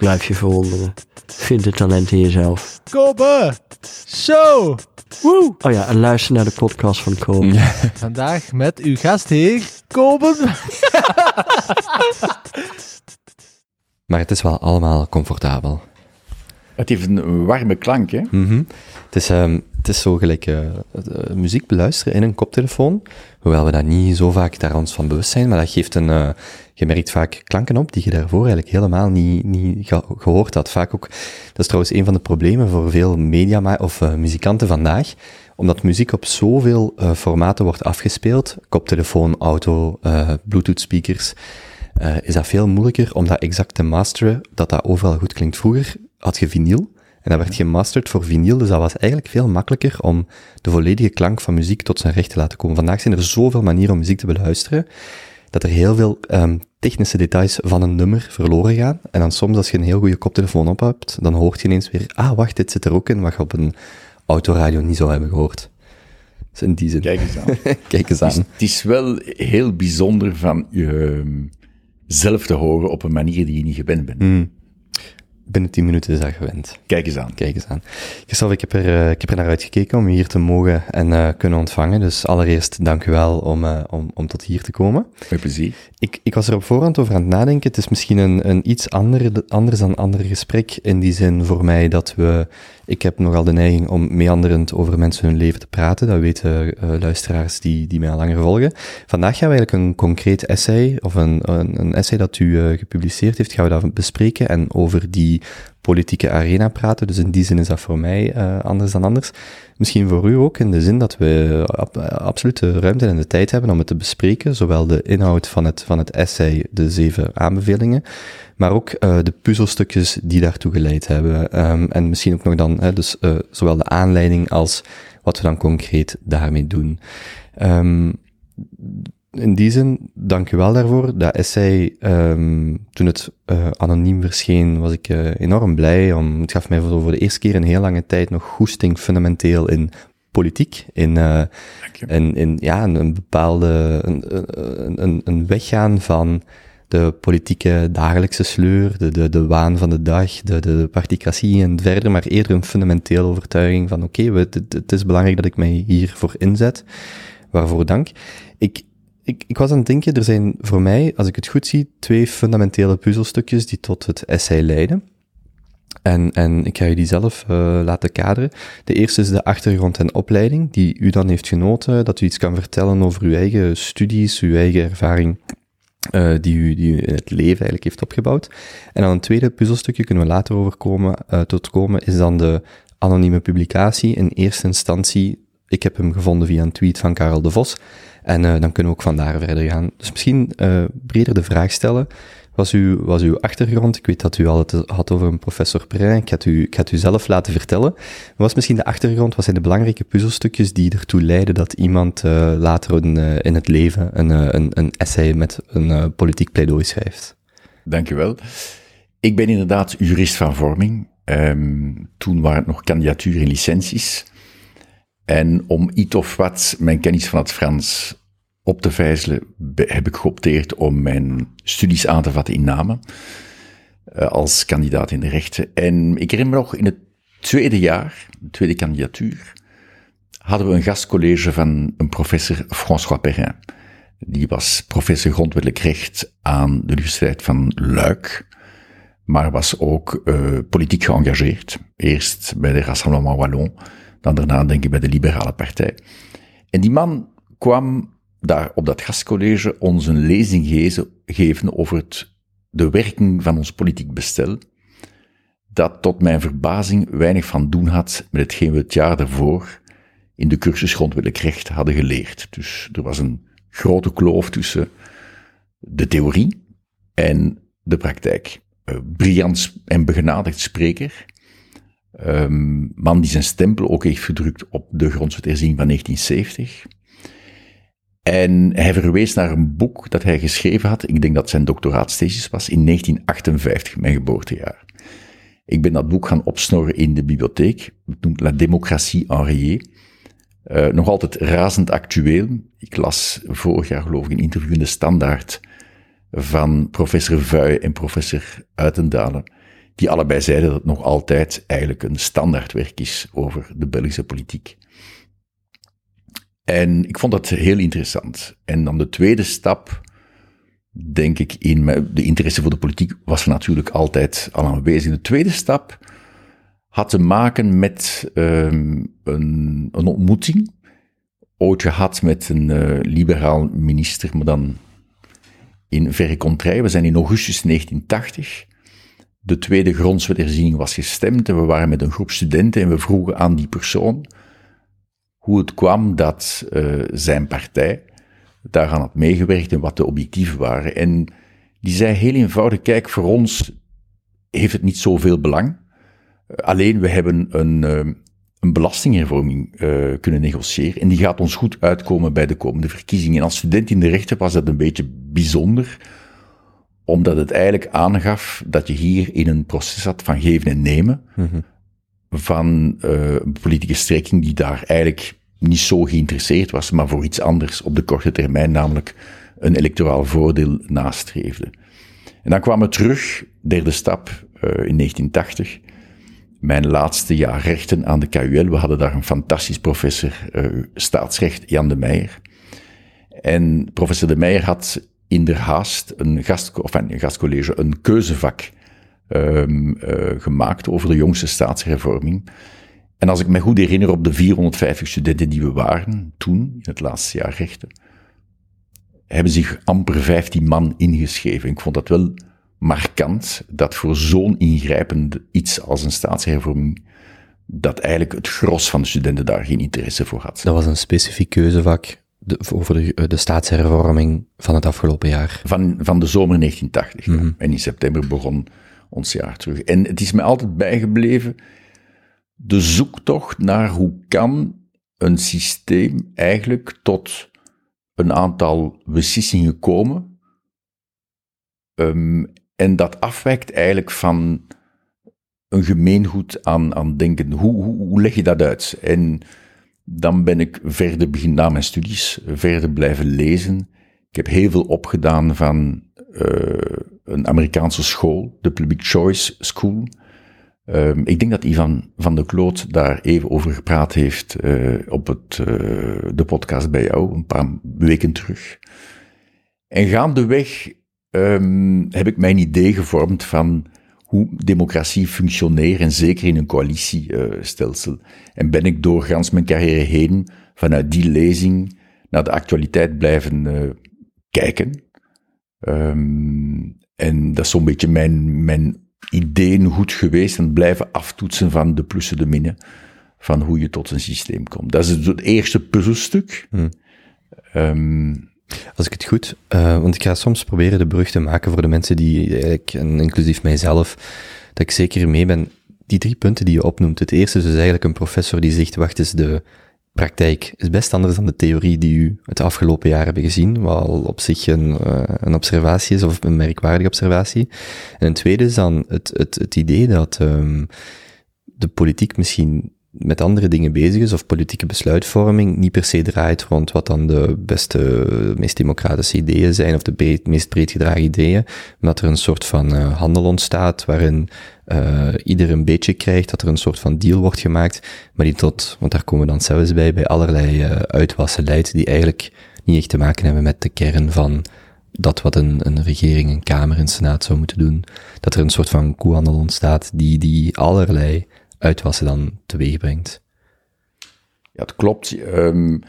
Blijf je verwonderen. Vind het talent in jezelf. Kobe Show. Woe. Oh ja, en luister naar de podcast van Kobe. Vandaag met uw gastheer, Kobe. Maar het is wel allemaal comfortabel. Het heeft een warme klank, hè? Mhm. het, is, ehm, het is zo gelijk eh, eh, muziek beluisteren in een koptelefoon. Hoewel we dat niet zo vaak daar ons van bewust zijn, maar dat geeft een... eh, je merkt vaak klanken op die je daarvoor eigenlijk helemaal niet, niet ge- gehoord had. Vaak ook, dat is trouwens een van de problemen voor veel media of muzikanten vandaag, omdat muziek op zoveel formaten wordt afgespeeld, koptelefoon, auto, bluetooth speakers, is dat veel moeilijker om dat exact te masteren, dat dat overal goed klinkt. Vroeger had je vinyl, en dat werd gemasterd voor vinyl, dus dat was eigenlijk veel makkelijker om de volledige klank van muziek tot zijn recht te laten komen. Vandaag zijn er zoveel manieren om muziek te beluisteren, dat er heel veel ehm, technische details van een nummer verloren gaan. En dan soms, als je een heel goede koptelefoon op hebt, dan hoort je ineens weer, ah, wacht, dit zit er ook in, wat je op een autoradio niet zou hebben gehoord. Dus in die zin, Kijk eens aan. kijk eens Het is, aan. het is wel heel bijzonder van je ehm, zelf te horen op een manier die je niet gewend bent. Hmm. Binnen 10 minuten is dat gewend. Kijk eens aan. Kijk eens aan. Christophe, ik heb er, eh, ik heb er naar uitgekeken om je hier te mogen en eh, kunnen ontvangen. Dus allereerst dank u wel om, eh, om, om tot hier te komen. Met plezier. Ik, ik was er op voorhand over aan het nadenken. Het is misschien een, een iets ander, anders dan ander gesprek. In die zin voor mij dat we. Ik heb nogal de neiging om meanderend over mensen hun leven te praten. Dat weten eh, luisteraars die, die mij al langer volgen. Vandaag gaan we eigenlijk een concreet essay, of een, een, essay dat u eh, gepubliceerd heeft, gaan we dat bespreken en over die politieke arena praten. Dus in die zin is dat voor mij eh, anders dan anders. Misschien voor u ook, in de zin dat we ab- absoluut de ruimte en de tijd hebben om het te bespreken, zowel de inhoud van het, van het essay, de zeven aanbevelingen, maar ook eh, de puzzelstukjes die daartoe geleid hebben. Ehm, en misschien ook nog dan, hè, dus eh, zowel de aanleiding als wat we dan concreet daarmee doen. Ehm, in die zin, dank u wel daarvoor. Dat essay, ehm, toen het eh, anoniem verscheen, was ik eh, enorm blij. Om, het gaf mij voor, voor de eerste keer in heel lange tijd nog goesting fundamenteel in politiek, in, je. in, in ja, een, bepaalde, een, een, een, weggaan van de politieke dagelijkse sleur, de, de, de waan van de dag, de, de, de particratie en verder, maar eerder een fundamentele overtuiging van oké, het- het is belangrijk dat ik mij hiervoor inzet. Waarvoor dank. Ik, ik, was aan het denken, er zijn voor mij, als ik het goed zie, twee fundamentele puzzelstukjes die tot het essay leiden. En, en ik ga je die zelf eh, laten kaderen. De eerste is de achtergrond en opleiding, die u dan heeft genoten, dat u iets kan vertellen over uw eigen studies, uw eigen ervaring, eh, die, u, die in het leven eigenlijk heeft opgebouwd. En dan een tweede puzzelstukje, kunnen we later overkomen, eh, tot komen, is dan de anonieme publicatie. In eerste instantie, ik heb hem gevonden via een tweet van Karel de Vos, en eh, dan kunnen we ook vandaar verder gaan. Dus misschien eh, breder de vraag stellen. Was uw, was uw achtergrond? Ik weet dat u al het had over een professor Perrin. Ik ga u, ik u zelf laten vertellen. Was misschien de achtergrond? Wat zijn de belangrijke puzzelstukjes die ertoe leiden dat iemand eh, later eh, in het leven een, een, een essay met een politiek pleidooi schrijft? Dank je wel. Ik ben inderdaad jurist van vorming. Ehm, toen waren het nog kandidatuur en licenties. En om iets of wat mijn kennis van het Frans op te vijzelen, heb ik geopteerd om mijn studies aan te vatten in Namen. eh, als kandidaat in de rechten. En ik herinner me nog, in het tweede jaar, de tweede kandidatuur, hadden we een gastcollege van een professor François Perrin. Die was professor grondwettelijk recht aan de Universiteit van Luik, maar was ook eh, politiek geëngageerd. Eerst bij de Rassemblement Wallon, dan daarna denk ik bij de Liberale Partij. En die man kwam daar op dat gastcollege ons een lezing geven over het, de werking van ons politiek bestel, dat tot mijn verbazing weinig van doen had met hetgeen we het jaar daarvoor in de cursus grondwettelijk recht hadden geleerd. Dus er was een grote kloof tussen de theorie en de praktijk. Briljant en begenadigd spreker, Ehm, man die zijn stempel ook heeft gedrukt op de grondwetherziening van 1970. En hij verwees naar een boek dat hij geschreven had, ik denk dat zijn doctoraatsthesis was, in 1958, mijn geboortejaar. Ik ben dat boek gaan opsnorren in de bibliotheek, het noemt La Démocratie enrayée. Uh, nog altijd razend actueel. Ik las vorig jaar geloof ik een interview in de Standaard van professor Vuij en professor Uitendalen, die allebei zeiden dat het nog altijd eigenlijk een standaardwerk is over de Belgische politiek. En ik vond dat heel interessant. En dan de tweede stap, denk ik, in de interesse voor de politiek was er natuurlijk altijd al aanwezig. De tweede stap had te maken met um, een, een, ontmoeting, ooit gehad met een uh, liberaal minister, maar dan in verre contraire. We zijn in augustus 1980. De tweede grondwetherziening was gestemd en we waren met een groep studenten en we vroegen aan die persoon hoe het kwam dat uh, zijn partij daaraan had meegewerkt en wat de objectieven waren. En die zei heel eenvoudig, kijk, voor ons heeft het niet zoveel belang. alleen we hebben een, uh, een belastinghervorming uh, kunnen negociëren en die gaat ons goed uitkomen bij de komende verkiezingen. En als student in de rechter was dat een beetje bijzonder, omdat het eigenlijk aangaf dat je hier in een proces had van geven en nemen, mm van uh, een politieke strekking die daar eigenlijk niet zo geïnteresseerd was, maar voor iets anders op de korte termijn, namelijk een electoraal voordeel nastreefde. En dan kwamen we terug, derde stap, uh, in 1980. Mijn laatste jaar rechten aan de KUL. We hadden daar een fantastisch professor uh, staatsrecht, Jan de Meijer. En professor de Meijer had in der haast een, gast, of een gastcollege, een keuzevak um, uh, gemaakt over de jongste staatshervorming. En als ik me goed herinner, op de 450 studenten die we waren toen, in het laatste jaar rechten, hebben zich amper 15 man ingeschreven. Ik vond dat wel markant, dat voor zo'n ingrijpend iets als een staatshervorming, dat eigenlijk het gros van de studenten daar geen interesse voor had. Dat was een specifiek keuzevak de, over de, de staatshervorming van het afgelopen jaar. Van, van de zomer 1980. Mm -hmm. En in september begon ons jaar terug. En het is mij altijd bijgebleven, de zoektocht naar hoe kan een systeem eigenlijk tot een aantal beslissingen komen. Um, en dat afwijkt eigenlijk van een gemeengoed aan, aan denken. Hoe, hoe, hoe leg je dat uit? En dan ben ik verder begin na mijn studies, verder blijven lezen. Ik heb heel veel opgedaan van uh, een Amerikaanse school, de Public Choice School. Um, ik denk dat Ivan van der Kloot daar even over gepraat heeft uh, op het, uh, de podcast bij jou, een paar weken terug. En gaandeweg um, heb ik mijn idee gevormd van hoe democratie functioneert, en zeker in een coalitiestelsel. en ben ik doorgaans mijn carrière heen vanuit die lezing naar de actualiteit blijven uh, kijken. Um, en dat is zo'n beetje mijn, mijn ideeën goed geweest en blijven aftoetsen van de plussen, de minnen, van hoe je tot een systeem komt. Dat is het eerste puzzelstuk. Hmm. Um, als ik het goed, uh, want ik ga soms proberen de brug te maken voor de mensen die eigenlijk, en inclusief mijzelf, dat ik zeker mee ben. Die drie punten die je opnoemt. Het eerste is dus eigenlijk een professor die zegt, wacht eens, de praktijk is best anders dan de theorie die u het afgelopen jaar hebben gezien, wat op zich een, uh, een observatie is, of een merkwaardige observatie. En een tweede is dan het, het, het idee dat um, de politiek misschien met andere dingen bezig is, of politieke besluitvorming niet per se draait rond wat dan de beste, meest democratische ideeën zijn, of de meest breed gedragen ideeën, maar dat er een soort van uh, handel ontstaat, waarin uh, ieder een beetje krijgt, dat er een soort van deal wordt gemaakt, maar die tot, want daar komen we dan zelfs bij, bij allerlei uh, uitwassen leidt, die eigenlijk niet echt te maken hebben met de kern van dat wat een, een regering, een kamer, een senaat zou moeten doen. Dat er een soort van koehandel ontstaat die, die allerlei uitwassen dan teweeg brengt. Ja, het klopt. Um,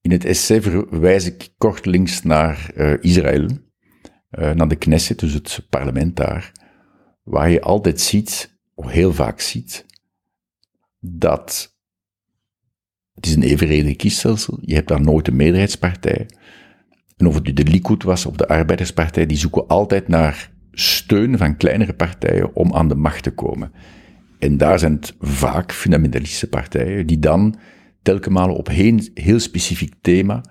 in het essay verwijs ik kortelings naar uh, Israël, uh, naar de Knesset, dus het parlement daar, waar je altijd ziet, of heel vaak ziet, dat het is een evenredig kiesstelsel, je hebt daar nooit een meerderheidspartij. En of het nu de Likud was of de Arbeiderspartij, die zoeken altijd naar steun van kleinere partijen om aan de macht te komen. En daar zijn het vaak fundamentalistische partijen die dan telkens op een heel specifiek thema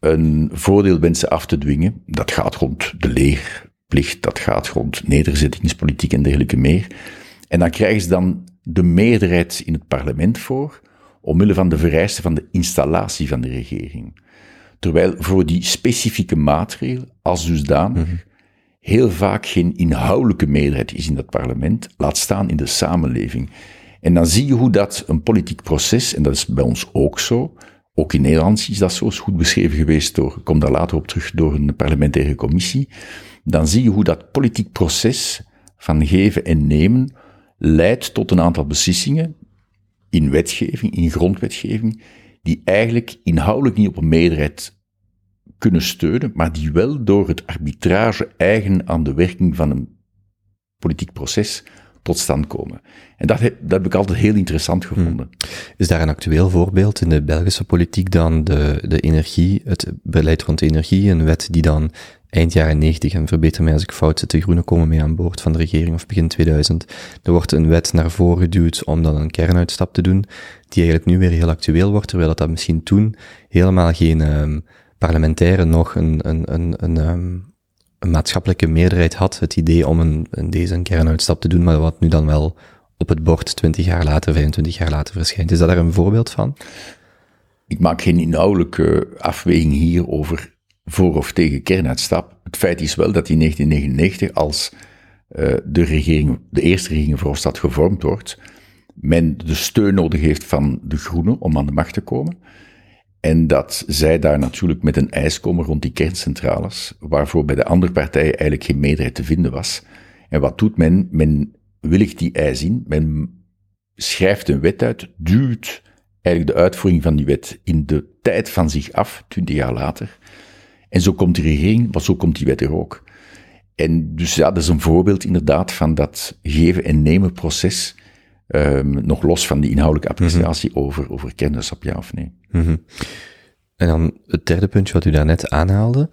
een voordeel wensen af te dwingen. Dat gaat rond de leerplicht, dat gaat rond nederzettingspolitiek en dergelijke meer. En dan krijgen ze dan de meerderheid in het parlement voor, omwille van de vereisten van de installatie van de regering. Terwijl voor die specifieke maatregel, als dusdanig, mm heel vaak geen inhoudelijke meerderheid is in dat parlement, laat staan in de samenleving. En dan zie je hoe dat een politiek proces, en dat is bij ons ook zo, ook in Nederland is dat zo, is goed beschreven geweest door, ik kom daar later op terug, door een parlementaire commissie, dan zie je hoe dat politiek proces van geven en nemen leidt tot een aantal beslissingen in wetgeving, in grondwetgeving, die eigenlijk inhoudelijk niet op een meerderheid kunnen steunen, maar die wel door het arbitrage eigen aan de werking van een politiek proces tot stand komen. En dat heb, dat heb ik altijd heel interessant gevonden. Hmm. Is daar een actueel voorbeeld in de Belgische politiek dan de, de energie, het beleid rond energie, een wet die dan eind jaren 90, en verbeter mij als ik fout zit, de Groenen komen mee aan boord van de regering of begin 2000. Er wordt een wet naar voren geduwd om dan een kernuitstap te doen, die eigenlijk nu weer heel actueel wordt, terwijl dat, dat misschien toen helemaal geen um, parlementaire nog een, een, een, um, een maatschappelijke meerderheid had, het idee om een, deze kernuitstap te doen, maar wat nu dan wel op het bord 20 jaar later, 25 jaar later verschijnt. Is dat daar een voorbeeld van? Ik maak geen inhoudelijke afweging hier over voor of tegen kernuitstap. Het feit is wel dat in 1999, als uh, de, regering, de eerste regering Verhofstadt gevormd wordt, men de steun nodig heeft van de Groenen om aan de macht te komen. En dat zij daar natuurlijk met een eis komen rond die kerncentrales, waarvoor bij de andere partijen eigenlijk geen meerderheid te vinden was. En wat doet men? Men willigt die eis in, men schrijft een wet uit, duwt eigenlijk de uitvoering van die wet in de tijd van zich af, twintig jaar later. En zo komt die regering, maar zo komt die wet er ook. En dus ja, dat is een voorbeeld inderdaad van dat geven en nemen proces, um, nog los van die inhoudelijke appreciatie mm over, over kennis op ja of nee. Mm -hmm. En dan het derde puntje wat u daarnet aanhaalde,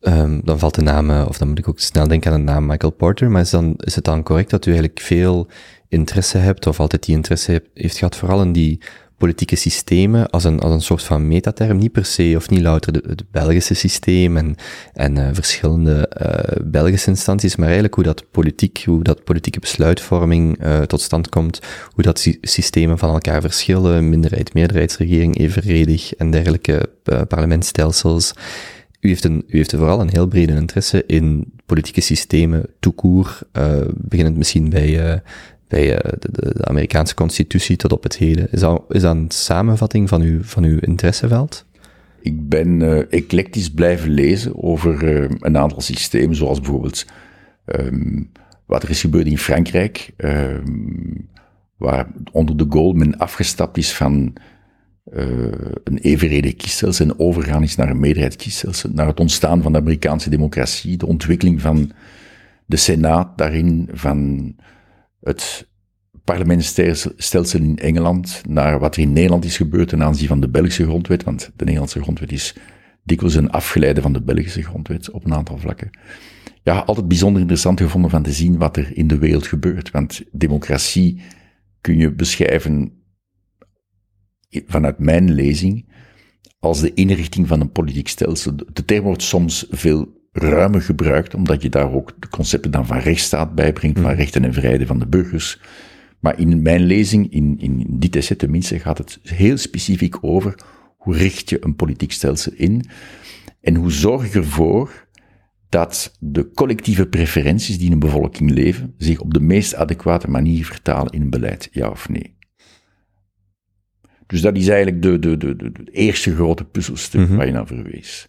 um, dan valt de naam, of dan moet ik ook snel denken aan de naam Michael Porter, maar is, dan, is het dan correct dat u eigenlijk veel interesse hebt, of altijd die interesse heeft gehad, vooral in die politieke systemen als een, als een soort van metaterm, niet per se of niet louter het Belgische systeem en, en uh, verschillende uh, Belgische instanties, maar eigenlijk hoe dat politiek, hoe dat politieke besluitvorming uh, tot stand komt, hoe dat sy systemen van elkaar verschillen, minderheid, meerderheidsregering, evenredig en dergelijke parlementstelsels. U heeft, een, u heeft vooral een heel brede interesse in politieke systemen, toekoer, beginnend misschien bij bij uh, de, de, Amerikaanse constitutie tot op het heden. Is dat, is dat een samenvatting van uw, van uw interesseveld? Ik ben uh, eclectisch blijven lezen over uh, een aantal systemen, zoals bijvoorbeeld um, wat er is gebeurd in Frankrijk, um, waar onder de Gaulle men afgestapt is van een evenredig kiesstelsel en overgaan is naar een meerderheidskiesstelsel, naar het ontstaan van de Amerikaanse democratie, de ontwikkeling van de Senaat daarin, van het parlementsstelsel in Engeland naar wat er in Nederland is gebeurd ten aanzien van de Belgische grondwet, want de Nederlandse grondwet is dikwijls een afgeleide van de Belgische grondwet op een aantal vlakken. Ja, altijd bijzonder interessant gevonden van te zien wat er in de wereld gebeurt, want democratie kun je beschrijven vanuit mijn lezing als de inrichting van een politiek stelsel. De term wordt soms veel ruimer gebruikt, omdat je daar ook de concepten dan van rechtsstaat bijbrengt, van mm. rechten en vrijheden van de burgers. Maar in mijn lezing, in, in, dit essay tenminste, gaat het heel specifiek over hoe richt je een politiek stelsel in en hoe zorg je ervoor dat de collectieve preferenties die in een bevolking leven zich op de meest adequate manier vertalen in een beleid, ja of nee. Dus dat is eigenlijk de, de, de, de, eerste grote puzzelstuk mm waar je naar verwees.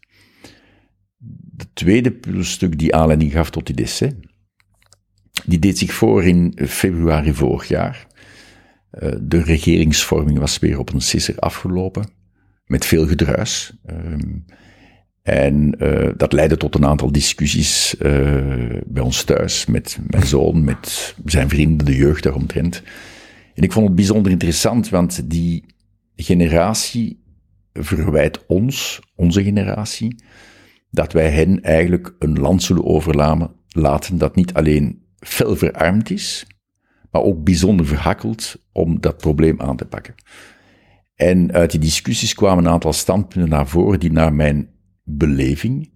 De tweede puzzelstuk die aanleiding gaf tot die essay, die deed zich voor in februari vorig jaar. Uh, de regeringsvorming was weer op een sisser afgelopen, met veel gedruis. Um, en uh, dat leidde tot een aantal discussies uh, bij ons thuis, met mijn zoon, met zijn vrienden, de jeugd daaromtrent. En ik vond het bijzonder interessant, want die generatie verwijt ons, onze generatie, dat wij hen eigenlijk een land zullen overlaten laten dat niet alleen fel verarmd is, maar ook bijzonder verhakkeld om dat probleem aan te pakken. En uit die discussies kwamen een aantal standpunten naar voren die naar mijn beleving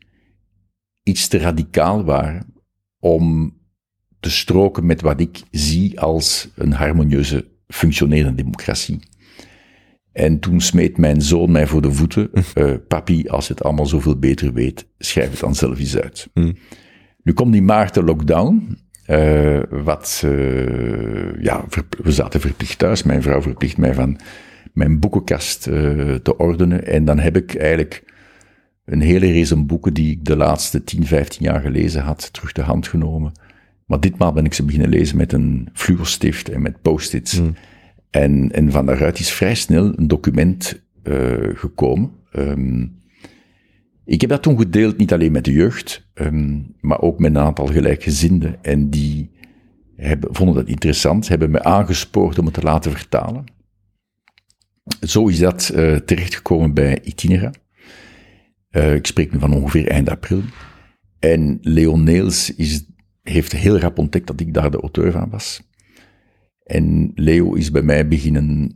iets te radicaal waren om te stroken met wat ik zie als een harmonieuze, functionerende democratie. En toen smeet mijn zoon mij voor de voeten. Uh, papi, als je het allemaal zoveel beter weet, schrijf het dan zelf eens uit. Mm. Nu komt die maart de lockdown. Uh, wat, uh, ja, we zaten verplicht thuis. Mijn vrouw verplicht mij van mijn boekenkast te ordenen. En dan heb ik eigenlijk een hele race boeken die ik de laatste 10, 15 jaar gelezen had, terug de hand genomen. Maar ditmaal ben ik ze beginnen lezen met een fluorstift en met post-its. Mm. En, en van daaruit is vrij snel een document uh, gekomen. Um, ik heb dat toen gedeeld, niet alleen met de jeugd, um, maar ook met een aantal gelijkgezinden. En die hebben, vonden dat interessant, hebben me aangespoord om het te laten vertalen. Zo is dat uh, terechtgekomen bij Itinera. Uh, ik spreek nu van ongeveer eind april. En Leon Neels is, heeft heel rap ontdekt dat ik daar de auteur van was. En Leo is bij mij beginnen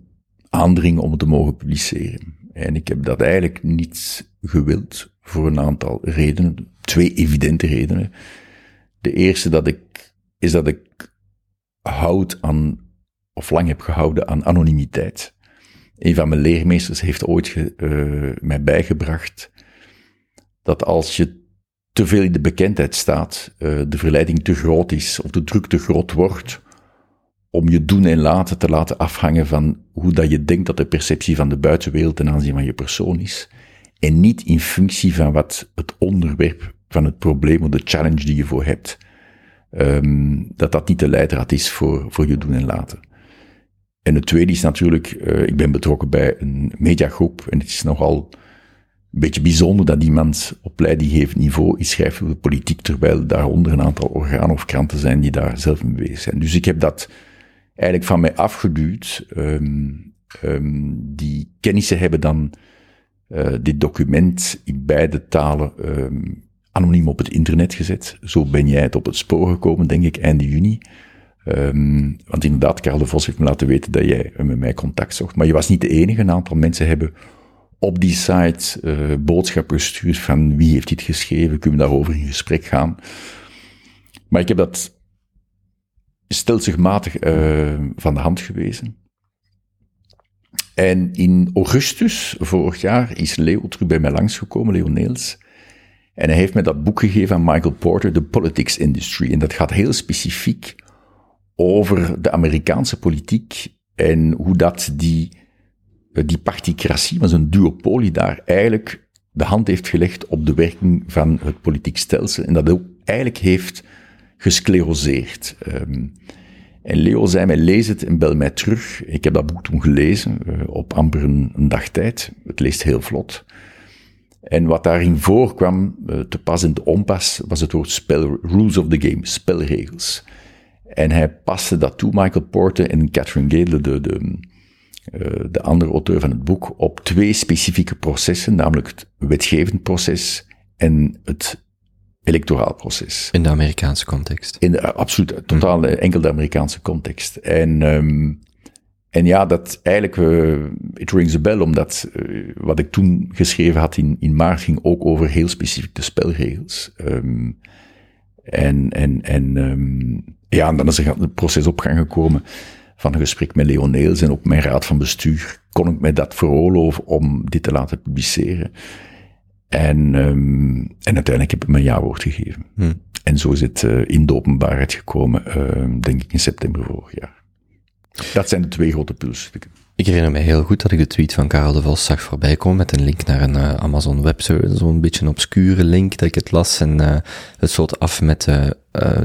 aandringen om het te mogen publiceren. En ik heb dat eigenlijk niet gewild voor een aantal redenen. Twee evidente redenen. De eerste dat ik, is dat ik houd aan, of lang heb gehouden aan anonimiteit. Een van mijn leermeesters heeft ooit ge, uh, mij bijgebracht dat als je te veel in de bekendheid staat, uh, de verleiding te groot is, of de druk te groot wordt, om je doen en laten te laten afhangen van hoe dat je denkt dat de perceptie van de buitenwereld ten aanzien van je persoon is. En niet in functie van wat het onderwerp van het probleem of de challenge die je voor hebt, um, dat dat niet de leidraad is voor, voor je doen en laten. En het tweede is natuurlijk, uh, ik ben betrokken bij een mediagroep en het is nogal een beetje bijzonder dat iemand op leidinggevend niveau iets schrijft over de politiek, terwijl daaronder een aantal organen of kranten zijn die daar zelf mee bezig zijn. Dus ik heb dat eigenlijk van mij afgeduwd. Um, um, die kennissen hebben dan uh, dit document in beide talen um, anoniem op het internet gezet. Zo ben jij het op het spoor gekomen, denk ik, einde juni. want inderdaad, Karel de Vos heeft me laten weten dat jij met mij contact zocht. Maar je was niet de enige. Een aantal mensen hebben op die site uh, boodschappen gestuurd van wie heeft dit geschreven, kunnen we daarover in gesprek gaan. Maar ik heb dat stelselmatig uh, van de hand gewezen. En in augustus vorig jaar is Leo terug bij mij langsgekomen, Leo Neels. En hij heeft mij dat boek gegeven aan Michael Porter, The Politics Industry. En dat gaat heel specifiek over de Amerikaanse politiek en hoe dat die, die particratie, maar zo'n duopolie daar, eigenlijk de hand heeft gelegd op de werking van het politiek stelsel. En dat eigenlijk heeft gescleroseerd. Um, en Leo zei mij, lees het en bel mij terug. Ik heb dat boek toen gelezen, uh, op amper een, een, dag tijd. Het leest heel vlot. En wat daarin voorkwam, uh, te pas en te onpas, was het woord spel, rules of the game, spelregels. En hij paste dat toe, Michael Porter en Catherine Gale, de, de, uh, de andere auteur van het boek, op twee specifieke processen, namelijk het wetgevend proces en het electoraal proces. In de Amerikaanse context. In de, absoluut, totaal hm. enkel de Amerikaanse context. En, um, en ja, dat eigenlijk, uh, it rings a bell, omdat uh, wat ik toen geschreven had in, in maart ging ook over heel specifiek de spelregels. Um, en, en, en um, ja, en dan is er het proces op gang gekomen van een gesprek met Leoneels en ook mijn raad van bestuur kon ik mij dat veroorloven om dit te laten publiceren. En, um, en uiteindelijk heb ik mijn ja-woord gegeven. Hm. En zo is het uh, in de openbaarheid gekomen, uh, denk ik in september vorig jaar. Dat zijn de twee grote pulsstukken. Ik herinner me heel goed dat ik de tweet van Karel de Vos zag voorbij komen met een link naar een uh, Amazon webservice, zo'n beetje een obscure link dat ik het las en uh, het sloot af met uh,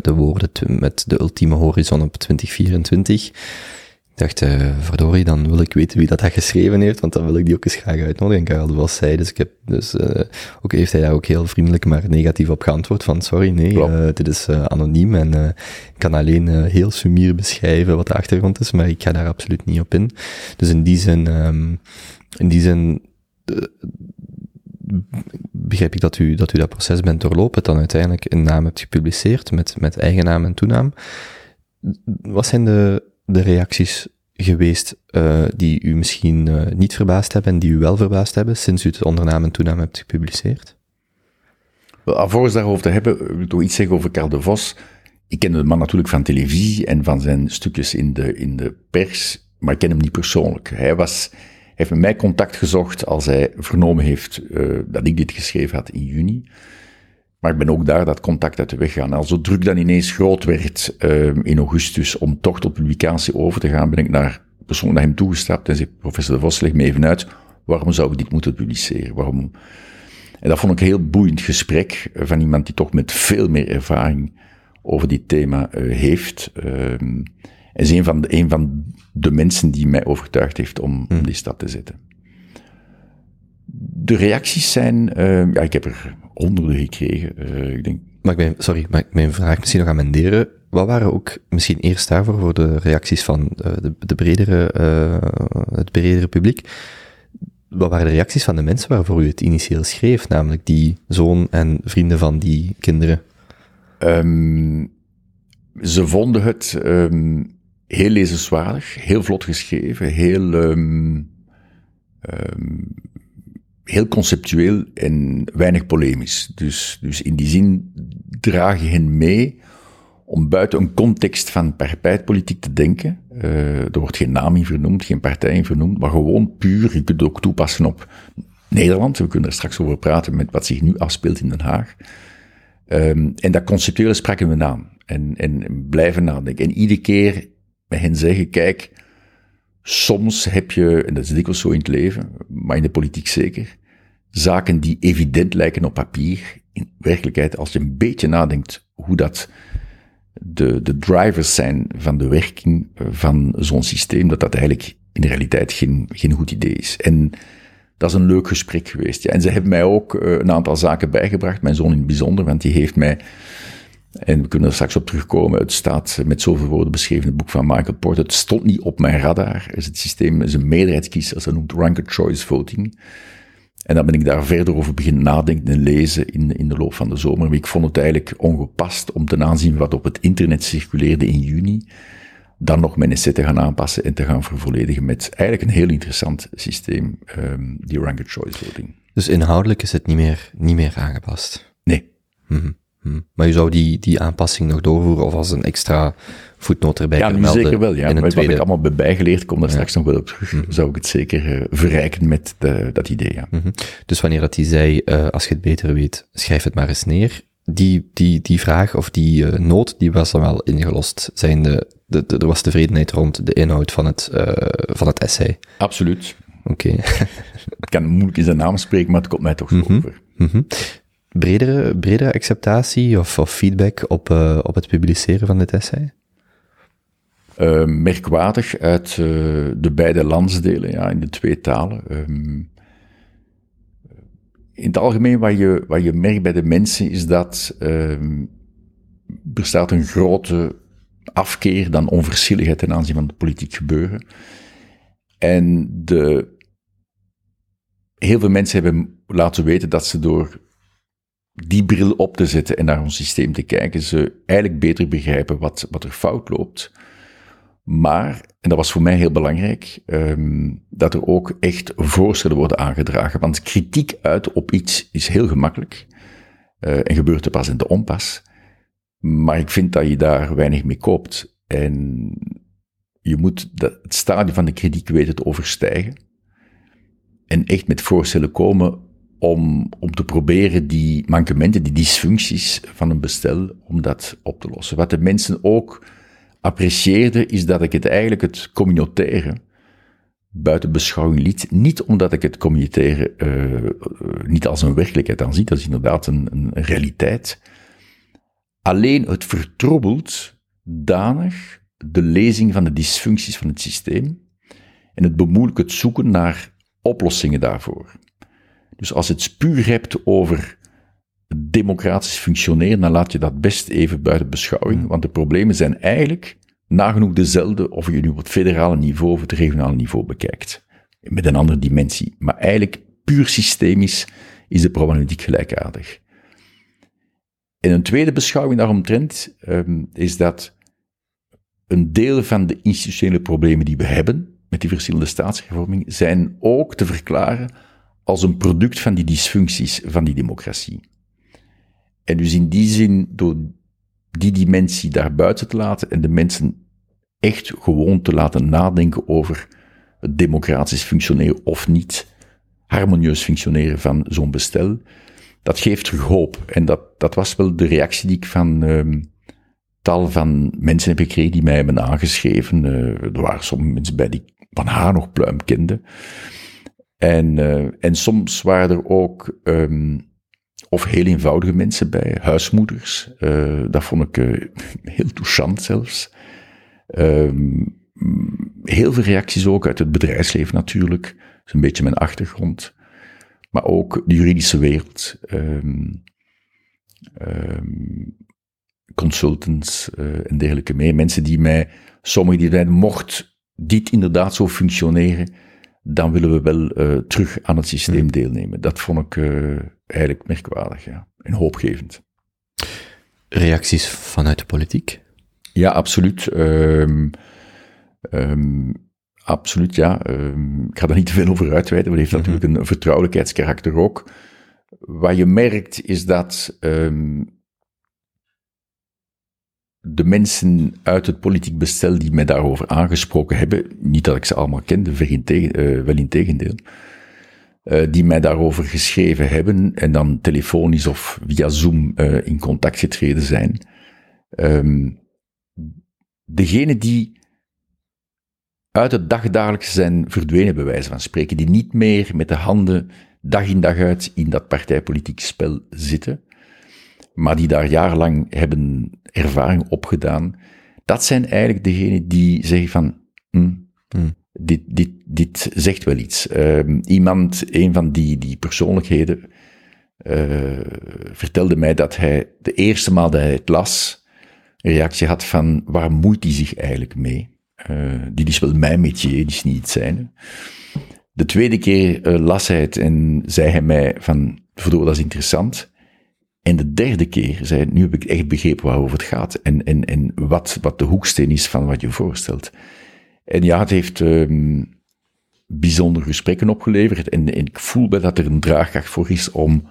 de woorden met de ultieme horizon op 2024. Ik dacht, uh, verdorie, dan wil ik weten wie dat, dat geschreven heeft, want dan wil ik die ook eens graag uitnodigen. En Karel de Vos zei, dus ik heb, dus, uh, ook heeft hij daar ook heel vriendelijk maar negatief op geantwoord van, sorry, nee, uh, dit is anoniem en ik kan alleen heel sumier beschrijven wat de achtergrond is, maar ik ga daar absoluut niet op in. Dus in die zin, um, in die zin, begrijp ik dat u, dat u dat proces bent doorlopen, dan uiteindelijk een naam hebt gepubliceerd met, met eigen naam en toenaam Wat zijn de, de reacties geweest uh, die u misschien uh, niet verbaasd hebben en die u wel verbaasd hebben sinds u het ondername en hebt gepubliceerd? Wel, alvorens daarover te hebben, wil ik iets zeggen over Karl de Vos. Ik ken de man natuurlijk van televisie en van zijn stukjes in de, in de pers, maar ik ken hem niet persoonlijk. Hij was, heeft met mij contact gezocht als hij vernomen heeft uh, dat ik dit geschreven had in juni. Maar ik ben ook daar dat contact uit de weg gegaan. Al zo druk dan ineens groot werd uh, in augustus om toch tot publicatie over te gaan, ben ik naar persoonlijk naar hem toegestapt en zei, professor de Vos, leg me even uit, waarom zou ik dit moeten publiceren? Waarom? En dat vond ik een heel boeiend gesprek van iemand die toch met veel meer ervaring over dit thema uh, heeft. Uh, is een van, de, een van de mensen die mij overtuigd heeft om, om die stap te zetten. De reacties zijn, uh, ja, ik heb er honderden gekregen. Uh, ik denk... Mag ik mijn, sorry, ik mijn vraag misschien nog amenderen? Wat waren ook misschien eerst daarvoor voor de reacties van uh, de, de bredere, uh, het bredere publiek? Wat waren de reacties van de mensen waarvoor u het initieel schreef, namelijk die zoon en vrienden van die kinderen? Um, ze vonden het um, heel lezenswaardig, heel vlot geschreven, heel, um, heel conceptueel en weinig polemisch. Dus, dus in die zin draag je hen mee om buiten een context van partijpolitiek te denken. Uh, er wordt geen naam in vernoemd, geen partij in vernoemd, maar gewoon puur, je kunt het ook toepassen op Nederland. We kunnen er straks over praten met wat zich nu afspeelt in Den Haag. Um, en dat conceptuele spraken we aan en, en blijven nadenken. En iedere keer met hen zeggen, kijk, soms heb je, en dat is dikwijls zo in het leven, maar in de politiek zeker, zaken die evident lijken op papier. In werkelijkheid, als je een beetje nadenkt hoe dat de, de drivers zijn van de werking van zo'n systeem, dat dat eigenlijk in de realiteit geen, geen goed idee is. En dat is een leuk gesprek geweest. Ja. En ze hebben mij ook uh, een aantal zaken bijgebracht, mijn zoon in het bijzonder, want die heeft mij, en we kunnen er straks op terugkomen, het staat met zoveel woorden beschreven in het boek van Michael Porter, het stond niet op mijn radar. Is het systeem is een meerderheidskies, als dat noemt ranked choice voting. En dan ben ik daar verder over beginnen nadenken en lezen in, in de loop van de zomer. Maar ik vond het eigenlijk ongepast om ten aanzien wat op het internet circuleerde in juni, dan nog mijn essay te gaan aanpassen en te gaan vervolledigen met eigenlijk een heel interessant systeem, um, die ranked choice voting. Dus inhoudelijk is het niet meer, niet meer aangepast? Nee. Mm -hmm. Maar je zou die, die aanpassing nog doorvoeren of als een extra voetnoot erbij ja, kunnen zeker wel. Ja. Wat tweede... ik allemaal bij bijgeleerd, kom daar ja. straks nog wel op terug, mm -hmm. zou ik het zeker uh, verrijken met de, dat idee. Ja. Mm -hmm. Dus wanneer dat hij zei, uh, als je het beter weet, schrijf het maar eens neer. Die, die, die vraag of die uh, nood, die was dan wel ingelost. Zijn de, de, de, er was tevredenheid rond de inhoud van het, van het essay. Absoluut. Oké. Okay. kan moeilijk in zijn naam spreken, maar het komt mij toch zo Mhm. over. -hmm. Bredere, bredere acceptatie of, of feedback op, op het publiceren van dit essay? Uh, merkwaardig uit uh, de beide landsdelen, ja, in de twee talen. Um, in het algemeen, wat je, wat je merkt bij de mensen, is dat um, er een grote afkeer dan onverschilligheid ten aanzien van het politiek gebeuren. En de, heel veel mensen hebben laten weten dat ze door die bril op te zetten en naar ons systeem te kijken, ze eigenlijk beter begrijpen wat, wat er fout loopt. Maar, en dat was voor mij heel belangrijk, um, dat er ook echt voorstellen worden aangedragen. Want kritiek uiten op iets is heel gemakkelijk uh, en gebeurt te pas in de onpas. Maar ik vind dat je daar weinig mee koopt. En je moet dat, het stadium van de kritiek weten te overstijgen. En echt met voorstellen komen om, om te proberen die mankementen, die dysfuncties van een bestel, om dat op te lossen. Wat de mensen ook apprecieerde, is dat ik het eigenlijk het communautaire buiten beschouwing liet. Niet omdat ik het communautaire uh, niet als een werkelijkheid aanzie, dat is inderdaad een, een realiteit. Alleen het vertroebelt danig de lezing van de dysfuncties van het systeem en het bemoeilijkt het zoeken naar oplossingen daarvoor. Dus als je het puur hebt over democratisch functioneren, dan laat je dat best even buiten beschouwing, want de problemen zijn eigenlijk nagenoeg dezelfde of je nu op het federale niveau of het regionale niveau bekijkt. Met een andere dimensie. Maar eigenlijk puur systemisch is de problematiek gelijkaardig. En een tweede beschouwing daaromtrent um, is dat een deel van de institutionele problemen die we hebben met die verschillende staatshervormingen zijn ook te verklaren als een product van die dysfuncties van die democratie. En dus in die zin, door die dimensie daar buiten te laten en de mensen echt gewoon te laten nadenken over het democratisch functioneren of niet, harmonieus functioneren van zo'n bestel, dat geeft terug hoop. En dat, dat was wel de reactie die ik van um, tal van mensen heb gekregen die mij hebben aangeschreven. Uh, er waren sommige mensen bij die van haar nog pluim kenden. En, uh, en soms waren er ook um, of heel eenvoudige mensen bij, huismoeders. Uh, dat vond ik uh, heel touchant zelfs. Um, heel veel reacties ook uit het bedrijfsleven natuurlijk. Dat is een beetje mijn achtergrond. Maar ook de juridische wereld. Um, consultants en dergelijke mee. Mensen die mij, sommigen die zeiden, mocht dit inderdaad zo functioneren, dan willen we wel uh, terug aan het systeem hmm. deelnemen. Dat vond ik uh, eigenlijk merkwaardig, ja. En hoopgevend. Reacties vanuit de politiek? Ja, absoluut. Um, um, absoluut, ja. Um, ik ga daar niet te veel over uitweiden, het heeft mm -hmm. natuurlijk een vertrouwelijkheidskarakter ook. Wat je merkt is dat de mensen uit het politiek bestel die mij daarover aangesproken hebben, niet dat ik ze allemaal kende, uh, wel in tegendeel, uh, die mij daarover geschreven hebben en dan telefonisch of via Zoom uh, in contact getreden zijn. Um, degene die uit het dagdagelijks zijn verdwenen, bij wijze van spreken, die niet meer met de handen dag in dag uit in dat partijpolitiek spel zitten, maar die daar jarenlang hebben ervaring opgedaan, dat zijn eigenlijk degenen die zeggen van, mm, mm. Dit, dit, dit zegt wel iets. Uh, iemand, een van die, die persoonlijkheden, uh, vertelde mij dat hij de eerste maal dat hij het las, een reactie had van, waar moeit hij zich eigenlijk mee? Uh, dit is wel mijn métier, dit is niet het zijne. De tweede keer uh, las hij het en zei hij mij van, verdorie, dat is interessant. En de derde keer zei nu heb ik echt begrepen waarover het gaat en, en, en wat, wat de hoeksteen is van wat je voorstelt. En ja, het heeft um, bijzondere gesprekken opgeleverd en, en, ik voel bij dat er een draagkracht voor is om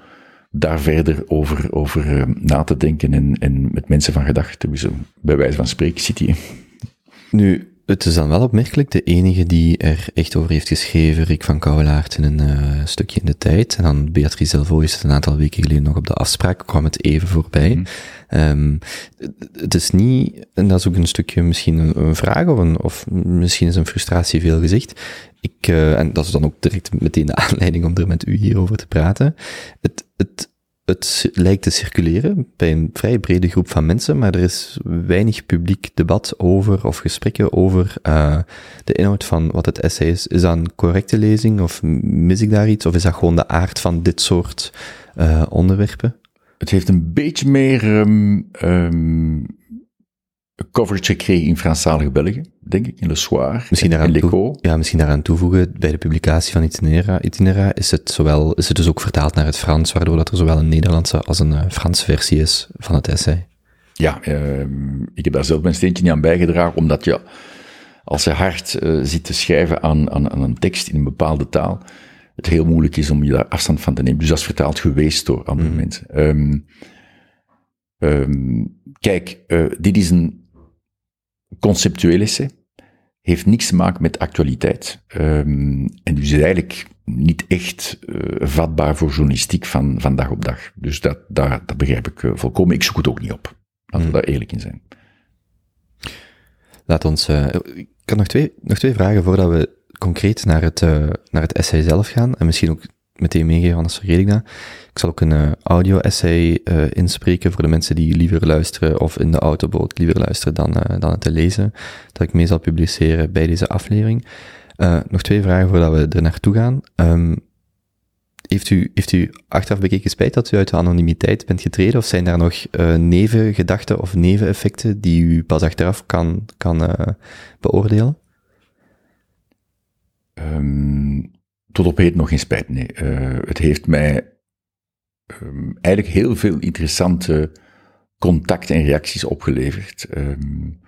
daar verder over, over um, na te denken en, en met mensen van gedachten. Bij wijze van spreken zit hij. Nu, het is dan wel opmerkelijk, de enige die er echt over heeft geschreven, Rick van Kouwelaert, in een uh, stukje in de tijd. En dan Beatrice Delvaux is het een aantal weken geleden nog op de afspraak, kwam het even voorbij. Mm. Um, het is niet, en dat is ook een stukje misschien een, een vraag, of, een, of misschien is een frustratie veel gezegd. Ik, uh, en dat is dan ook direct meteen de aanleiding om er met u hier over te praten. Het, het, het lijkt te circuleren bij een vrij brede groep van mensen, maar er is weinig publiek debat over of gesprekken over uh, de inhoud van wat het essay is. Is dat een correcte lezing of mis ik daar iets? Of is dat gewoon de aard van dit soort uh, onderwerpen? Het heeft een beetje meer um, um, coverage gekregen in Franstalige België, denk ik, in Le Soir misschien daaraan toe, Ja, misschien daaraan toevoegen, bij de publicatie van Itinera, Itinera is het zowel, is het dus ook vertaald naar het Frans, waardoor dat er zowel een Nederlandse als een uh, Franse versie is van het essay. Ja, uh, ik heb daar zelf mijn steentje niet aan bijgedragen, omdat je, als je hard uh, zit te schrijven aan, aan, aan een tekst in een bepaalde taal, het heel moeilijk is om je daar afstand van te nemen. Dus dat is vertaald geweest door andere mm. mensen. Um, um, kijk, uh, dit is een conceptueel essay. Heeft niks te maken met actualiteit. Um, en dus is eigenlijk niet echt uh, vatbaar voor journalistiek van, van dag op dag. Dus dat, daar, dat begrijp ik uh, volkomen. Ik zoek het ook niet op. Laten we mm. daar eerlijk in zijn. Laat ons. Uh, ik had nog twee, nog twee vragen voordat we concreet naar het, naar het essay zelf gaan. En misschien ook meteen meegeven, anders vergeet ik dat. Ik zal ook een uh, audio-essay uh, inspreken voor de mensen die liever luisteren of in de autoboot liever luisteren dan, uh, dan het te lezen, dat ik mee zal publiceren bij deze aflevering. nog twee vragen voordat we er naartoe gaan. Um, heeft u, heeft u achteraf bekeken spijt dat u uit de anonimiteit bent getreden, of zijn daar nog nevengedachten of neveneffecten die u pas achteraf kan, kan beoordelen? Um tot op heden nog geen spijt, nee. Uh, het heeft mij um, eigenlijk heel veel interessante contacten en reacties opgeleverd. Um,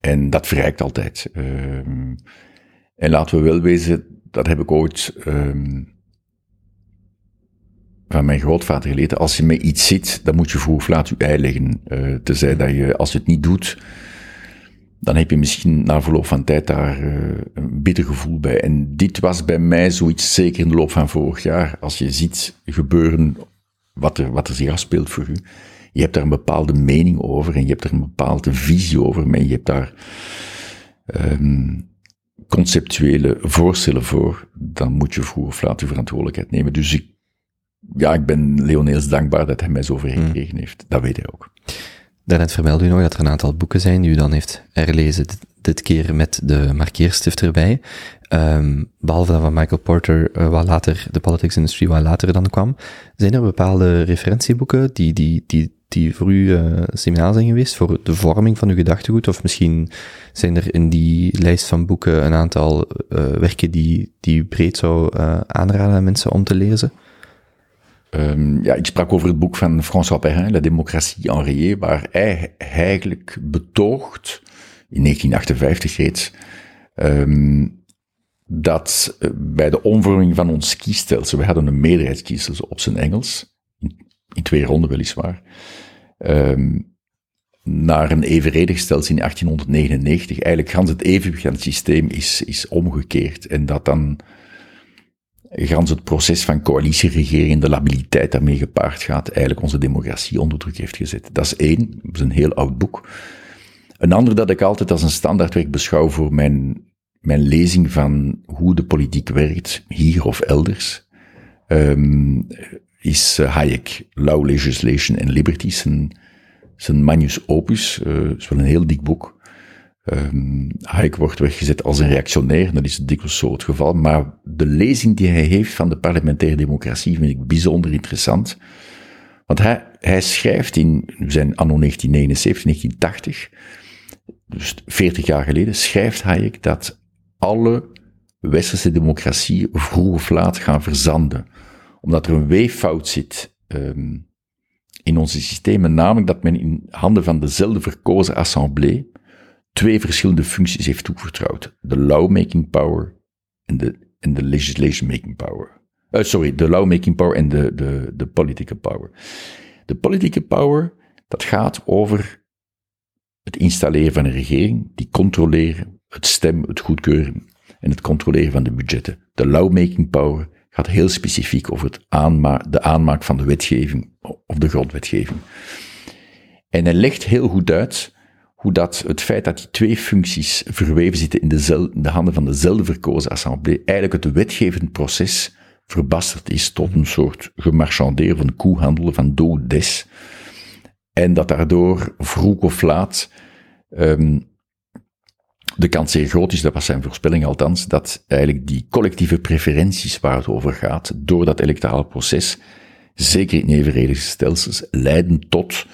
En dat verrijkt altijd. Ehm, en laten we wel wezen, dat heb ik ooit ehm, van mijn grootvader geleerd. Als je met iets zit, dan moet je vroeg of laat je ei leggen. Tenzij dat je, als je het niet doet, dan heb je misschien na verloop van tijd daar uh, een bitter gevoel bij. En dit was bij mij zoiets, zeker in de loop van vorig jaar, als je ziet gebeuren wat er, wat er zich afspeelt voor u. Je hebt daar een bepaalde mening over en je hebt er een bepaalde visie over, maar je hebt daar um, conceptuele voorstellen voor, dan moet je vroeg of laat je verantwoordelijkheid nemen. Dus ik, ja, ik ben Leoneels dankbaar dat hij mij zo gekregen heeft. Dat weet hij ook. Daarnet vermeldde u nog dat er een aantal boeken zijn die u dan heeft herlezen, dit, dit keer met de markeerstift erbij. Um, behalve dat van Michael Porter, uh, wat later, de Politics Industry, wat later dan kwam. Zijn er bepaalde referentieboeken die, die, die, die voor u uh, seminaal zijn geweest, voor de vorming van uw gedachtegoed? Of misschien zijn er in die lijst van boeken een aantal uh, werken die, die u breed zou aanraden aan mensen om te lezen? Um, ja, ik sprak over het boek van François Perrin, La démocratie enrayée, waar hij eigenlijk betoogt, in 1958 reeds, um, dat uh, bij de omvorming van ons kiesstelsel, we hadden een meerderheidskiesstelsel op zijn Engels, in, twee ronden weliswaar, um, naar een evenredig stelsel in 1899, eigenlijk gans het evenwicht systeem is, is omgekeerd en dat dan gans het proces van coalitieregering, de labiliteit daarmee gepaard gaat, eigenlijk onze democratie onder druk heeft gezet. Dat is één, dat is een heel oud boek. Een ander dat ik altijd als een standaardwerk beschouw voor mijn, mijn lezing van hoe de politiek werkt, hier of elders, um, is eh, Hayek, Law, Legislation and Liberty, zijn, zijn Magnus Opus, uh, is wel een heel dik boek. Um, Hayek wordt weggezet als een reactionair, dat is dikwijls zo het geval, maar de lezing die hij heeft van de parlementaire democratie vind ik bijzonder interessant. Want hij, hij schrijft in zijn anno 1979, 1980, dus 40 jaar geleden, schrijft Hayek dat alle westerse democratieën vroeg of laat gaan verzanden. Omdat er een weeffout zit um, in onze systemen, namelijk dat men in handen van dezelfde verkozen assemblée twee verschillende functies heeft toevertrouwd. De lawmaking power en de, en de legislation making power. Uh, sorry, de lawmaking power en de, de, de politieke power. De politieke power, dat gaat over het installeren van een regering, die controleren, het stemmen, het goedkeuren en het controleren van de budgetten. De lawmaking power gaat heel specifiek over het de aanmaak van de wetgeving of de grondwetgeving. En hij legt heel goed uit hoe dat het feit dat die twee functies verweven zitten in, de, de handen van dezelfde verkozen assemblée, eigenlijk het wetgevend proces verbasterd is tot een soort gemarchandeer van koehandel, van do des. En dat daardoor vroeg of laat um, de kans zeer groot is, dat was zijn voorspelling althans, dat eigenlijk die collectieve preferenties waar het over gaat, door dat electorale proces, zeker in evenredige stelsels, leiden tot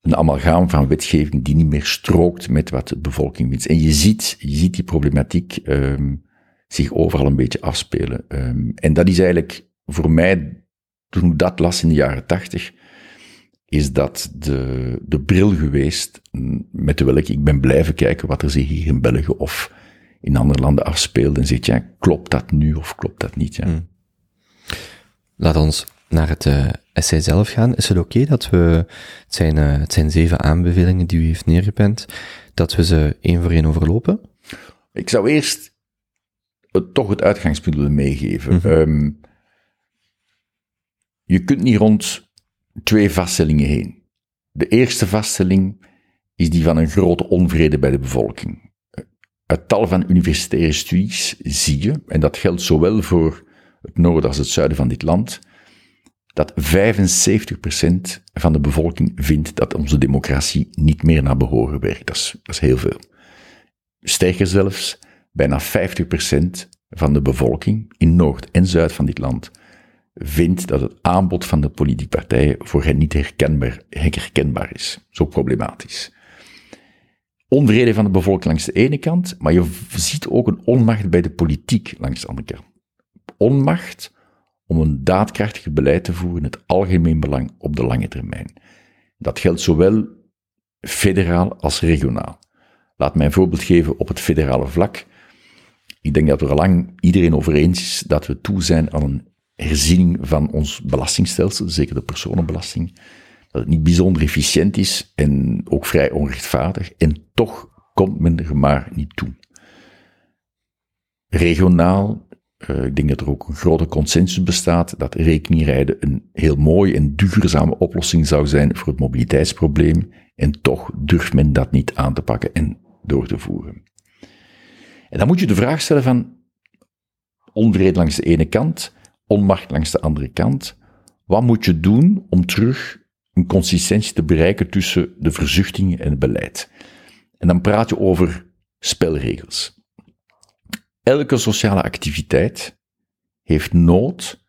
een amalgaam van wetgeving die niet meer strookt met wat de bevolking wenst. En je ziet, je ziet die problematiek um, zich overal een beetje afspelen. Um, en dat is eigenlijk voor mij, toen ik dat las in de jaren tachtig, is dat de, de bril geweest met welke ik ben blijven kijken wat er zich hier in België of in andere landen afspeelde. En zegt, ja, klopt dat nu of klopt dat niet? Ja. Hmm. Laat ons naar het uh, essay zelf gaan, is het oké dat we, het zijn, uh, het zijn zeven aanbevelingen die u heeft neergepend, dat we ze één voor één overlopen? Ik zou eerst het, toch het uitgangspunt willen meegeven. Mm -hmm. um, je kunt niet rond twee vaststellingen heen. De eerste vaststelling is die van een grote onvrede bij de bevolking. Uit tal van universitaire studies zie je, en dat geldt zowel voor het noorden als het zuiden van dit land, dat 75% van de bevolking vindt dat onze democratie niet meer naar behoren werkt. Dat is, dat is heel veel. Sterker zelfs, bijna 50% van de bevolking in Noord en Zuid van dit land vindt dat het aanbod van de politieke partijen voor hen niet herkenbaar, herkenbaar is. Zo problematisch. Onvrede van de bevolking langs de ene kant, maar je ziet ook een onmacht bij de politiek langs de andere kant. Onmacht om een daadkrachtig beleid te voeren in het algemeen belang op de lange termijn. Dat geldt zowel federaal als regionaal. Laat mij een voorbeeld geven op het federale vlak. Ik denk dat er al lang iedereen over eens is dat we toe zijn aan een herziening van ons belastingstelsel, zeker de personenbelasting. Dat het niet bijzonder efficiënt is en ook vrij onrechtvaardig. En toch komt men er maar niet toe. Regionaal, uh, ik denk dat er ook een grote consensus bestaat dat rekeningrijden een heel mooie en duurzame oplossing zou zijn voor het mobiliteitsprobleem. En toch durft men dat niet aan te pakken en door te voeren. En dan moet je de vraag stellen van onvrede langs de ene kant, onmacht langs de andere kant. Wat moet je doen om terug een consistentie te bereiken tussen de verzuchtingen en het beleid? En dan praat je over spelregels. Elke sociale activiteit heeft nood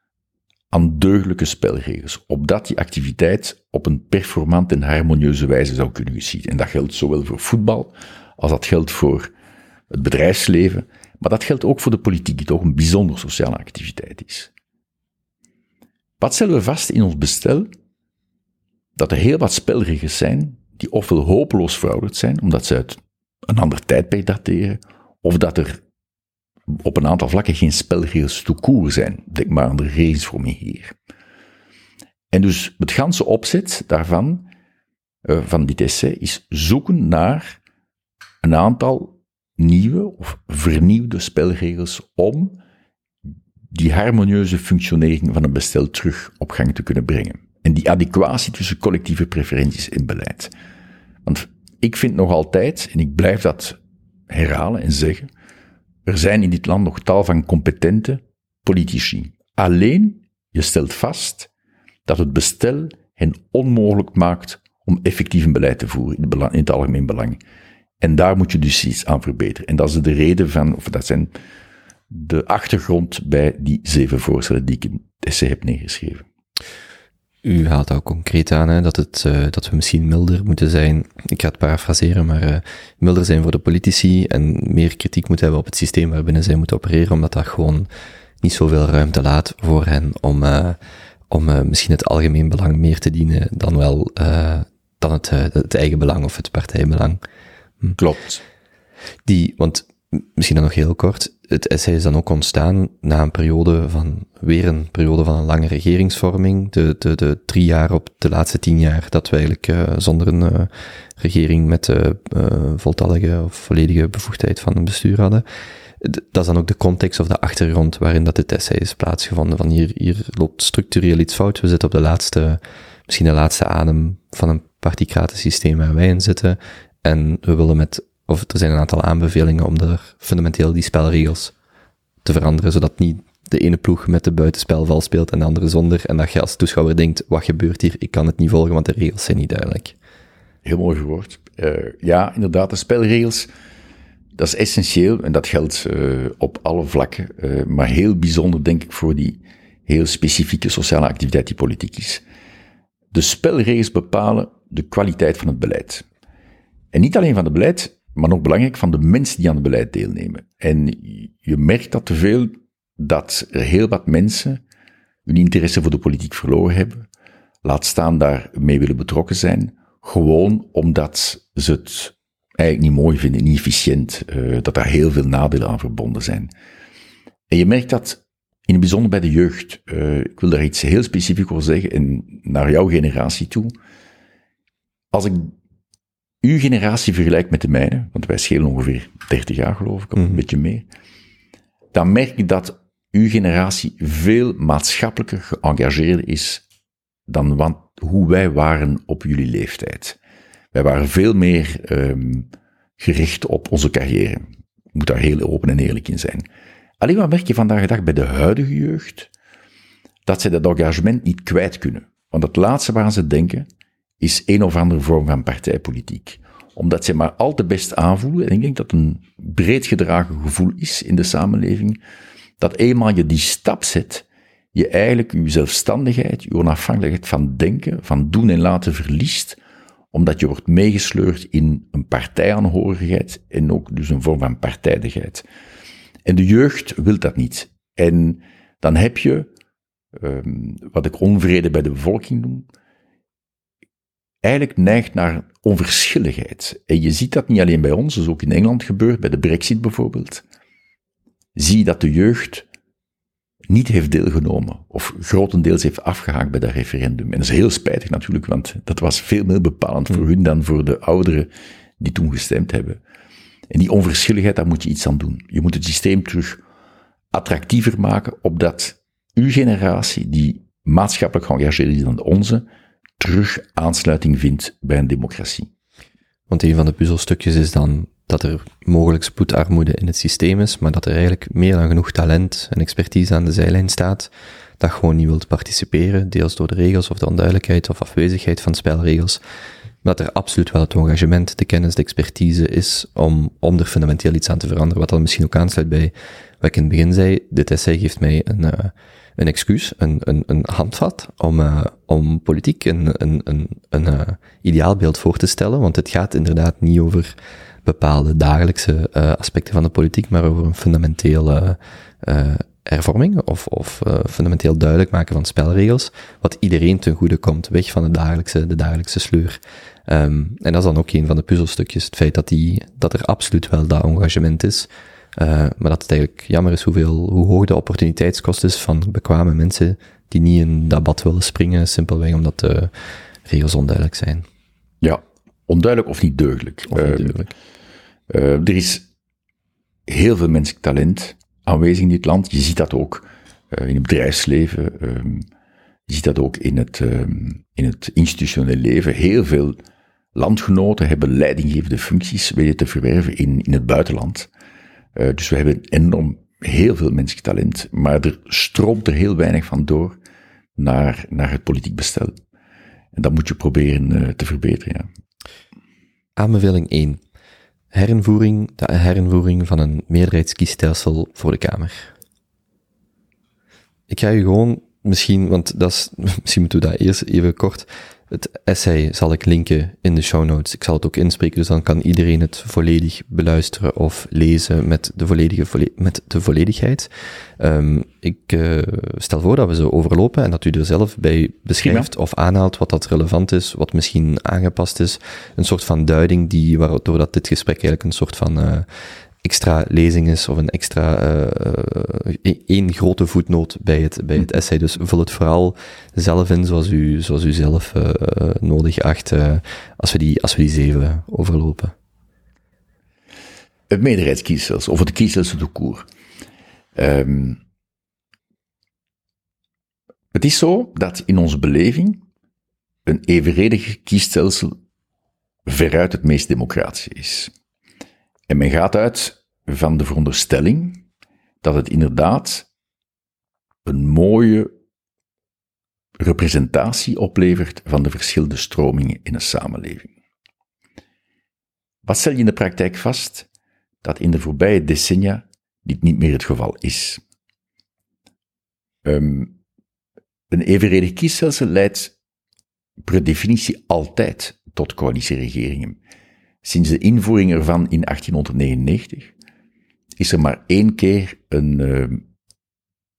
aan deugdelijke spelregels, opdat die activiteit op een performant en harmonieuze wijze zou kunnen geschieden. En dat geldt zowel voor voetbal als dat geldt voor het bedrijfsleven, maar dat geldt ook voor de politiek, die toch een bijzonder sociale activiteit is. Wat stellen we vast in ons bestel? Dat er heel wat spelregels zijn die ofwel hopeloos verouderd zijn, omdat ze uit een ander tijdperk dateren, of dat er op een aantal vlakken geen spelregels toekoer zijn. Denk maar aan de voor hier. En dus het ganse opzet daarvan, uh, van dit essay, is zoeken naar een aantal nieuwe of vernieuwde spelregels om die harmonieuze functionering van een bestel terug op gang te kunnen brengen. En die adequatie tussen collectieve preferenties en beleid. Want ik vind nog altijd, en ik blijf dat herhalen en zeggen, er zijn in dit land nog tal van competente politici. Alleen, je stelt vast dat het bestel hen onmogelijk maakt om effectief een beleid te voeren in, het, algemeen belang. En daar moet je dus iets aan verbeteren. En dat is de reden van, of dat zijn de achtergrond bij die zeven voorstellen die ik in het essay heb neergeschreven. U haalt ook concreet aan hè, dat, het, uh, dat we misschien milder moeten zijn. Ik ga het parafraseren, maar uh, milder zijn voor de politici en meer kritiek moeten hebben op het systeem waarbinnen zij moeten opereren, omdat dat gewoon niet zoveel ruimte laat voor hen om, uh, om misschien het algemeen belang meer te dienen dan wel dan het, het eigen belang of het partijbelang. Hm. Klopt. Die, want misschien dan nog heel kort, het essay is dan ook ontstaan na een periode van, weer een periode van een lange regeringsvorming, de, de, de drie jaar op de laatste tien jaar dat we eigenlijk uh, zonder een uh, regering met uh, voltallige of volledige bevoegdheid van een bestuur hadden. Dat is dan ook de context of de achtergrond waarin dat het essay is plaatsgevonden. Van hier, hier loopt structureel iets fout. We zitten op de laatste, misschien de laatste adem van een particratisch systeem waar wij in zitten. En we willen met of er zijn een aantal aanbevelingen om er fundamenteel die spelregels te veranderen, zodat niet de ene ploeg met de buitenspelval speelt en de andere zonder. En dat je als toeschouwer denkt, wat gebeurt hier? Ik kan het niet volgen, want de regels zijn niet duidelijk. Heel mooi gehoord. Uh, ja, inderdaad, de spelregels, dat is essentieel en dat geldt uh, op alle vlakken. Uh, maar heel bijzonder, denk ik, voor die heel specifieke sociale activiteit die politiek is. De spelregels bepalen de kwaliteit van het beleid. En niet alleen van het beleid, maar nog belangrijk, van de mensen die aan het beleid deelnemen. En je merkt dat te veel, dat er heel wat mensen hun interesse voor de politiek verloren hebben, laat staan daarmee willen betrokken zijn, gewoon omdat ze het eigenlijk niet mooi vinden, niet efficiënt, uh, dat daar heel veel nadelen aan verbonden zijn. En je merkt dat in het bijzonder bij de jeugd. Uh, ik wil daar iets heel specifiek over zeggen, en naar jouw generatie toe. Als ik uw generatie vergelijkt met de mijne, want wij schelen ongeveer 30 jaar geloof ik, of een mhm. beetje meer, dan merk ik dat uw generatie veel maatschappelijker geëngageerd is dan hoe wij waren op jullie leeftijd. Wij waren veel meer um, gericht op onze carrière. Ik moet daar heel open en eerlijk in zijn. Alleen wat merk je vandaag de dag bij de huidige jeugd? Dat ze dat engagement niet kwijt kunnen. Want het laatste waar ze denken, is een of andere vorm van partijpolitiek. Omdat ze maar al te best aanvoelen, en ik denk dat een breed gedragen gevoel is in de samenleving, dat eenmaal je die stap zet, je eigenlijk je zelfstandigheid, je onafhankelijkheid van denken, van doen en laten verliest, omdat je wordt meegesleurd in een partijaanhorigheid en ook dus een vorm van partijdigheid. En de jeugd wil dat niet. En dan heb je, um, wat ik onvrede bij de bevolking noem, eigenlijk neigt naar onverschilligheid. En je ziet dat niet alleen bij ons, dus ook in Engeland gebeurt, bij de brexit bijvoorbeeld. Zie je dat de jeugd niet heeft deelgenomen, of grotendeels heeft afgehaakt bij dat referendum. En dat is heel spijtig natuurlijk, want dat was veel meer bepalend voor hun dan voor de ouderen die toen gestemd hebben. En die onverschilligheid, daar moet je iets aan doen. Je moet het systeem terug attractiever maken, opdat uw generatie, die maatschappelijk geëngageerd is dan de onze, terug aansluiting vindt bij een democratie. Want een van de puzzelstukjes is dan dat er mogelijk spoedarmoede in het systeem is, maar dat er eigenlijk meer dan genoeg talent en expertise aan de zijlijn staat, dat gewoon niet wilt participeren, deels door de regels of de onduidelijkheid of afwezigheid van spelregels, maar dat er absoluut wel het engagement, de kennis, de expertise is om, om er fundamenteel iets aan te veranderen, wat dan misschien ook aansluit bij wat ik in het begin zei, dit essay geeft mij een, uh, een excuus, een, een, een handvat om, uh, om politiek een, een, een, een uh, ideaalbeeld voor te stellen, want het gaat inderdaad niet over bepaalde dagelijkse uh, aspecten van de politiek, maar over een fundamentele hervorming of, of fundamenteel duidelijk maken van spelregels, wat iedereen ten goede komt, weg van de dagelijkse, de dagelijkse sleur. Um, en dat is dan ook een van de puzzelstukjes, het feit dat, die, dat er absoluut wel dat engagement is, uh, maar dat het eigenlijk jammer is hoeveel, hoe hoog de opportuniteitskost is van bekwame mensen die niet in dat bad willen springen, simpelweg omdat de regels onduidelijk zijn. Ja, onduidelijk of niet deugdelijk. Of niet deugdelijk. Uh, er is heel veel menselijk talent aanwezig in dit land. Je ziet dat ook uh, in het bedrijfsleven. Um, je ziet dat ook in het, um, in het institutioneel leven. Heel veel landgenoten hebben leidinggevende functies weten te verwerven in, in het buitenland. Uh, dus we hebben enorm heel veel menselijk talent, maar er stroomt er heel weinig van door naar, naar het politiek bestel. En dat moet je proberen te verbeteren, ja. Aanbeveling 1 herinvoering, de herinvoering van een meerderheidskiesstelsel voor de Kamer. Ik ga je gewoon misschien, want dat is, misschien moeten we dat eerst even kort. Het essay zal ik linken in de show notes. Ik zal het ook inspreken, dus dan kan iedereen het volledig beluisteren of lezen met de, volledige, met de volledigheid. Um, ik uh, stel voor dat we ze overlopen en dat u er zelf bij beschrijft of aanhaalt wat dat relevant is, wat misschien aangepast is. Een soort van duiding die, waardoor dat dit gesprek eigenlijk een soort van uh, extra lezing is of een extra uh, één grote voetnoot bij het, bij het essay. Dus vul het vooral zelf in zoals u, zoals u zelf uh, nodig acht als, we die, als we die zeven overlopen. Het meerderheidskiesstelsel, of het kiesstelsel de koer. Um, het is zo dat in onze beleving een evenredig kiesstelsel veruit het meest democratische is. En men gaat uit van de veronderstelling dat het inderdaad een mooie representatie oplevert van de verschillende stromingen in een samenleving. Wat stel je in de praktijk vast? Dat in de voorbije decennia dit niet meer het geval is. Um, een evenredig kiesstelsel leidt per definitie altijd tot coalitieregeringen. Sinds de invoering ervan in 1899 is er maar één keer een, uh,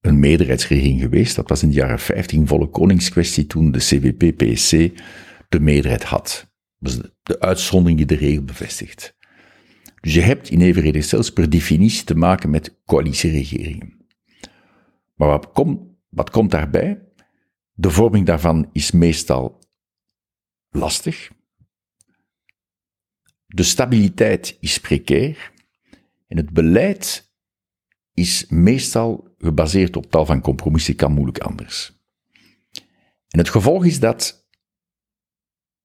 een meerderheidsregering geweest. Dat was in de jaren 15 volle koningskwestie toen de CVP-PSC de meerderheid had. Dat is de, de uitzondering die de regel bevestigt. Dus je hebt in evenredig zelfs per definitie te maken met coalitieregeringen. Maar wat, wat komt daarbij? De vorming daarvan is meestal lastig. De stabiliteit is precair en het beleid is meestal gebaseerd op tal van compromissen, kan moeilijk anders. En het gevolg is dat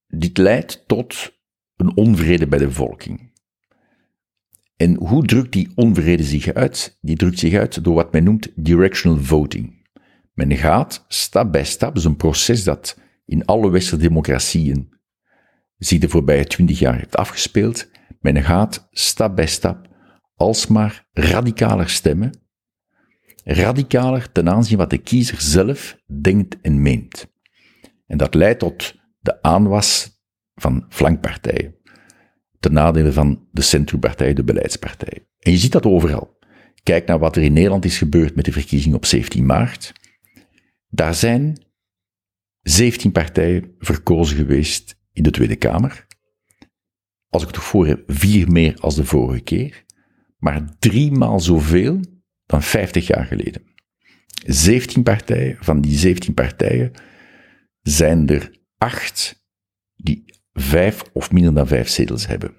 dit leidt tot een onvrede bij de bevolking. En hoe drukt die onvrede zich uit? Die drukt zich uit door wat men noemt directional voting. Men gaat stap bij stap, dat is een proces dat in alle westerse democratieën zich de voorbije twintig jaar heeft afgespeeld. Men gaat stap bij stap alsmaar radicaler stemmen, radicaler ten aanzien wat de kiezer zelf denkt en meent. En dat leidt tot de aanwas van flankpartijen, ten nadele van de centrumpartijen, de beleidspartijen. En je ziet dat overal. Kijk naar wat er in Nederland is gebeurd met de verkiezing op 17 maart. Daar zijn 17 partijen verkozen geweest in de Tweede Kamer. Als ik het voor heb, vier meer als de vorige keer. Maar drie maal zoveel dan 50 jaar geleden. 17 partijen, van die 17 partijen zijn er acht die vijf of minder dan vijf zetels hebben.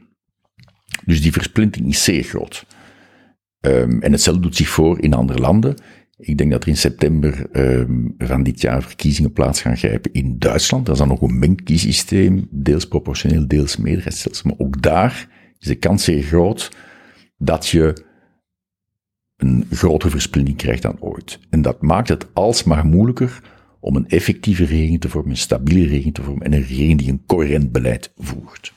Dus die versplintering is zeer groot. Um, en hetzelfde doet zich voor in andere landen. Ik denk dat er in september um, van dit jaar verkiezingen plaats gaan grijpen in Duitsland. Dat is dan nog een mengd kiesysteem, deels proportioneel, deels meerderheidsstelsel. Maar ook daar is de kans zeer groot dat je een grotere versplintering krijgt dan ooit. En dat maakt het alsmaar moeilijker om een effectieve regering te vormen, een stabiele regering te vormen en een regering die een coherent beleid voert.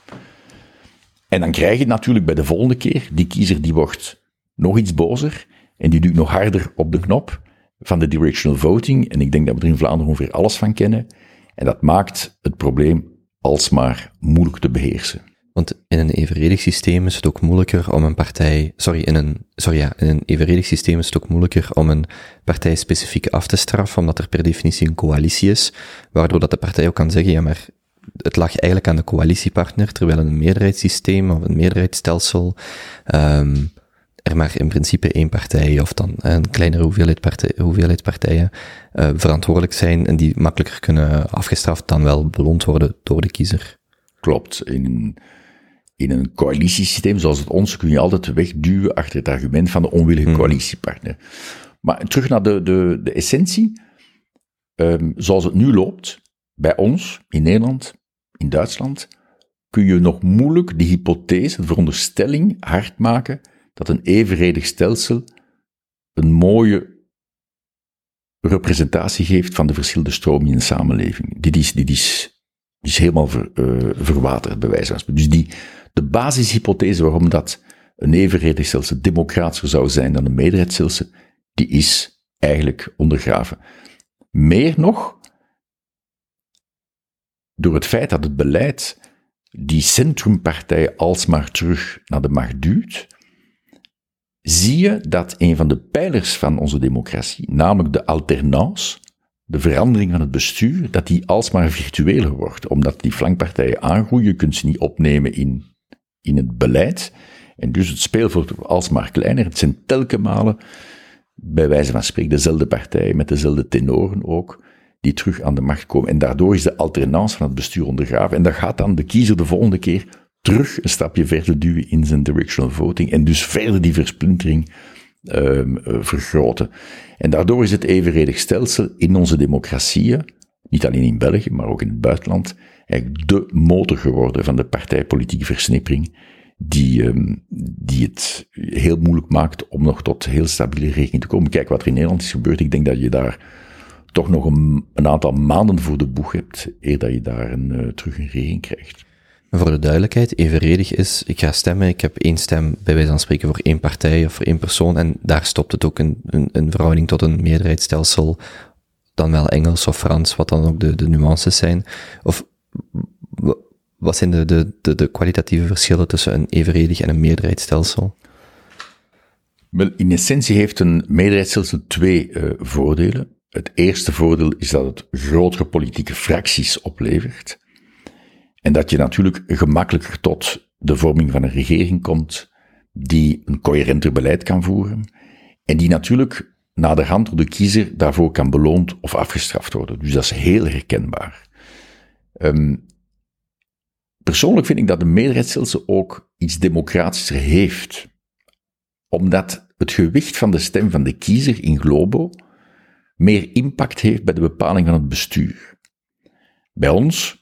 En dan krijg je natuurlijk bij de volgende keer, die kiezer die wordt nog iets bozer en die duwt nog harder op de knop van de directional voting. En ik denk dat we er in Vlaanderen ongeveer alles van kennen. En dat maakt het probleem alsmaar moeilijk te beheersen. Want in een evenredig systeem is het ook moeilijker om een partij, sorry, in een, sorry ja, in een evenredig systeem is het ook moeilijker om een partij specifiek af te straffen, omdat er per definitie een coalitie is, waardoor dat de partij ook kan zeggen, ja, maar het lag eigenlijk aan de coalitiepartner, terwijl een meerderheidssysteem of een meerderheidsstelsel, um, er maar in principe één partij of dan een kleinere hoeveelheid, partij, hoeveelheid partijen uh, verantwoordelijk zijn en die makkelijker kunnen afgestraft dan wel beloond worden door de kiezer. Klopt. In, in een coalitiesysteem zoals het ons kun je altijd wegduwen achter het argument van de onwillige hmm. coalitiepartner. Maar terug naar de, de, de essentie. Um, zoals het nu loopt, bij ons, in Nederland, in Duitsland, kun je nog moeilijk de hypothese, de veronderstelling hard maken dat een evenredig stelsel een mooie representatie geeft van de verschillende stromingen in de samenleving. Dit is, dit is, is helemaal uh, verwaterd, bij wijze van spreken. Dus die, de basishypothese waarom dat een evenredig stelsel democratischer zou zijn dan een meerderheidsstelsel, die is eigenlijk ondergraven. Meer nog, door het feit dat het beleid die centrumpartijen alsmaar terug naar de macht duwt, zie je dat een van de pijlers van onze democratie, namelijk de alternance, de verandering van het bestuur, dat die alsmaar virtueler wordt, omdat die flankpartijen aangroeien, je kunt ze niet opnemen in, in het beleid, en dus het speelveld wordt alsmaar kleiner. Het zijn telkens malen, bij wijze van spreken, dezelfde partijen, met dezelfde tenoren ook, die terug aan de macht komen. En daardoor is de alternance van het bestuur ondergraven. En dat gaat dan de kiezer de volgende keer terug een stapje verder duwen in zijn directional voting en dus verder die versplintering um, vergroten. En daardoor is het evenredig stelsel in onze democratieën, niet alleen in België, maar ook in het buitenland, eigenlijk de motor geworden van de partijpolitieke versnippering, die, um, die het heel moeilijk maakt om nog tot heel stabiele regering te komen. Kijk wat er in Nederland is gebeurd. Ik denk dat je daar toch nog een, een aantal maanden voor de boeg hebt, eer dat je daar een, uh, terug een regering krijgt. Voor de duidelijkheid, evenredig is, ik ga stemmen, ik heb één stem bij wijze van spreken voor één partij of voor één persoon en daar stopt het ook in een, een verhouding tot een meerderheidsstelsel, dan wel Engels of Frans, wat dan ook de, de nuances zijn. Of wat zijn de, de, de, de kwalitatieve verschillen tussen een evenredig en een meerderheidsstelsel? Wel, in essentie heeft een meerderheidsstelsel twee uh, voordelen. Het eerste voordeel is dat het grotere politieke fracties oplevert. En dat je natuurlijk gemakkelijker tot de vorming van een regering komt die een coherenter beleid kan voeren en die natuurlijk naderhand door de kiezer daarvoor kan beloond of afgestraft worden. Dus dat is heel herkenbaar. Um, persoonlijk vind ik dat de meerderheidsstelsel ook iets democratischer heeft, omdat het gewicht van de stem van de kiezer in globo meer impact heeft bij de bepaling van het bestuur. Bij ons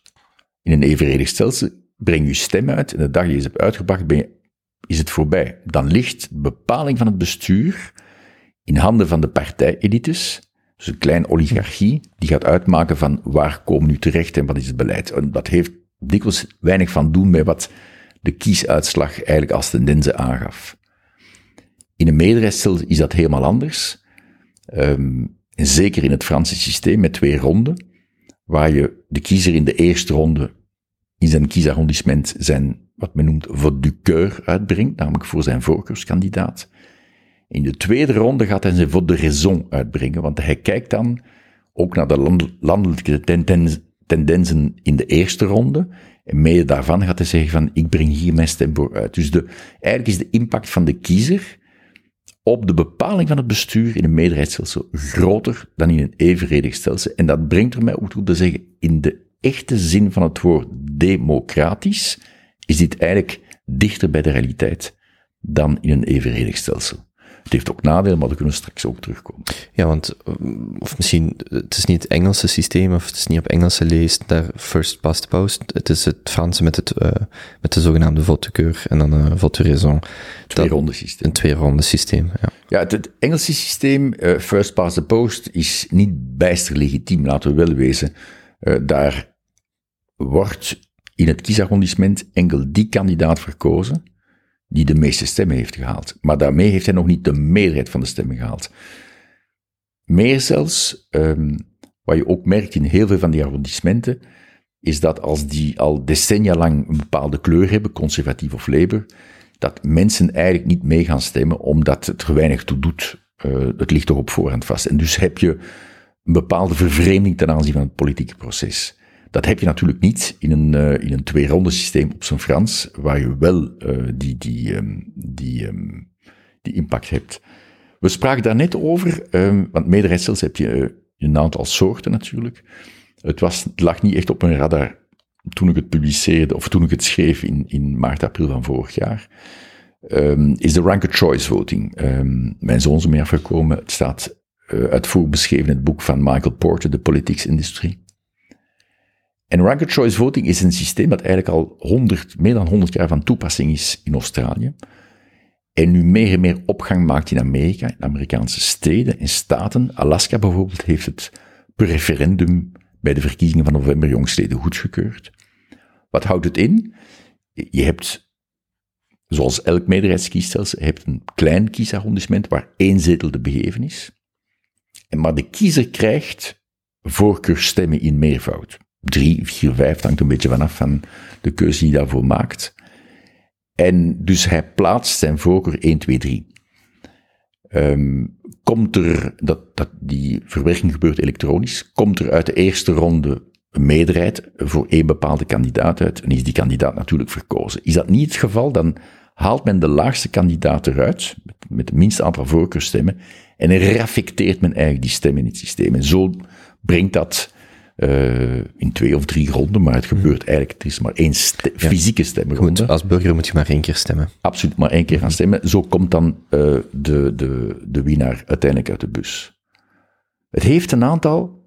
in een evenredig stelsel breng je stem uit en de dag je ze hebt uitgebracht, ben je, is het voorbij. Dan ligt de bepaling van het bestuur in handen van de partijelites, dus een kleine oligarchie, die gaat uitmaken van waar komen nu terecht en wat is het beleid. En dat heeft dikwijls weinig van doen bij wat de kiesuitslag eigenlijk als tendens aangaf. In een meerderheidsstelsel is dat helemaal anders. Um, en zeker in het Franse systeem met twee ronden, waar je de kiezer in de eerste ronde in zijn kiesarrondissement zijn, wat men noemt, vote du coeur uitbrengt, namelijk voor zijn voorkeurskandidaat. In de tweede ronde gaat hij zijn vote de raison uitbrengen, want hij kijkt dan ook naar de landelijke tendensen in de eerste ronde En mede daarvan gaat hij zeggen van, ik breng hier mijn stem voor uit. Dus de, eigenlijk is de impact van de kiezer op de bepaling van het bestuur in een meerderheidsstelsel groter dan in een evenredig stelsel. En dat brengt er mij ook toe te zeggen, in de echte zin van het woord democratisch, is dit eigenlijk dichter bij de realiteit dan in een evenredig stelsel. Het heeft ook nadelen, maar daar kunnen we straks ook terugkomen. Ja, want, um, of misschien, het is niet het Engelse systeem, of het is niet op Engelse leest, daar first past the post. Het is het Franse met, het, uh, met de zogenaamde vote de keur en dan een vote raison. Twee ronde systeem. Een twee ronde systeem, ja. Ja, het, het Engelse systeem, uh, first past the post, is niet bijster legitiem, laten we wel wezen. daar wordt in het kiesarrondissement enkel die kandidaat verkozen die de meeste stemmen heeft gehaald. Maar daarmee heeft hij nog niet de meerderheid van de stemmen gehaald. Meer zelfs, um, wat je ook merkt in heel veel van die arrondissementen, is dat als die al decennia lang een bepaalde kleur hebben, conservatief of labour, dat mensen eigenlijk niet mee gaan stemmen omdat het er weinig toe doet. Uh, het ligt toch op voorhand vast. En dus heb je een bepaalde vervreemding ten aanzien van het politieke proces. Dat heb je natuurlijk niet in een, uh, in een twee-ronde systeem op zijn Frans, waar je wel uh, die, die, um, die, um, die impact hebt. We spraken daar net over, um, want meerderheidsstelsels heb je uh, een aantal soorten natuurlijk. Het, was, het lag niet echt op mijn radar toen ik het publiceerde, of toen ik het schreef in, in maart, april van vorig jaar. Is de ranked choice voting. Mijn zoon is ermee afgekomen. Het staat uitvoerig beschreven in het boek van Michael Porter, The Politics Industry. En ranked choice voting is een systeem dat eigenlijk al 100, meer dan 100 jaar van toepassing is in Australië. En nu meer en meer opgang maakt in Amerika, in Amerikaanse steden en staten. Alaska bijvoorbeeld heeft het per referendum bij de verkiezingen van november jongstleden goedgekeurd. Wat houdt het in? Je hebt, zoals elk meerderheidskiesstelsel, je hebt een klein kiesarrondissement waar één zetel te begeven is. Maar de kiezer krijgt voorkeurstemmen in meervoud drie, vier, vijf, hangt een beetje vanaf van de keuze die hij daarvoor maakt. En dus hij plaatst zijn voorkeur 1, 2, 3. Um, komt er, dat, dat, die verwerking gebeurt elektronisch, komt er uit de eerste ronde een meerderheid voor één bepaalde kandidaat uit, en is die kandidaat natuurlijk verkozen. Is dat niet het geval, dan haalt men de laagste kandidaat eruit, met, met het minste aantal voorkeurstemmen, en reflecteert men eigenlijk die stemmen in het systeem. En zo brengt dat uh, in twee of drie ronden, maar het gebeurt eigenlijk, er is maar één ja. fysieke stemronde. als burger moet je maar één keer stemmen. Absoluut, maar één keer gaan stemmen. Zo komt dan uh, de, de, de winnaar uiteindelijk uit de bus. Het heeft een aantal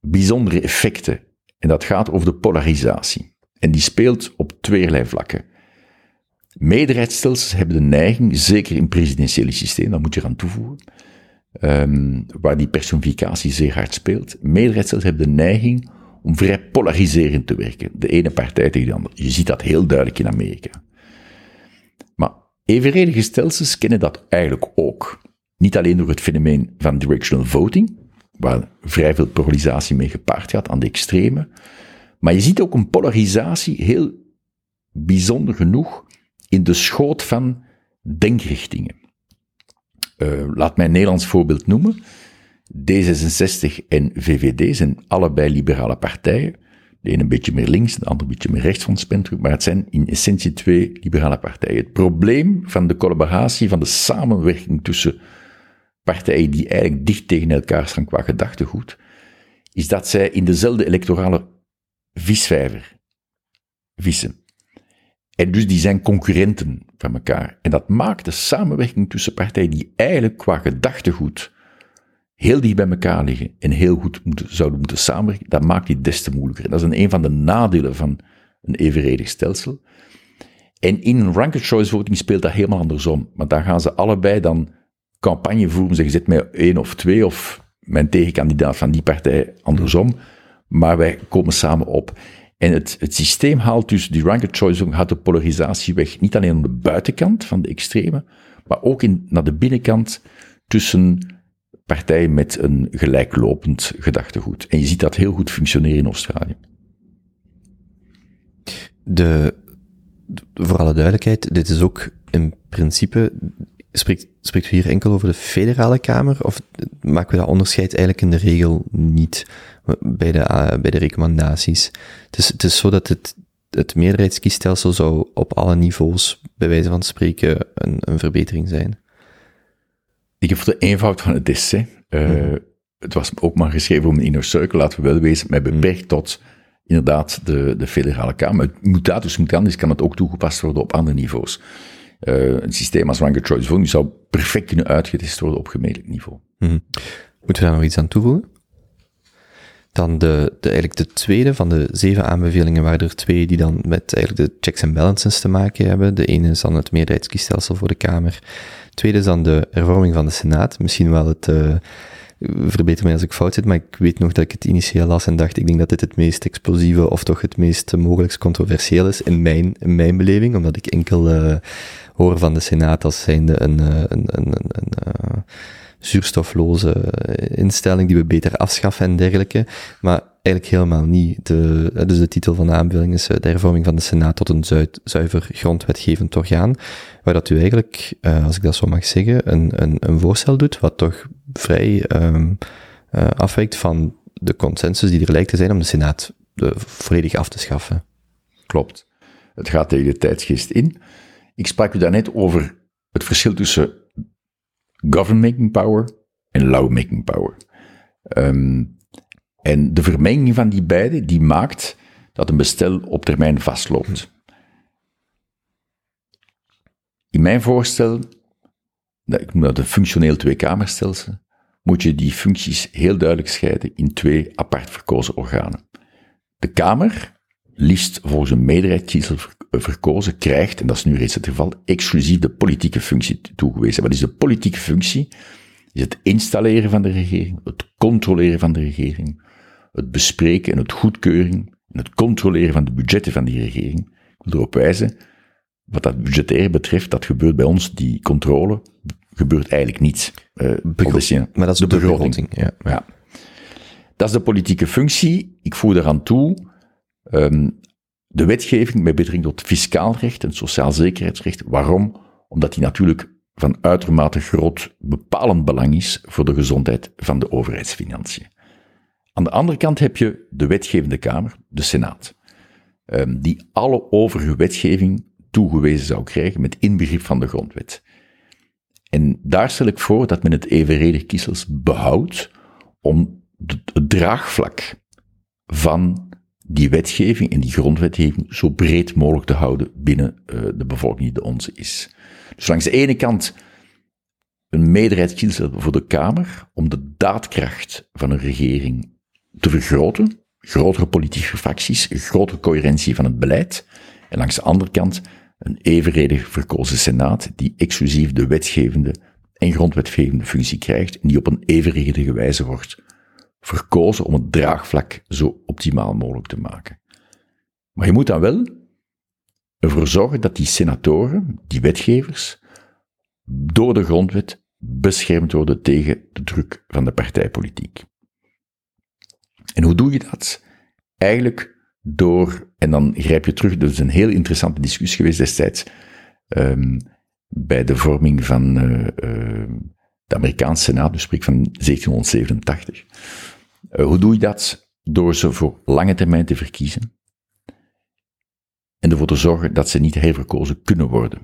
bijzondere effecten. En dat gaat over de polarisatie. En die speelt op tweeërlei vlakken. Meerderheidsstelsels hebben de neiging, zeker in presidentiële systemen, dat moet je eraan toevoegen, um, waar die personificatie zeer hard speelt. Meerderheidsstelsels hebben de neiging om vrij polariserend te werken. De ene partij tegen de andere. Je ziet dat heel duidelijk in Amerika. Maar evenredige stelsels kennen dat eigenlijk ook. Niet alleen door het fenomeen van directional voting, waar vrij veel polarisatie mee gepaard gaat aan de extreme, maar je ziet ook een polarisatie, heel bijzonder genoeg, in de schoot van denkrichtingen. Uh, laat mij een Nederlands voorbeeld noemen. D66 en VVD zijn allebei liberale partijen. De ene een beetje meer links, de andere een beetje meer rechts van het maar het zijn in essentie twee liberale partijen. Het probleem van de collaboratie, van de samenwerking tussen partijen die eigenlijk dicht tegen elkaar staan qua gedachtegoed, is dat zij in dezelfde electorale visvijver vissen. En dus die zijn concurrenten van elkaar. En dat maakt de samenwerking tussen partijen die eigenlijk qua gedachtegoed heel dicht bij elkaar liggen en heel goed zouden moeten samenwerken, dat maakt die des te moeilijker. Dat is een, een van de nadelen van een evenredig stelsel. En in een ranked choice voting speelt dat helemaal andersom. Want daar gaan ze allebei dan campagne voeren. Zeggen, zet mij één of twee of mijn tegenkandidaat van die partij andersom. Maar wij komen samen op. En het, het systeem haalt dus, die ranked choice haalt de polarisatie weg. Niet alleen aan de buitenkant van de extreme, maar ook in, naar de binnenkant tussen partijen met een gelijklopend gedachtegoed. En je ziet dat heel goed functioneren in Australië. De, voor alle duidelijkheid, dit is ook in principe, spreekt, spreekt u hier enkel over de federale kamer, of maken we dat onderscheid eigenlijk in de regel niet? bij de, uh, bij de recommendaties. Het is, het is zo dat het het meerderheidskiesstelsel zou op alle niveaus, bij wijze van spreken, een, een verbetering zijn. Ik heb voor de eenvoud van het essay, uh, het was ook maar geschreven om een inner circle, laten we wel wezen, mij beperkt tot inderdaad de, de federale Kamer. Het mutatus mutandis kan het ook toegepast worden op andere niveaus. Uh, een systeem als choice voting zou perfect kunnen uitgetest worden op gemeentelijk niveau. Mm Moeten we daar nog iets aan toevoegen? Dan de, de, eigenlijk de tweede van de zeven aanbevelingen waren er twee die dan met eigenlijk de checks and balances te maken hebben. De ene is dan het meerderheidskiesstelsel voor de Kamer. De tweede is dan de hervorming van de Senaat. Misschien wel het, uh, verbeter mij als ik fout zit, maar ik weet nog dat ik het initieel las en dacht, ik denk dat dit het meest explosieve of toch het meest mogelijk controversieel is in mijn, in mijn beleving, omdat ik enkel uh, hoor van de Senaat als zijnde een, een, een, een, een zuurstofloze instelling die we beter afschaffen en dergelijke. Maar eigenlijk helemaal niet. De, dus de titel van de aanbeveling is de hervorming van de Senaat tot een zuiver grondwetgevend orgaan, waar dat u eigenlijk, als ik dat zo mag zeggen, een, een, een voorstel doet wat toch vrij um, afwijkt van de consensus die er lijkt te zijn om de Senaat volledig af te schaffen. Klopt. Het gaat tegen de tijdsgeest in. Ik sprak u daarnet over het verschil tussen government-making power en law-making power. Um, en de vermenging van die beide, die maakt dat een bestel op termijn vastloopt. In mijn voorstel, dat een functioneel tweekamerstelsel, moet je die functies heel duidelijk scheiden in twee apart verkozen organen. De Kamer, liefst volgens een meerderheidskiezel verkozen, krijgt, en dat is nu reeds het geval, exclusief de politieke functie toegewezen. Wat is de politieke functie? Is het installeren van de regering, het controleren van de regering, het bespreken en het goedkeuring en het controleren van de budgetten van die regering. Ik wil erop wijzen, wat dat budgetair betreft, dat gebeurt bij ons, die controle, gebeurt eigenlijk niets. Uh, maar dat is de, de begroting. ja. ja. Dat is de politieke functie. Ik voer eraan toe, um, de wetgeving met betrekking tot fiscaal recht en sociaal zekerheidsrecht. Waarom? Omdat die natuurlijk van uitermate groot bepalend belang is voor de gezondheid van de overheidsfinanciën. Aan de andere kant heb je de wetgevende Kamer, de Senaat, ehm, die alle overige wetgeving toegewezen zou krijgen met inbegrip van de grondwet. En daar stel ik voor dat men het evenredig kiezels behoudt om het draagvlak van die wetgeving en die grondwetgeving zo breed mogelijk te houden binnen uh, de bevolking die de onze is. Dus langs de ene kant een meerderheidskiesel voor de Kamer om de daadkracht van een regering te vergroten, grotere politieke fracties, grotere coherentie van het beleid, en langs de andere kant een evenredig verkozen Senaat die exclusief de wetgevende en grondwetgevende functie krijgt en die op een evenredige wijze wordt verkozen om het draagvlak zo optimaal mogelijk te maken. Maar je moet dan wel ervoor zorgen dat die senatoren, die wetgevers, door de grondwet beschermd worden tegen de druk van de partijpolitiek. En hoe doe je dat? Eigenlijk door, en dan grijp je terug, dat is een heel interessante discussie geweest destijds, um, bij de vorming van uh, uh, de Amerikaanse Senaat, dus spreek van 1787. Uh, hoe doe je dat? Door ze voor lange termijn te verkiezen en ervoor te zorgen dat ze niet herverkozen kunnen worden.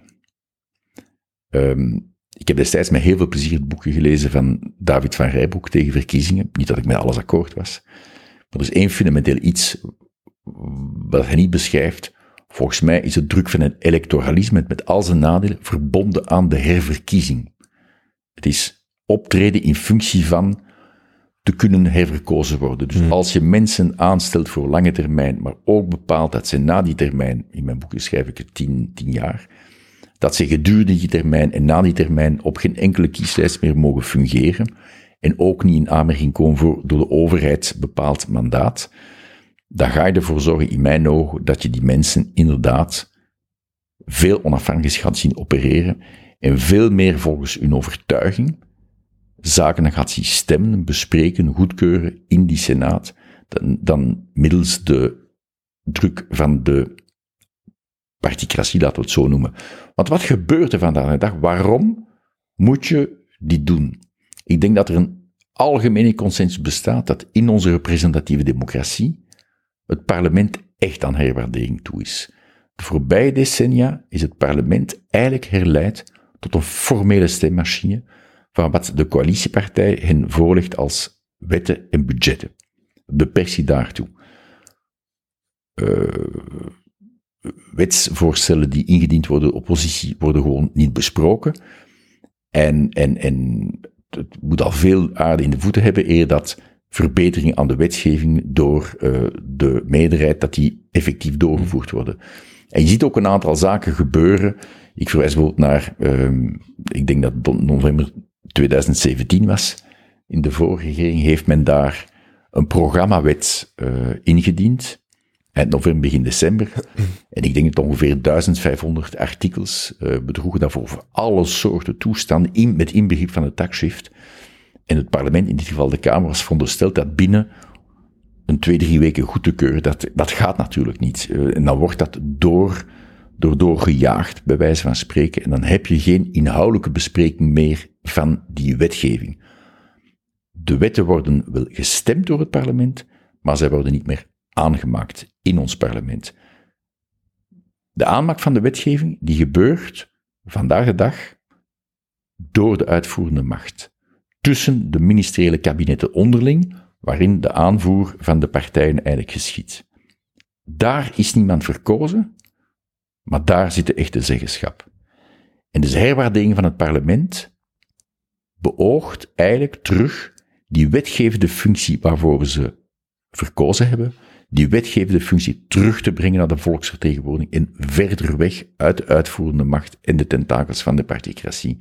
Um, ik heb destijds met heel veel plezier het boekje gelezen van David van Rijbroek tegen verkiezingen. Niet dat ik met alles akkoord was. Maar er is één fundamenteel iets wat hij niet beschrijft. Volgens mij is het druk van het electoralisme met al zijn nadelen verbonden aan de herverkiezing. Het is optreden in functie van te kunnen herverkozen worden. Dus hmm. als je mensen aanstelt voor lange termijn, maar ook bepaalt dat ze na die termijn, in mijn boekje schrijf ik het tien, tien jaar, dat ze gedurende die termijn en na die termijn op geen enkele kieslijst meer mogen fungeren en ook niet in aanmerking komen voor door de overheid bepaald mandaat, dan ga je ervoor zorgen, in mijn ogen, dat je die mensen inderdaad veel onafhankelijk gaat zien opereren en veel meer volgens hun overtuiging zaken gaat zien stemmen, bespreken, goedkeuren in die Senaat, dan, dan middels de druk van de particratie, laten we het zo noemen. Want wat gebeurt er vandaag de dag? Waarom moet je dit doen? Ik denk dat er een algemene consensus bestaat dat in onze representatieve democratie het parlement echt aan herwaardering toe is. De voorbije decennia is het parlement eigenlijk herleid tot een formele stemmachine van wat de coalitiepartij hen voorlegt als wetten en budgetten. De persie daartoe. Uh, wetsvoorstellen die ingediend worden door oppositie worden gewoon niet besproken. En, en, en het moet al veel aarde in de voeten hebben eer dat verbeteringen aan de wetgeving door uh, de meerderheid, dat die effectief doorgevoerd worden. En je ziet ook een aantal zaken gebeuren. Ik verwijs bijvoorbeeld naar, uh, ik denk dat november 2017 was. In de vorige regering heeft men daar een programmawet uh, ingediend. Eind november, begin december. En ik denk dat ongeveer 1500 artikels uh, bedroegen daarvoor over alle soorten toestanden, met inbegrip van de taxshift. En het parlement, in dit geval de Kamer, was verondersteld dat binnen een twee, drie weken goed te keuren. Dat, dat gaat natuurlijk niet. Uh, en dan wordt dat door, door, doorgejaagd, bij wijze van spreken. En dan heb je geen inhoudelijke bespreking meer van die wetgeving. De wetten worden wel gestemd door het parlement, maar zij worden niet meer aangemaakt in ons parlement. De aanmaak van de wetgeving, die gebeurt vandaag de dag door de uitvoerende macht. Tussen de ministeriële kabinetten onderling, waarin de aanvoer van de partijen eigenlijk geschiet. Daar is niemand verkozen, maar daar zit de echte zeggenschap. En de herwaardering van het parlement beoogt eigenlijk terug die wetgevende functie waarvoor ze verkozen hebben, die wetgevende functie terug te brengen naar de volksvertegenwoordiging en verder weg uit de uitvoerende macht en de tentakels van de particratie.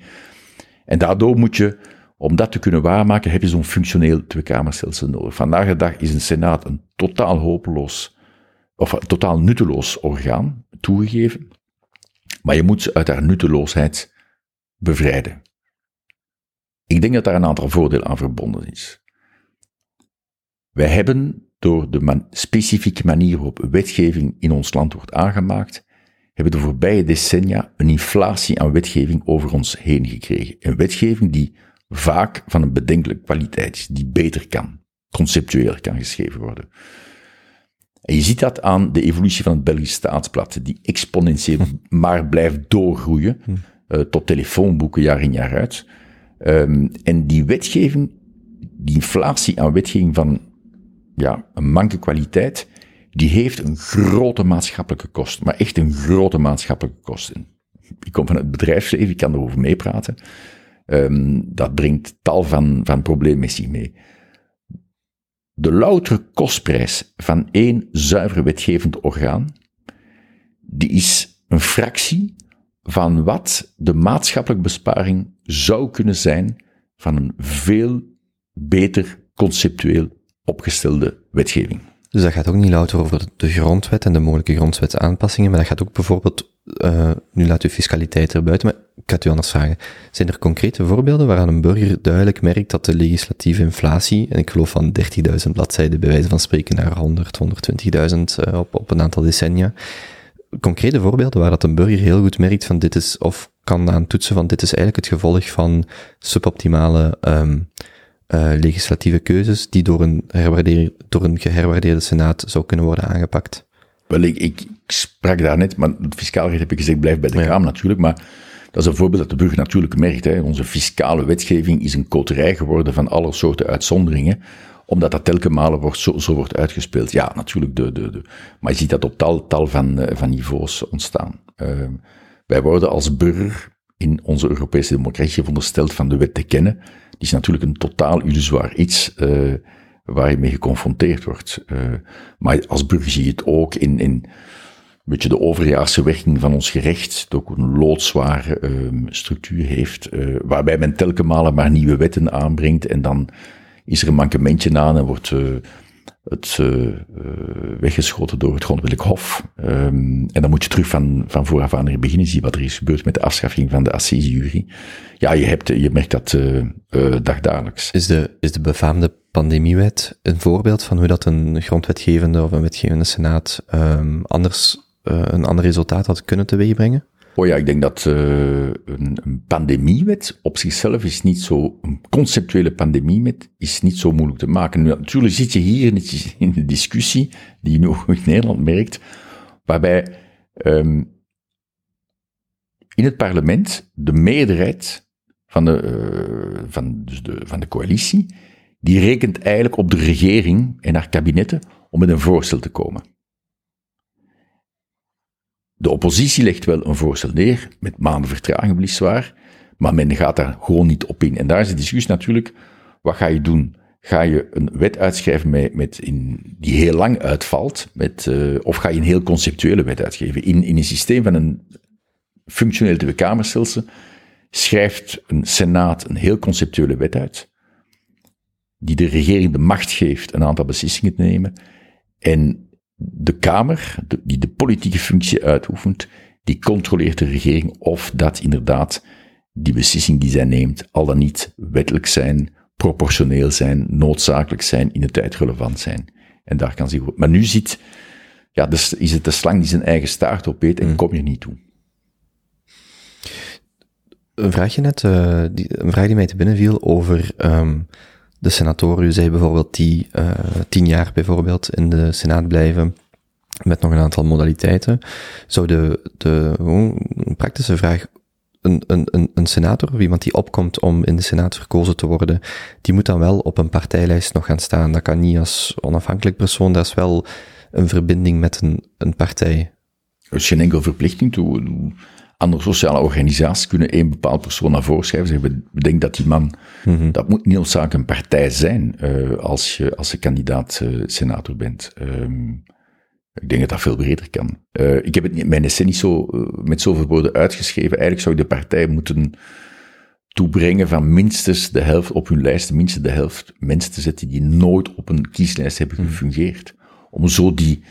En daardoor moet je, om dat te kunnen waarmaken, heb je zo'n functioneel tweekamerstelsel nodig. Vandaag de dag is een senaat een totaal hopeloos, of een totaal nutteloos orgaan, toegegeven. Maar je moet ze uit haar nutteloosheid bevrijden. Ik denk dat daar een aantal voordelen aan verbonden is. Wij hebben door de specifieke manier waarop wetgeving in ons land wordt aangemaakt, hebben de voorbije decennia een inflatie aan wetgeving over ons heen gekregen. Een wetgeving die vaak van een bedenkelijke kwaliteit die beter kan, conceptueel kan geschreven worden. En je ziet dat aan de evolutie van het Belgisch staatsblad, die exponentieel maar blijft doorgroeien, uh, tot telefoonboeken jaar in jaar uit. Um, en die wetgeving, die inflatie aan wetgeving van ja, een manke kwaliteit, die heeft een grote maatschappelijke kost. Maar echt een grote maatschappelijke kost. ik kom van het bedrijfsleven, ik kan erover meepraten. Um, dat brengt tal van, van problemen met zich mee. De loutere kostprijs van één zuiver wetgevend orgaan, die is een fractie van wat de maatschappelijke besparing zou kunnen zijn van een veel beter conceptueel opgestelde wetgeving. Dus dat gaat ook niet louter over de grondwet en de mogelijke grondwetsaanpassingen, maar dat gaat ook bijvoorbeeld, uh, nu laat u fiscaliteit erbuiten, maar ik ga het u anders vragen. Zijn er concrete voorbeelden waaraan een burger duidelijk merkt dat de legislatieve inflatie, en ik geloof van 30.000 bladzijden bij wijze van spreken naar 100, 120.000 uh, op, op een aantal decennia, concrete voorbeelden waar dat een burger heel goed merkt van dit is, of kan aan toetsen van dit is eigenlijk het gevolg van suboptimale um, uh, legislatieve keuzes die door een, door een geherwaardeerde senaat zou kunnen worden aangepakt? Wel, ik, ik sprak daar net, maar het fiscaal recht heb ik gezegd, blijft bij de ja. Kamer natuurlijk, maar dat is een voorbeeld dat de burger natuurlijk merkt. Hè. Onze fiscale wetgeving is een koterij geworden van alle soorten uitzonderingen, omdat dat telkens malen wordt, zo, zo wordt uitgespeeld. Ja, natuurlijk, de, de, de, maar je ziet dat op tal, tal van, uh, van niveaus ontstaan. Uh, wij worden als burger in onze Europese democratie verondersteld van de wet te kennen. Is natuurlijk een totaal illusoir iets uh, waar je mee geconfronteerd wordt. Uh, maar als burger zie je het ook in, in een beetje de overjaarse werking van ons gerecht, dat ook een loodzware uh, structuur heeft, uh, waarbij men telkens maar nieuwe wetten aanbrengt en dan is er een mankementje aan en wordt het uh, weggeschoten door het Grondwettelijk Hof. Um, en dan moet je terug van, van vooraf aan beginnen, zien wat er is gebeurd met de afschaffing van de assisejury. Ja, je, hebt, je merkt dat uh, dagdagelijks. Is de, is de befaamde pandemiewet een voorbeeld van hoe dat een grondwetgevende of een wetgevende senaat um, anders, een ander resultaat had kunnen teweegbrengen? Oh ja, ik denk dat uh, een, een, pandemiewet op zichzelf is niet zo, een conceptuele pandemiewet is niet zo moeilijk te maken. Natuurlijk zit je hier in de discussie, die je nu ook in Nederland merkt, waarbij um, in het parlement de meerderheid van de, uh, van, dus de, van de coalitie, die rekent eigenlijk op de regering en haar kabinetten om met een voorstel te komen. De oppositie legt wel een voorstel neer, met maanden vertraging weliswaar, maar men gaat daar gewoon niet op in. En daar is de discussie natuurlijk, wat ga je doen? Ga je een wet uitschrijven met, met in, die heel lang uitvalt, met, uh, of ga je een heel conceptuele wet uitgeven? In, in een systeem van een functioneel Tweede Kamerstelsel schrijft een senaat een heel conceptuele wet uit, die de regering de macht geeft een aantal beslissingen te nemen, en de Kamer, die de politieke functie uitoefent, die controleert de regering of dat inderdaad die beslissing die zij neemt al dan niet wettelijk zijn, proportioneel zijn, noodzakelijk zijn, in de tijd relevant zijn. En daar kan zich Maar nu ziet, ja, dus is het de slang die zijn eigen staart opeet en mm. kom je niet toe. Een vraagje net, uh, die, een vraag die mij te binnen viel over um, de senatoren, zei bijvoorbeeld die uh, tien jaar bijvoorbeeld in de Senaat blijven, met nog een aantal modaliteiten. Zou de, de praktische vraag, een, een, een, een senator, of iemand die opkomt om in de Senaat verkozen te worden, die moet dan wel op een partijlijst nog gaan staan. Dat kan niet als onafhankelijk persoon, dat is wel een verbinding met een, een partij. Er is geen enkel verplichting toe andere sociale organisaties kunnen één bepaald persoon naar voren schrijven. Zeggen, we denken dat die man, mm dat moet niet noodzakelijk een partij zijn, uh, als je, als je kandidaat uh, senator bent. Um, ik denk dat dat veel breder kan. Uh, ik heb het niet, mijn essay niet zo, met zoveel woorden uitgeschreven. Eigenlijk zou je de partij moeten toebrengen van minstens de helft op hun lijst, minstens de helft mensen te zetten die nooit op een kieslijst hebben mhm. gefungeerd. Om zo die,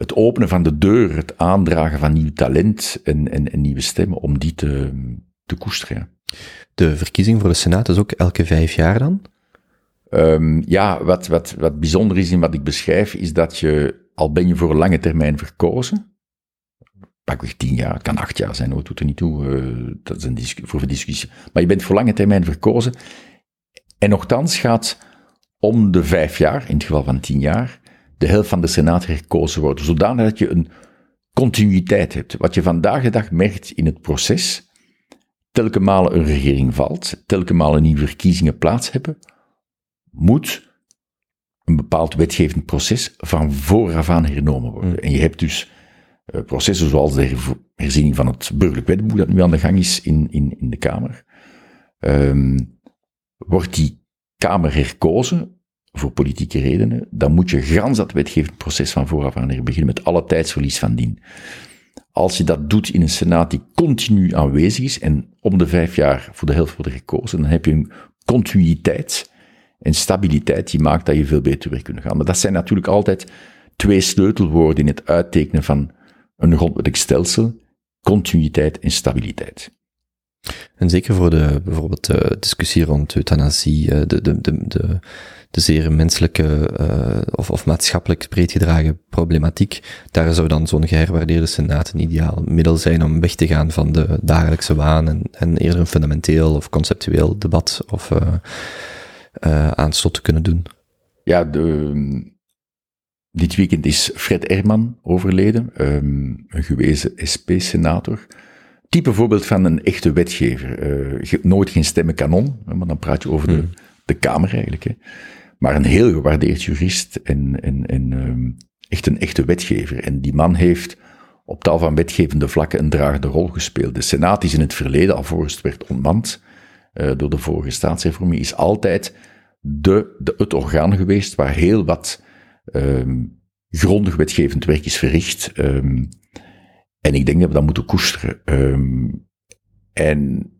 het openen van de deur, het aandragen van nieuw talent en, en, en nieuwe stemmen, om die te, te koesteren. De verkiezing voor de Senaat is ook elke vijf jaar dan? Um, ja, wat, wat, wat bijzonder is in wat ik beschrijf, is dat je, al ben je voor een lange termijn verkozen, pakweg tien jaar, het kan acht jaar zijn, hoor, doet er niet toe, uh, dat is een discussie, voor een discussie. Maar je bent voor lange termijn verkozen, en nogthans gaat om de vijf jaar, in het geval van tien jaar, de helft van de Senaat herkozen wordt, zodanig dat je een continuïteit hebt. Wat je vandaag de dag merkt in het proces, telke malen een regering valt, telke malen nieuwe verkiezingen plaats hebben, moet een bepaald wetgevend proces van vooraf aan hernomen worden. Mm. En je hebt dus uh, processen zoals de herziening van het burgerlijk wetboek dat nu aan de gang is in, in, in de Kamer. Um, wordt die Kamer herkozen voor politieke redenen, dan moet je gans dat wetgevend proces van vooraf aan beginnen met alle tijdsverlies van dien. Als je dat doet in een senaat die continu aanwezig is en om de vijf jaar voor de helft wordt gekozen, dan heb je een continuïteit en stabiliteit die maakt dat je veel beter weer kunt gaan. Maar dat zijn natuurlijk altijd twee sleutelwoorden in het uittekenen van een grondwettelijk stelsel, continuïteit en stabiliteit. En zeker voor de, bijvoorbeeld de discussie rond euthanasie, eh, de, de, de, de de zeer menselijke uh, of, of maatschappelijk breed gedragen problematiek, daar zou dan zo'n geherwaardeerde senaat een ideaal middel zijn om weg te gaan van de dagelijkse waan en, en eerder een fundamenteel of conceptueel debat of uh, uh, aanstot te kunnen doen. Ja, de, dit weekend is Fred Erman overleden, um, een gewezen SP-senator type voorbeeld van een echte wetgever. Uh, nooit geen stemmen kanon, maar dan praat je over de, hmm. de Kamer eigenlijk. Hè maar een heel gewaardeerd jurist en, en, en um, echt een echte wetgever. En die man heeft op tal van wetgevende vlakken een dragende rol gespeeld. De Senaat is in het verleden, alvorens het werd ontmand uh, door de vorige staatshervorming, is altijd de, de, het orgaan geweest waar heel wat um, grondig wetgevend werk is verricht. Um, en ik denk dat we dat moeten koesteren. en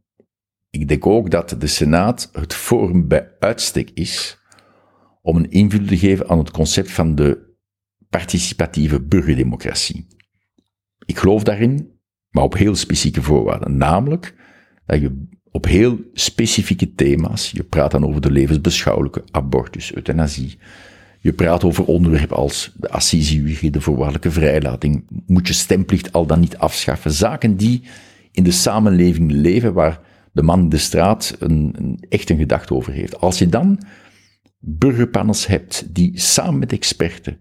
ik denk ook dat de Senaat het forum bij uitstek is om een invulling te geven aan het concept van de participatieve burgerdemocratie. Ik geloof daarin, maar op heel specifieke voorwaarden. Namelijk dat je op heel specifieke thema's, je praat dan over de levensbeschouwelijke, abortus, euthanasie, Je praat over onderwerpen als de assisiewiegen, de voorwaardelijke vrijlating. Moet je stemplicht al dan niet afschaffen? Zaken die in de samenleving leven, waar de man in de straat een, een, echt een gedachte over heeft. Als je dan burgerpanels hebt die samen met experten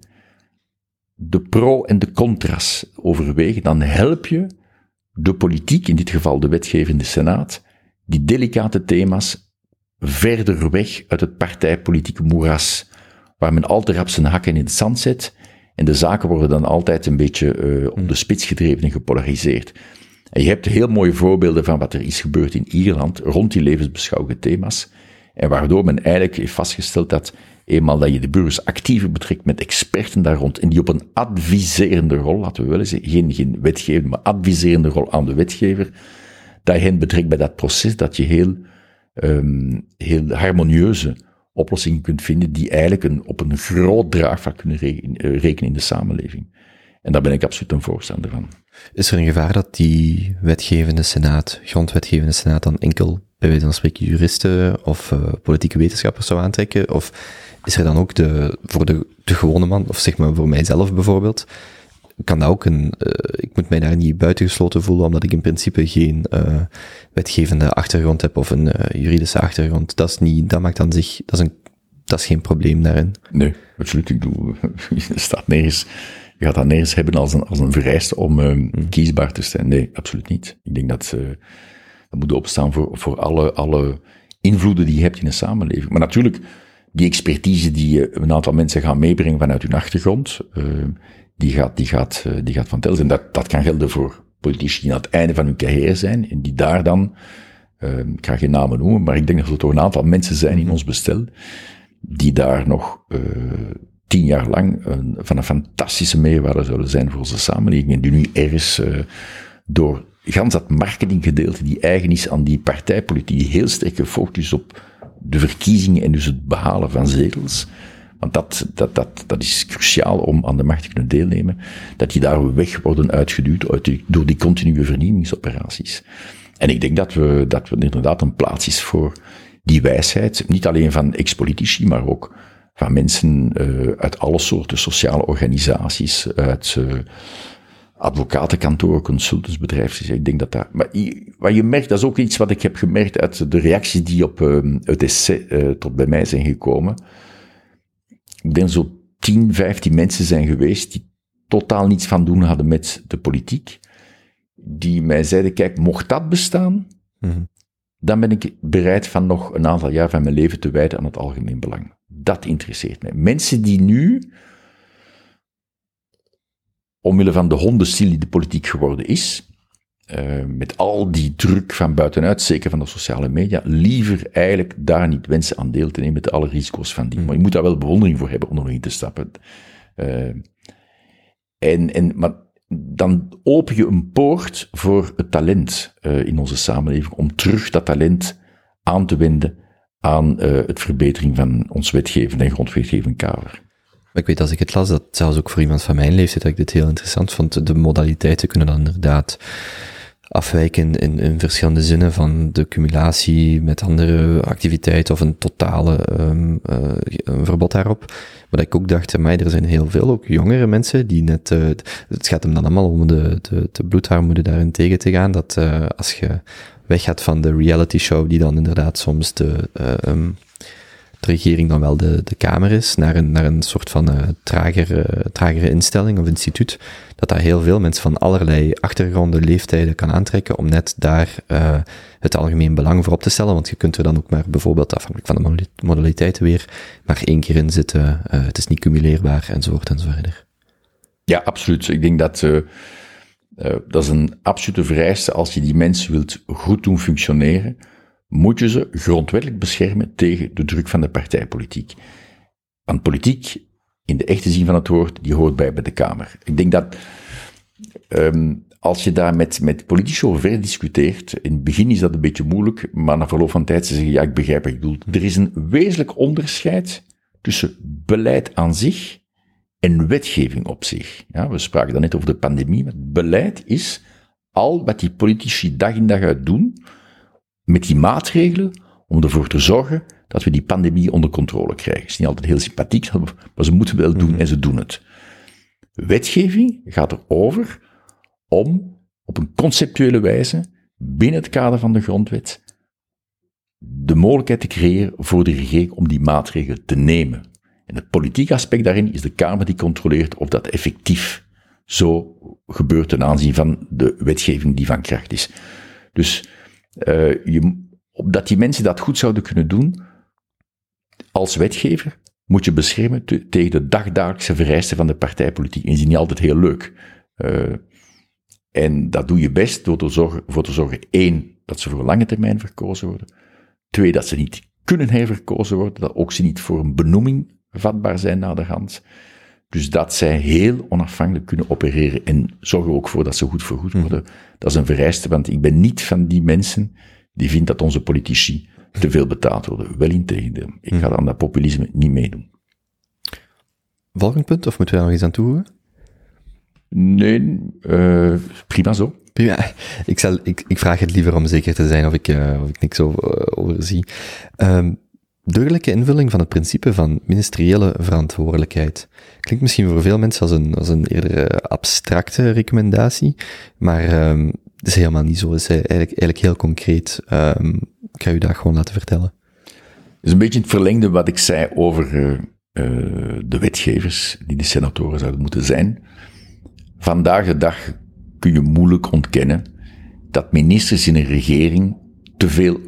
de pro- en de contra's overwegen, dan help je de politiek, in dit geval de wetgever in de Senaat, die delicate thema's verder weg uit het partijpolitieke moeras, waar men al te rap zijn hakken in het zand zet, en de zaken worden dan altijd een beetje uh, de spits gedreven en gepolariseerd. En je hebt heel mooie voorbeelden van wat er is gebeurd in Ierland rond die levensbeschouwende thema's, en waardoor men eigenlijk heeft vastgesteld dat eenmaal dat je de burgers actiever betrekt met experten daar rond, en die op een adviserende rol, laten we wel zeggen, geen, geen wetgever, maar adviserende rol aan de wetgever, dat je hen betrekt bij dat proces, dat je heel, um, heel harmonieuze oplossingen kunt vinden die eigenlijk een, op een groot draagvlak kunnen rekenen in de samenleving. En daar ben ik absoluut een voorstander van. Is er een gevaar dat die wetgevende senaat, grondwetgevende senaat, dan enkel bij wijze van spreken juristen of uh, politieke wetenschappers zou aantrekken? Of is er dan ook de, voor de, gewone man, of zeg maar voor mijzelf bijvoorbeeld, kan dat ook een, uh, ik moet mij daar niet buitengesloten voelen, omdat ik in principe geen uh, wetgevende achtergrond heb of een juridische achtergrond. Dat is niet, dat maakt dan zich, dat is een, dat is geen probleem daarin. Nee, absoluut. Ik doe, er staat nergens, je gaat dat nergens hebben als een, als een vereiste om uh, kiesbaar te zijn. Nee, absoluut niet. Ik denk dat, uh, dat moet opstaan voor, voor alle, alle invloeden die je hebt in een samenleving. Maar natuurlijk, die expertise die een aantal mensen gaan meebrengen vanuit hun achtergrond, uh, die gaat, die gaat, die gaat van tel zijn. Dat, dat kan gelden voor politici die aan het einde van hun carrière zijn en die daar dan, uh, ik ga geen namen noemen, maar ik denk dat er toch een aantal mensen zijn in ons bestel die daar nog tien jaar lang een, van een fantastische meerwaarde zouden zijn voor onze samenleving en die nu ergens uh, door gans dat marketinggedeelte die eigen is aan die partijpolitiek, heel sterk gefocust op de verkiezingen en dus het behalen van zetels, want dat, dat, dat, dat is cruciaal om aan de macht te kunnen deelnemen, dat die daar weg worden uitgeduwd uit door die continue vernieuwingsoperaties. En ik denk dat we, dat we inderdaad een plaats is voor die wijsheid, niet alleen van ex-politici, maar ook van mensen uh, uit alle soorten sociale organisaties, uit uh, advocatenkantoren, consultantsbedrijven. Ik denk dat dat, maar wat je merkt, dat is ook iets wat ik heb gemerkt uit de reacties die op uh, het essay uh, tot bij mij zijn gekomen. Ik denk zo 10, 15 mensen zijn geweest die totaal niets van doen hadden met de politiek. Die mij zeiden, kijk, mocht dat bestaan, mm -hmm. dan ben ik bereid van nog een aantal jaar van mijn leven te wijden aan het algemeen belang. Dat interesseert mij. Mensen die nu, omwille van de hondenstil die de politiek geworden is, uh, met al die druk van buitenuit, zeker van de sociale media, liever eigenlijk daar niet wensen aan deel te nemen met alle risico's van die. Maar je moet daar wel bewondering voor hebben om erin te stappen. Uh, en, en, maar dan open je een poort voor het talent uh, in onze samenleving, om terug dat talent aan te wenden aan uh, het verbetering van ons wetgevend en grondwetgevend kader. Ik weet als ik het las, dat zelfs ook voor iemand van mijn leeftijd, dat ik dit heel interessant vond. De modaliteiten kunnen dan inderdaad afwijken in, in verschillende zinnen van de cumulatie met andere activiteiten of een totale uh, een verbod daarop. Maar dat ik ook dacht, mij er zijn heel veel ook jongere mensen die net, uh, het gaat hem dan allemaal om de, de, de bloedarmoede daarin tegen te gaan, dat als je weggaat van de reality show die dan inderdaad soms de, um, de regering dan wel de, de Kamer is, naar een, naar een soort van uh, tragere, tragere instelling of instituut, dat daar heel veel mensen van allerlei achtergronden, leeftijden kan aantrekken om net daar het algemeen belang voor op te stellen, want je kunt er dan ook maar bijvoorbeeld afhankelijk van de modaliteiten weer maar één keer in zitten, het is niet cumuleerbaar enzovoort enzoverder. Ja, absoluut. Ik denk dat uh, dat is een absolute vereiste als je die mensen wilt goed doen functioneren, moet je ze grondwettelijk beschermen tegen de druk van de partijpolitiek. Want politiek, in de echte zin van het woord, die hoort bij bij de Kamer. Ik denk dat um, als je daar met, met politici over verder discuteert, in het begin is dat een beetje moeilijk, maar na verloop van tijd ze zeggen, ja, ik begrijp wat je bedoelt. Er is een wezenlijk onderscheid tussen beleid aan zich en wetgeving op zich. Ja, we spraken dan net over de pandemie, maar beleid is al wat die politici dag in dag uit doen, met die maatregelen om ervoor te zorgen dat we die pandemie onder controle krijgen. Het is niet altijd heel sympathiek, maar ze moeten wel doen en ze doen het. Wetgeving gaat erover om op een conceptuele wijze binnen het kader van de grondwet de mogelijkheid te creëren voor de regering om die maatregelen te nemen. En het politieke aspect daarin is de Kamer die controleert of dat effectief zo gebeurt ten aanzien van de wetgeving die van kracht is. Dus uh, je, dat die mensen dat goed zouden kunnen doen, als wetgever moet je beschermen tegen de dagdagelijkse vereisten van de partijpolitiek. En die is niet altijd heel leuk. Uh, en dat doe je best door te zorgen, voor te zorgen, één, dat ze voor lange termijn verkozen worden. Twee, dat ze niet kunnen herverkozen worden, dat ook ze niet voor een benoeming vatbaar zijn naar de hand. Dus dat zij heel onafhankelijk kunnen opereren en zorgen ook voor dat ze goed vergoed mhm. worden. Dat is een vereiste, want ik ben niet van die mensen die vindt dat onze politici te veel betaald worden. Wel in tegendeel. Ik ga mhm. aan dat populisme niet meedoen. Volgend punt, of moeten we daar nog iets aan toevoegen? Nee, uh, prima zo. Ik, zal, ik, ik vraag het liever om zeker te zijn of ik, uh, of ik niks over, overzie. Um, Deugdelijke invulling van het principe van ministeriële verantwoordelijkheid. Klinkt misschien voor veel mensen als een, als een eerder abstracte recommendatie, maar um, is helemaal niet zo. Het is eigenlijk, eigenlijk heel concreet. Um, ik ga u dat gewoon laten vertellen. Het is een beetje het verlengde wat ik zei over uh, de wetgevers, die de senatoren zouden moeten zijn. Vandaag de dag kun je moeilijk ontkennen dat ministers in een regering te veel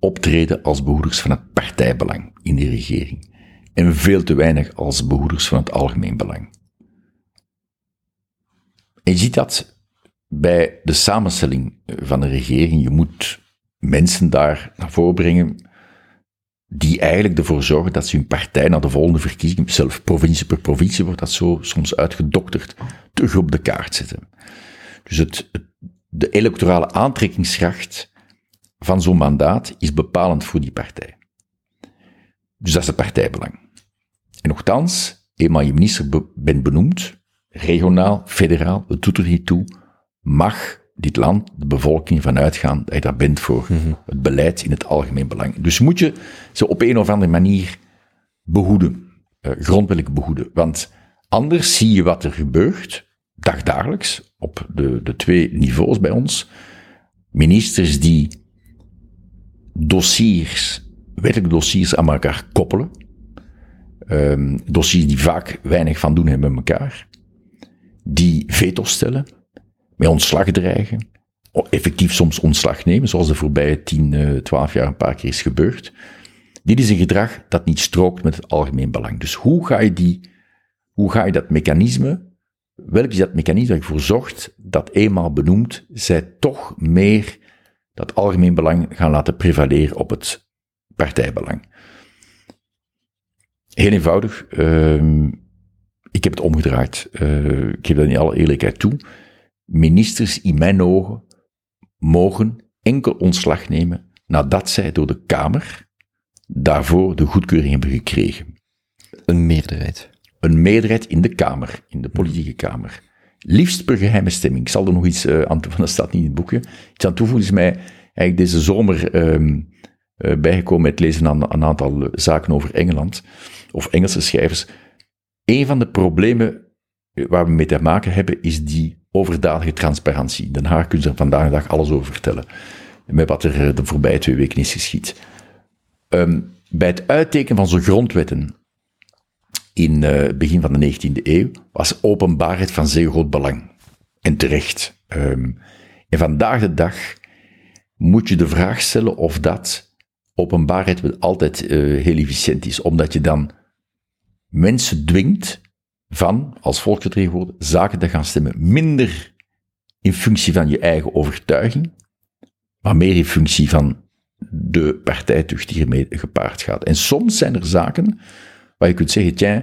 optreden als behoeders van het partijbelang in de regering en veel te weinig als behoeders van het algemeen belang. En je ziet dat bij de samenstelling van de regering. Je moet mensen daar naar voren brengen die eigenlijk ervoor zorgen dat ze hun partij naar de volgende verkiezingen, zelf provincie per provincie wordt dat zo soms uitgedokterd, terug op de kaart zetten. Dus het, de electorale aantrekkingskracht van zo'n mandaat is bepalend voor die partij. Dus dat is het partijbelang. En nogthans, eenmaal je minister bent benoemd, regionaal, federaal, het doet er niet toe, mag dit land, de bevolking vanuit gaan dat je daar bent voor mhm. het beleid in het algemeen belang. Dus moet je ze op een of andere manier behoeden, uh, grondwettelijk behoeden. Want anders zie je wat er gebeurt, dagdagelijks, op de, de twee niveaus bij ons. Ministers die dossiers, wettelijke dossiers aan elkaar koppelen. Um, dossiers die vaak weinig van doen hebben met elkaar. Die veto stellen, met ontslag dreigen, effectief soms ontslag nemen, zoals de voorbije 10, 12 jaar een paar keer is gebeurd. Dit is een gedrag dat niet strookt met het algemeen belang. Dus hoe ga je die, hoe ga je dat mechanisme, welk is dat mechanisme dat ervoor zorgt dat eenmaal benoemd, zij toch meer dat algemeen belang gaan laten prevaleren op het partijbelang. Heel eenvoudig, uh, ik heb het omgedraaid. Uh, ik geef dat in alle eerlijkheid toe. Ministers in mijn ogen mogen enkel ontslag nemen nadat zij door de Kamer daarvoor de goedkeuring hebben gekregen. Een meerderheid. Een meerderheid in de Kamer, in de politieke Kamer. Liefst per geheime stemming. Ik zal er nog iets uh, aan toevoegen, dat staat niet in het boekje. Iets aan toevoegen is mij eigenlijk deze zomer um, uh, bijgekomen met lezen aan een aantal zaken over Engeland, of Engelse schrijvers. Een van de problemen waar we mee te maken hebben, is die overdadige transparantie. In Den Haag kunnen ze er vandaag de dag alles over vertellen. Met wat er de voorbije twee weken is geschied. Um, bij het uittekenen van zo'n grondwetten in het uh, begin van de 19e eeuw was openbaarheid van zeer groot belang. En terecht. Um, en vandaag de dag moet je de vraag stellen of dat openbaarheid altijd uh, heel efficiënt is, omdat je dan mensen dwingt van, als volksvertegenwoordiger, zaken te gaan stemmen. Minder in functie van je eigen overtuiging, maar meer in functie van de partijtucht die ermee gepaard gaat. En soms zijn er zaken waar je kunt zeggen, tja,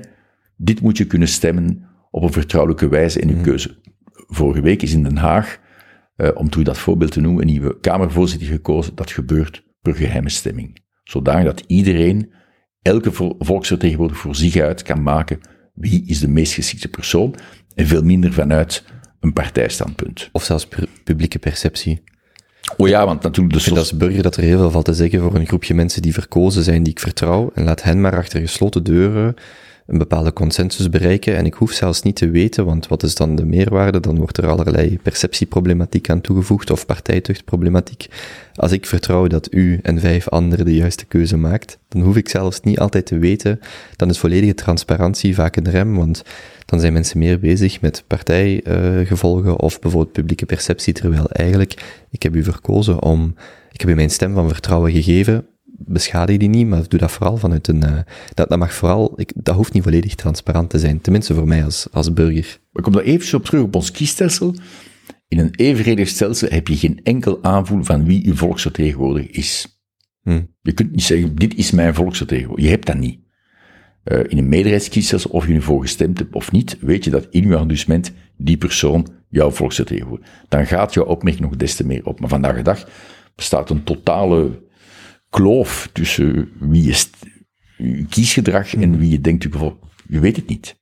dit moet je kunnen stemmen op een vertrouwelijke wijze in je mhm. keuze. Vorige week is in Den Haag, uh, om toe dat voorbeeld te noemen, een nieuwe Kamervoorzitter gekozen. Dat gebeurt per geheime stemming. Zodanig dat iedereen, elke volksvertegenwoordiger voor zich uit kan maken wie is de meest geschikte persoon en veel minder vanuit een partijstandpunt. Of zelfs publieke perceptie. Oh ja, want natuurlijk de Ik vind als burger dat er heel veel valt te zeggen voor een groepje mensen die verkozen zijn, die ik vertrouw, en laat hen maar achter gesloten deuren een bepaalde consensus bereiken. En ik hoef zelfs niet te weten, want wat is dan de meerwaarde? Dan wordt er allerlei perceptieproblematiek aan toegevoegd, of partijtuchtproblematiek. Als ik vertrouw dat u en vijf anderen de juiste keuze maakt, dan hoef ik zelfs niet altijd te weten. Dan is volledige transparantie vaak een rem, want dan zijn mensen meer bezig met partijgevolgen of bijvoorbeeld publieke perceptie, terwijl eigenlijk, ik heb u verkozen om, ik heb u mijn stem van vertrouwen gegeven, beschadig die niet, maar doe dat vooral vanuit een, eh, dat, dat mag vooral, ik, dat hoeft niet volledig transparant te zijn, tenminste voor mij als, als burger. Ik kom daar even op terug op ons kiesstelsel. In een evenredig stelsel heb je geen enkel aanvoel van wie uw volksvertegenwoordiger is. Hm. Je kunt niet zeggen, dit is mijn volksvertegenwoordiger. Je hebt dat niet. Eh, in een meerderheidskiesstelsel, of je ervoor gestemd hebt of niet, weet je dat in je arrondissement die persoon jouw volksvertegenwoordiger. Dan gaat jouw opmerking nog des te meer op. Maar vandaag de dag bestaat een totale kloof tussen wie je, kiesgedrag en wie je denkt, je gevolg- je weet het niet.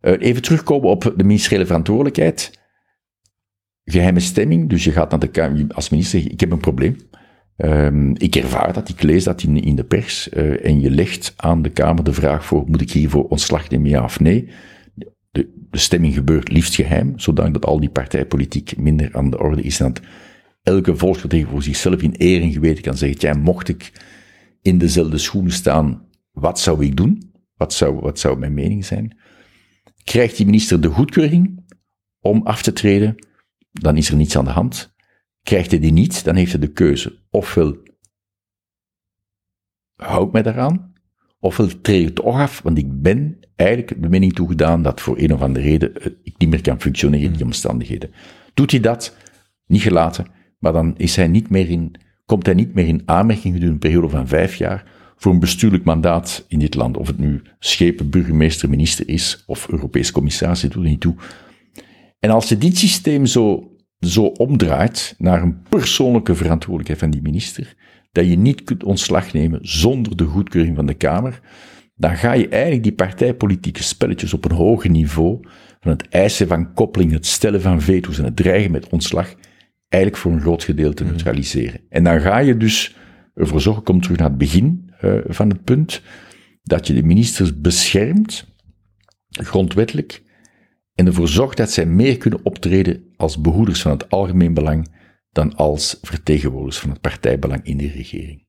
Eh, even terugkomen op de ministeriële verantwoordelijkheid. Geheime stemming, dus je gaat naar de Kamer als minister, ik heb een probleem. Ehm, ik ervaar dat, ik lees dat in, in de pers, eh, en je legt aan de Kamer de vraag voor, moet ik hiervoor ontslag nemen, ja of nee? De, de stemming gebeurt liefst geheim, zodat al die partijpolitiek minder aan de orde is en dat elke volksvertegenwoordiger zichzelf in eer en geweten kan zeggen, ja, mocht ik in dezelfde schoenen staan, wat zou ik doen? Wat zou, wat zou mijn mening zijn? Krijgt die minister de goedkeuring om af te treden, dan is er niets aan de hand. Krijgt hij die niet, dan heeft hij de keuze. Ofwel houd mij daaraan, ofwel treed ik toch af, want ik ben eigenlijk de mening toegedaan dat voor een of andere reden eh, ik niet meer kan functioneren in die omstandigheden. Doet hij dat, niet gelaten, maar dan is hij niet meer in, komt hij niet meer in aanmerking gedurende een periode van vijf jaar voor een bestuurlijk mandaat in dit land. Of het nu schepen, burgemeester, minister is of Europees commissaris, dat doet niet toe. En als je dit systeem zo, zo omdraait naar een persoonlijke verantwoordelijkheid van die minister, dat je niet kunt ontslag nemen zonder de goedkeuring van de Kamer, dan ga je eigenlijk die partijpolitieke spelletjes op een hoger niveau, van het eisen van koppeling, het stellen van veto's en het dreigen met ontslag, eigenlijk voor een groot gedeelte neutraliseren. En dan ga je dus ervoor zorgen, kom terug naar het begin uh, van het punt, dat je de ministers beschermt, grondwettelijk, en ervoor zorgt dat zij meer kunnen optreden als behoeders van het algemeen belang dan als vertegenwoordigers van het partijbelang in de regering.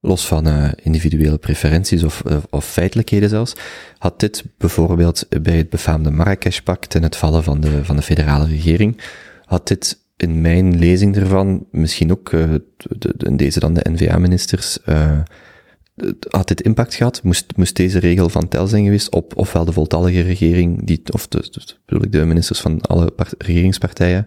Los van uh, individuele preferenties of, uh, of feitelijkheden zelfs, had dit bijvoorbeeld bij het befaamde Marrakesh-pact en het vallen van de, van de federale regering, had dit in mijn lezing ervan, misschien ook uh, de, de, in deze dan de N-VA-ministers, had dit impact gehad? Moest, moest deze regel van tel zijn geweest op ofwel de voltallige regering, die, of de, de, ik de ministers van alle part, regeringspartijen,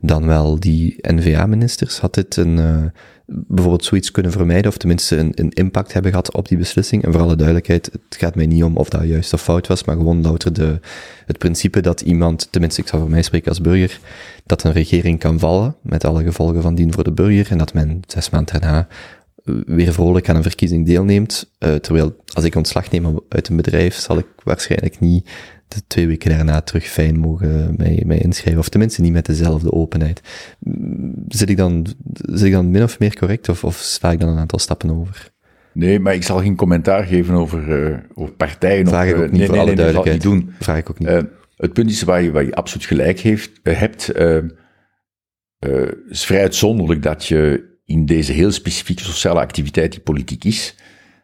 dan wel die N-VA-ministers? Had dit een, uh, bijvoorbeeld zoiets kunnen vermijden, of tenminste een, een impact hebben gehad op die beslissing? En voor alle duidelijkheid, het gaat mij niet om of dat juist of fout was, maar gewoon louter de, het principe dat iemand, tenminste ik zal voor mij spreken als burger, dat een regering kan vallen, met alle gevolgen van dien voor de burger, en dat men zes maanden daarna weer vrolijk aan een verkiezing deelneemt. Uh, terwijl als ik ontslag neem uit een bedrijf, zal ik waarschijnlijk niet de twee weken daarna terug fijn mogen mij, mij inschrijven. Of tenminste niet met dezelfde openheid. Zit ik dan, zit ik dan min of meer correct of, of sla ik dan een aantal stappen over? Nee, maar ik zal geen commentaar geven over, uh, over partijen. Vraag of, ik ook niet nee, voor nee, alle nee, duidelijkheid. Dat doen. Vraag ik ook niet. Uh, het punt is waar je, waar je absoluut gelijk heeft, hebt. het is vrij uitzonderlijk dat je in deze heel specifieke sociale activiteit die politiek is,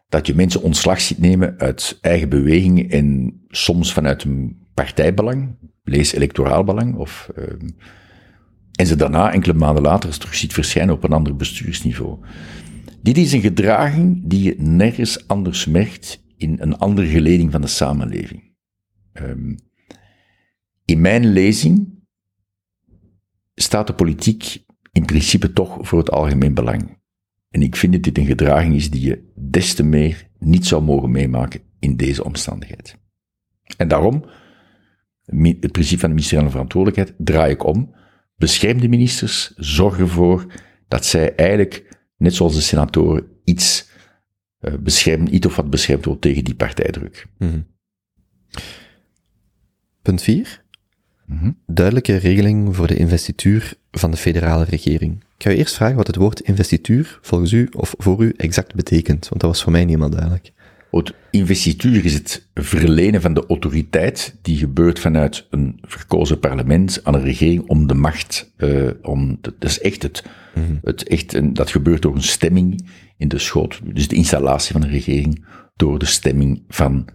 dat je mensen ontslag ziet nemen uit eigen bewegingen en soms vanuit een partijbelang, lees electoraal belang, of, uh, en ze daarna enkele maanden later terug ziet verschijnen op een ander bestuursniveau. Dit is een gedraging die je nergens anders merkt in een andere geleding van de samenleving. Um, in mijn lezing staat de politiek in principe toch voor het algemeen belang. En ik vind dat dit een gedraging is die je des te meer niet zou mogen meemaken in deze omstandigheid. En daarom, het principe van de ministeriële verantwoordelijkheid draai ik om. Bescherm de ministers, zorg ervoor dat zij eigenlijk, net zoals de senatoren, iets uh, beschermen, iets of wat beschermd wordt tegen die partijdruk. Mm -hmm. Punt 4. Mm -hmm. Duidelijke regeling voor de investituur van de federale regering. Ik ga u eerst vragen wat het woord investituur volgens u of voor u exact betekent, want dat was voor mij niet helemaal duidelijk. Het investituur is het verlenen van de autoriteit die gebeurt vanuit een verkozen parlement aan een regering om de macht, uh, om, dat is echt het, het echt, een, dat gebeurt door een stemming in de schoot, dus de installatie van een regering door de stemming van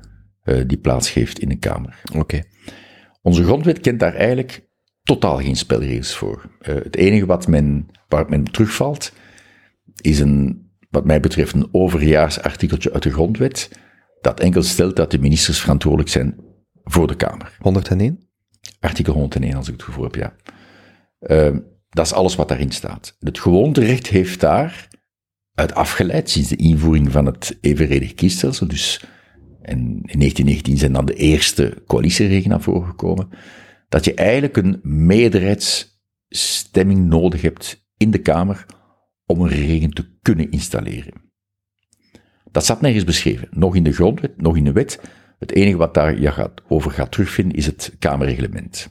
uh, die plaatsgeeft in de Kamer. Oké. Onze grondwet kent daar eigenlijk totaal geen spelregels voor. Uh, het enige wat men, waar men terugvalt, is een, wat mij betreft, een overjaarsartikeltje uit de grondwet, dat enkel stelt dat de ministers verantwoordelijk zijn voor de Kamer. 101? Artikel 101, als ik het gevoel heb, ja. Uh, dat is alles wat daarin staat. Het gewoonterecht heeft daar uit afgeleid sinds de invoering van het evenredig kiesstelsel, dus en in 1919 zijn dan de eerste coalitieregelen naar voren gekomen, dat je eigenlijk een meerderheidsstemming nodig hebt in de Kamer om een regering te kunnen installeren. Dat staat nergens beschreven, nog in de grondwet, nog in de wet. Het enige wat daar je gaat, over gaat terugvinden is het Kamerreglement.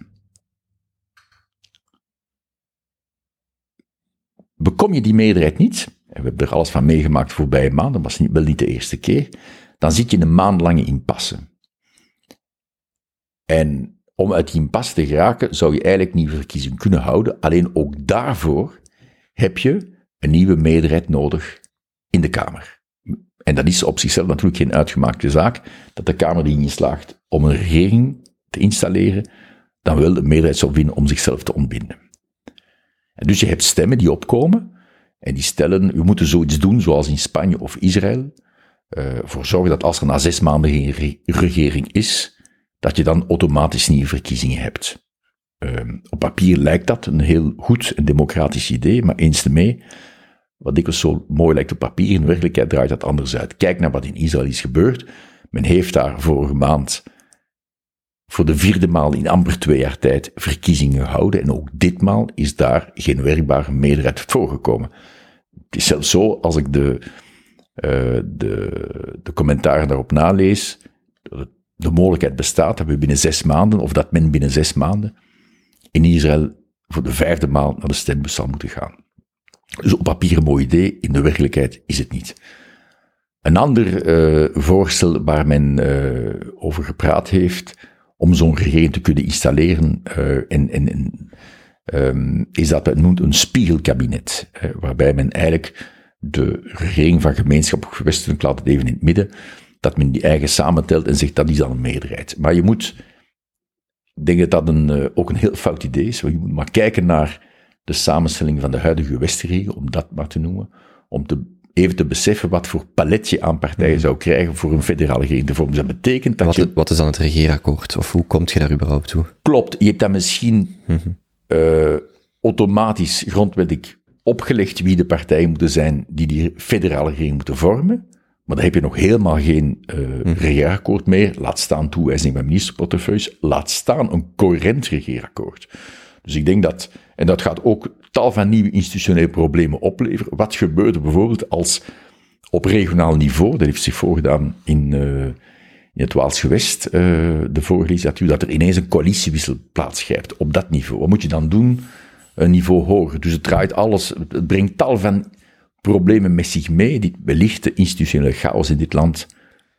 Bekom je die meerderheid niet, en we hebben er alles van meegemaakt voorbije maanden, dat was niet, wel niet de eerste keer, dan zit je een maand lang in impasse. En om uit die impasse te geraken, zou je eigenlijk nieuwe verkiezingen kunnen houden. Alleen ook daarvoor heb je een nieuwe meerderheid nodig in de Kamer. En dat is op zichzelf natuurlijk geen uitgemaakte zaak, dat de Kamer die niet slaagt om een regering te installeren, dan wel de meerderheid zou winnen om zichzelf te ontbinden. En dus je hebt stemmen die opkomen, en die stellen, we moeten zoiets doen zoals in Spanje of Israël, uh, voor zorgen dat als er na zes maanden geen re regering is, dat je dan automatisch nieuwe verkiezingen hebt. Uh, op papier lijkt dat een heel goed en democratisch idee, maar eens te mee, wat dikwijls zo mooi lijkt op papier, in werkelijkheid draait dat anders uit. Kijk naar wat in Israël is gebeurd. Men heeft daar vorige maand voor de vierde maal in amper twee jaar tijd verkiezingen gehouden. En ook ditmaal is daar geen werkbare meerderheid voorgekomen. Het is zelfs zo, als ik de, uh, de, de commentaren daarop nalees, dat de mogelijkheid bestaat dat we binnen zes maanden, of dat men binnen zes maanden in Israël voor de vijfde maal naar de stembus zal moeten gaan. Dus op papier een mooi idee, in de werkelijkheid is het niet. Een ander uh, voorstel waar men uh, over gepraat heeft, om zo'n regering te kunnen installeren, uh, en, um, is dat men noemt een spiegelkabinet, waarbij men eigenlijk de regering van gemeenschap of gewestelijk, laat het even in het midden, dat men die eigen samentelt en zegt dat is dan een meerderheid. Maar je moet, ik denk dat dat ook een heel fout idee is, want je moet maar kijken naar de samenstelling van de huidige Westerregio, om dat maar te noemen, om te, even te beseffen wat voor paletje aan partijen zou krijgen voor een federale regering te vormen. Dus dat betekent dat wat, je... Wat is dan het regeerakkoord? Of hoe kom je daar überhaupt toe? Klopt, je hebt dan misschien Mhm. uh, automatisch grondwettelijk opgelegd wie de partijen moeten zijn die die federale regering moeten vormen. Maar dan heb je nog helemaal geen uh, Mhm. regeerakkoord meer. Laat staan toewijzing van ministerportefeuilles. Laat staan een coherent regeerakkoord. Dus ik denk dat, en dat gaat ook tal van nieuwe institutionele problemen opleveren. Wat gebeurt er bijvoorbeeld als op regionaal niveau, dat heeft zich voorgedaan in, uh, in het Waals gewest, uh, de vorige legislatuur, dat er ineens een coalitiewissel plaatsgrijpt op dat niveau. Wat moet je dan doen? Een niveau hoger. Dus het draait alles, het brengt tal van problemen met zich mee, die wellicht de institutionele chaos in dit land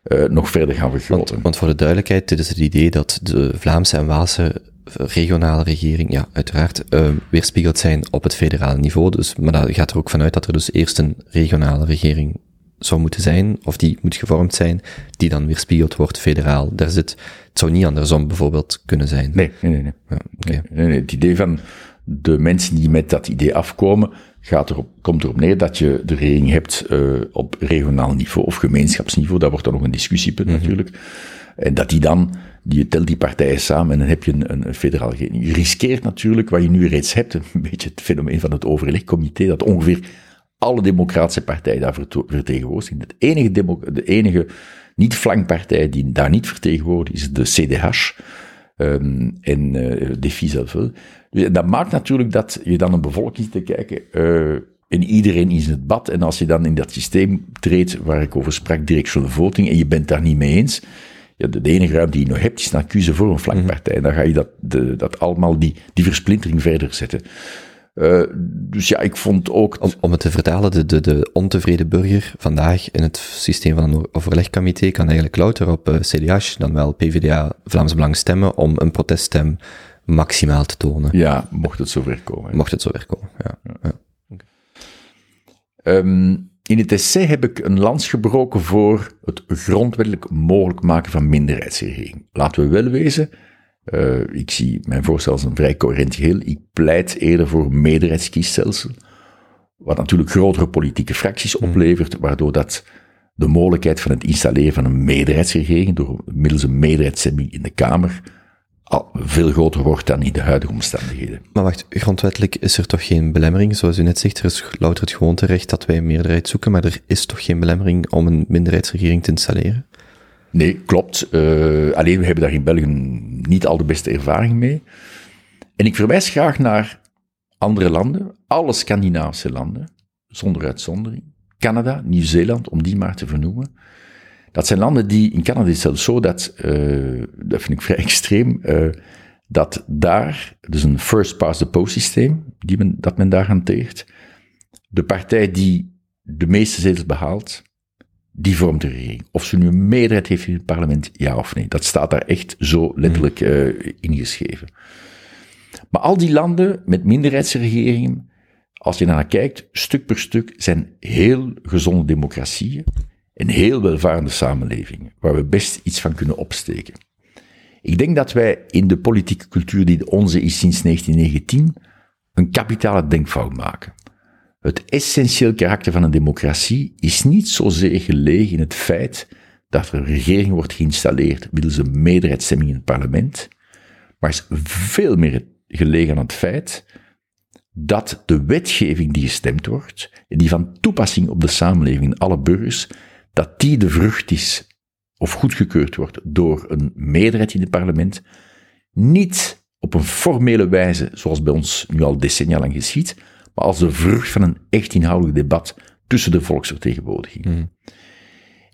uh, nog verder gaan vergroten. Want, want voor de duidelijkheid, dit is het idee dat de Vlaamse en Waalse regionale regering, ja, uiteraard, uh, weerspiegeld zijn op het federale niveau. Dus, maar dat gaat er ook vanuit dat er dus eerst een regionale regering zou moeten zijn, of die moet gevormd zijn, die dan weerspiegeld wordt federaal. Daar zit, het zou niet andersom bijvoorbeeld kunnen zijn. Nee, nee, nee. nee. Ja, okay. nee, nee het idee van de mensen die met dat idee afkomen, gaat erop, komt erop neer dat je de regering hebt uh, op regionaal niveau of gemeenschapsniveau. Daar wordt dan nog een discussiepunt mm -hmm. natuurlijk. En dat die dan, die telt die partijen samen en dan heb je een, een federaal regering. Je riskeert natuurlijk, wat je nu reeds hebt, een beetje het fenomeen van het overlegcomité, dat ongeveer alle democratische partijen daar vertegenwoordigd zijn. Het enige, de enige niet-flankpartij die daar niet vertegenwoordigd is de CDH. Um, en uh, Defi zelf. Dus dat maakt natuurlijk dat je dan een bevolking te kijken, uh, en iedereen is in het bad, en als je dan in dat systeem treedt waar ik over sprak, directional voting, en je bent daar niet mee eens, ja, de, enige ruimte die je nog hebt, is naar keuze voor een flankpartij. En dan ga je dat, de, dat allemaal, die, die versplintering verder zetten. Uh, dus ja, ik vond ook... Om, om het te vertalen, de, de, de ontevreden burger vandaag in het systeem van een overlegcomité kan eigenlijk louter op uh, CDH, dan wel PvdA, Vlaams Belang stemmen om een proteststem maximaal te tonen. Ja, mocht het zover komen. Mocht het zover komen, ja. ja. ja. Okay. Um, in het essay heb ik een lans gebroken voor het grondwettelijk mogelijk maken van minderheidsregering. Laten we wel wezen, uh, ik zie mijn voorstel als een vrij coherent geheel. Ik pleit eerder voor een meerderheidskiesstelsel, wat natuurlijk grotere politieke fracties hmm. oplevert, waardoor dat de mogelijkheid van het installeren van een meerderheidsregering, door middels een meerderheidsstemming in de Kamer, al veel groter wordt dan in de huidige omstandigheden. Maar wacht, grondwettelijk is er toch geen belemmering? Zoals u net zegt, er is louter het gewoonterecht dat wij een meerderheid zoeken, maar er is toch geen belemmering om een minderheidsregering te installeren? Nee, klopt. Uh, alleen we hebben daar in België niet al de beste ervaring mee. En ik verwijs graag naar andere landen, alle Scandinavische landen, zonder uitzondering. Canada, Nieuw-Zeeland, om die maar te vernoemen. Dat zijn landen die, in Canada is het zelfs zo dat, uh, dat vind ik vrij extreem, uh, dat daar, dus een first past the post systeem, die men, dat men daar hanteert, de partij die de meeste zetels behaalt, die vormt de regering. Of ze nu een meerderheid heeft in het parlement, ja of nee. Dat staat daar echt zo letterlijk uh, ingeschreven. Maar al die landen met minderheidsregeringen, als je naar kijkt, stuk per stuk, zijn heel gezonde democratieën en heel welvarende samenlevingen, waar we best iets van kunnen opsteken. Ik denk dat wij in de politieke cultuur die de onze is sinds 1919 een kapitale denkfout maken. Het essentieel karakter van een democratie is niet zozeer gelegen in het feit dat er een regering wordt geïnstalleerd middels een meerderheidsstemming in het parlement, maar is veel meer gelegen aan het feit dat de wetgeving die gestemd wordt, en die van toepassing op de samenleving en alle burgers, dat die de vrucht is, of goedgekeurd wordt door een meerderheid in het parlement, niet op een formele wijze, zoals bij ons nu al decennia lang geschiet, maar als de vrucht van een echt inhoudelijk debat tussen de volksvertegenwoordiging. Mm.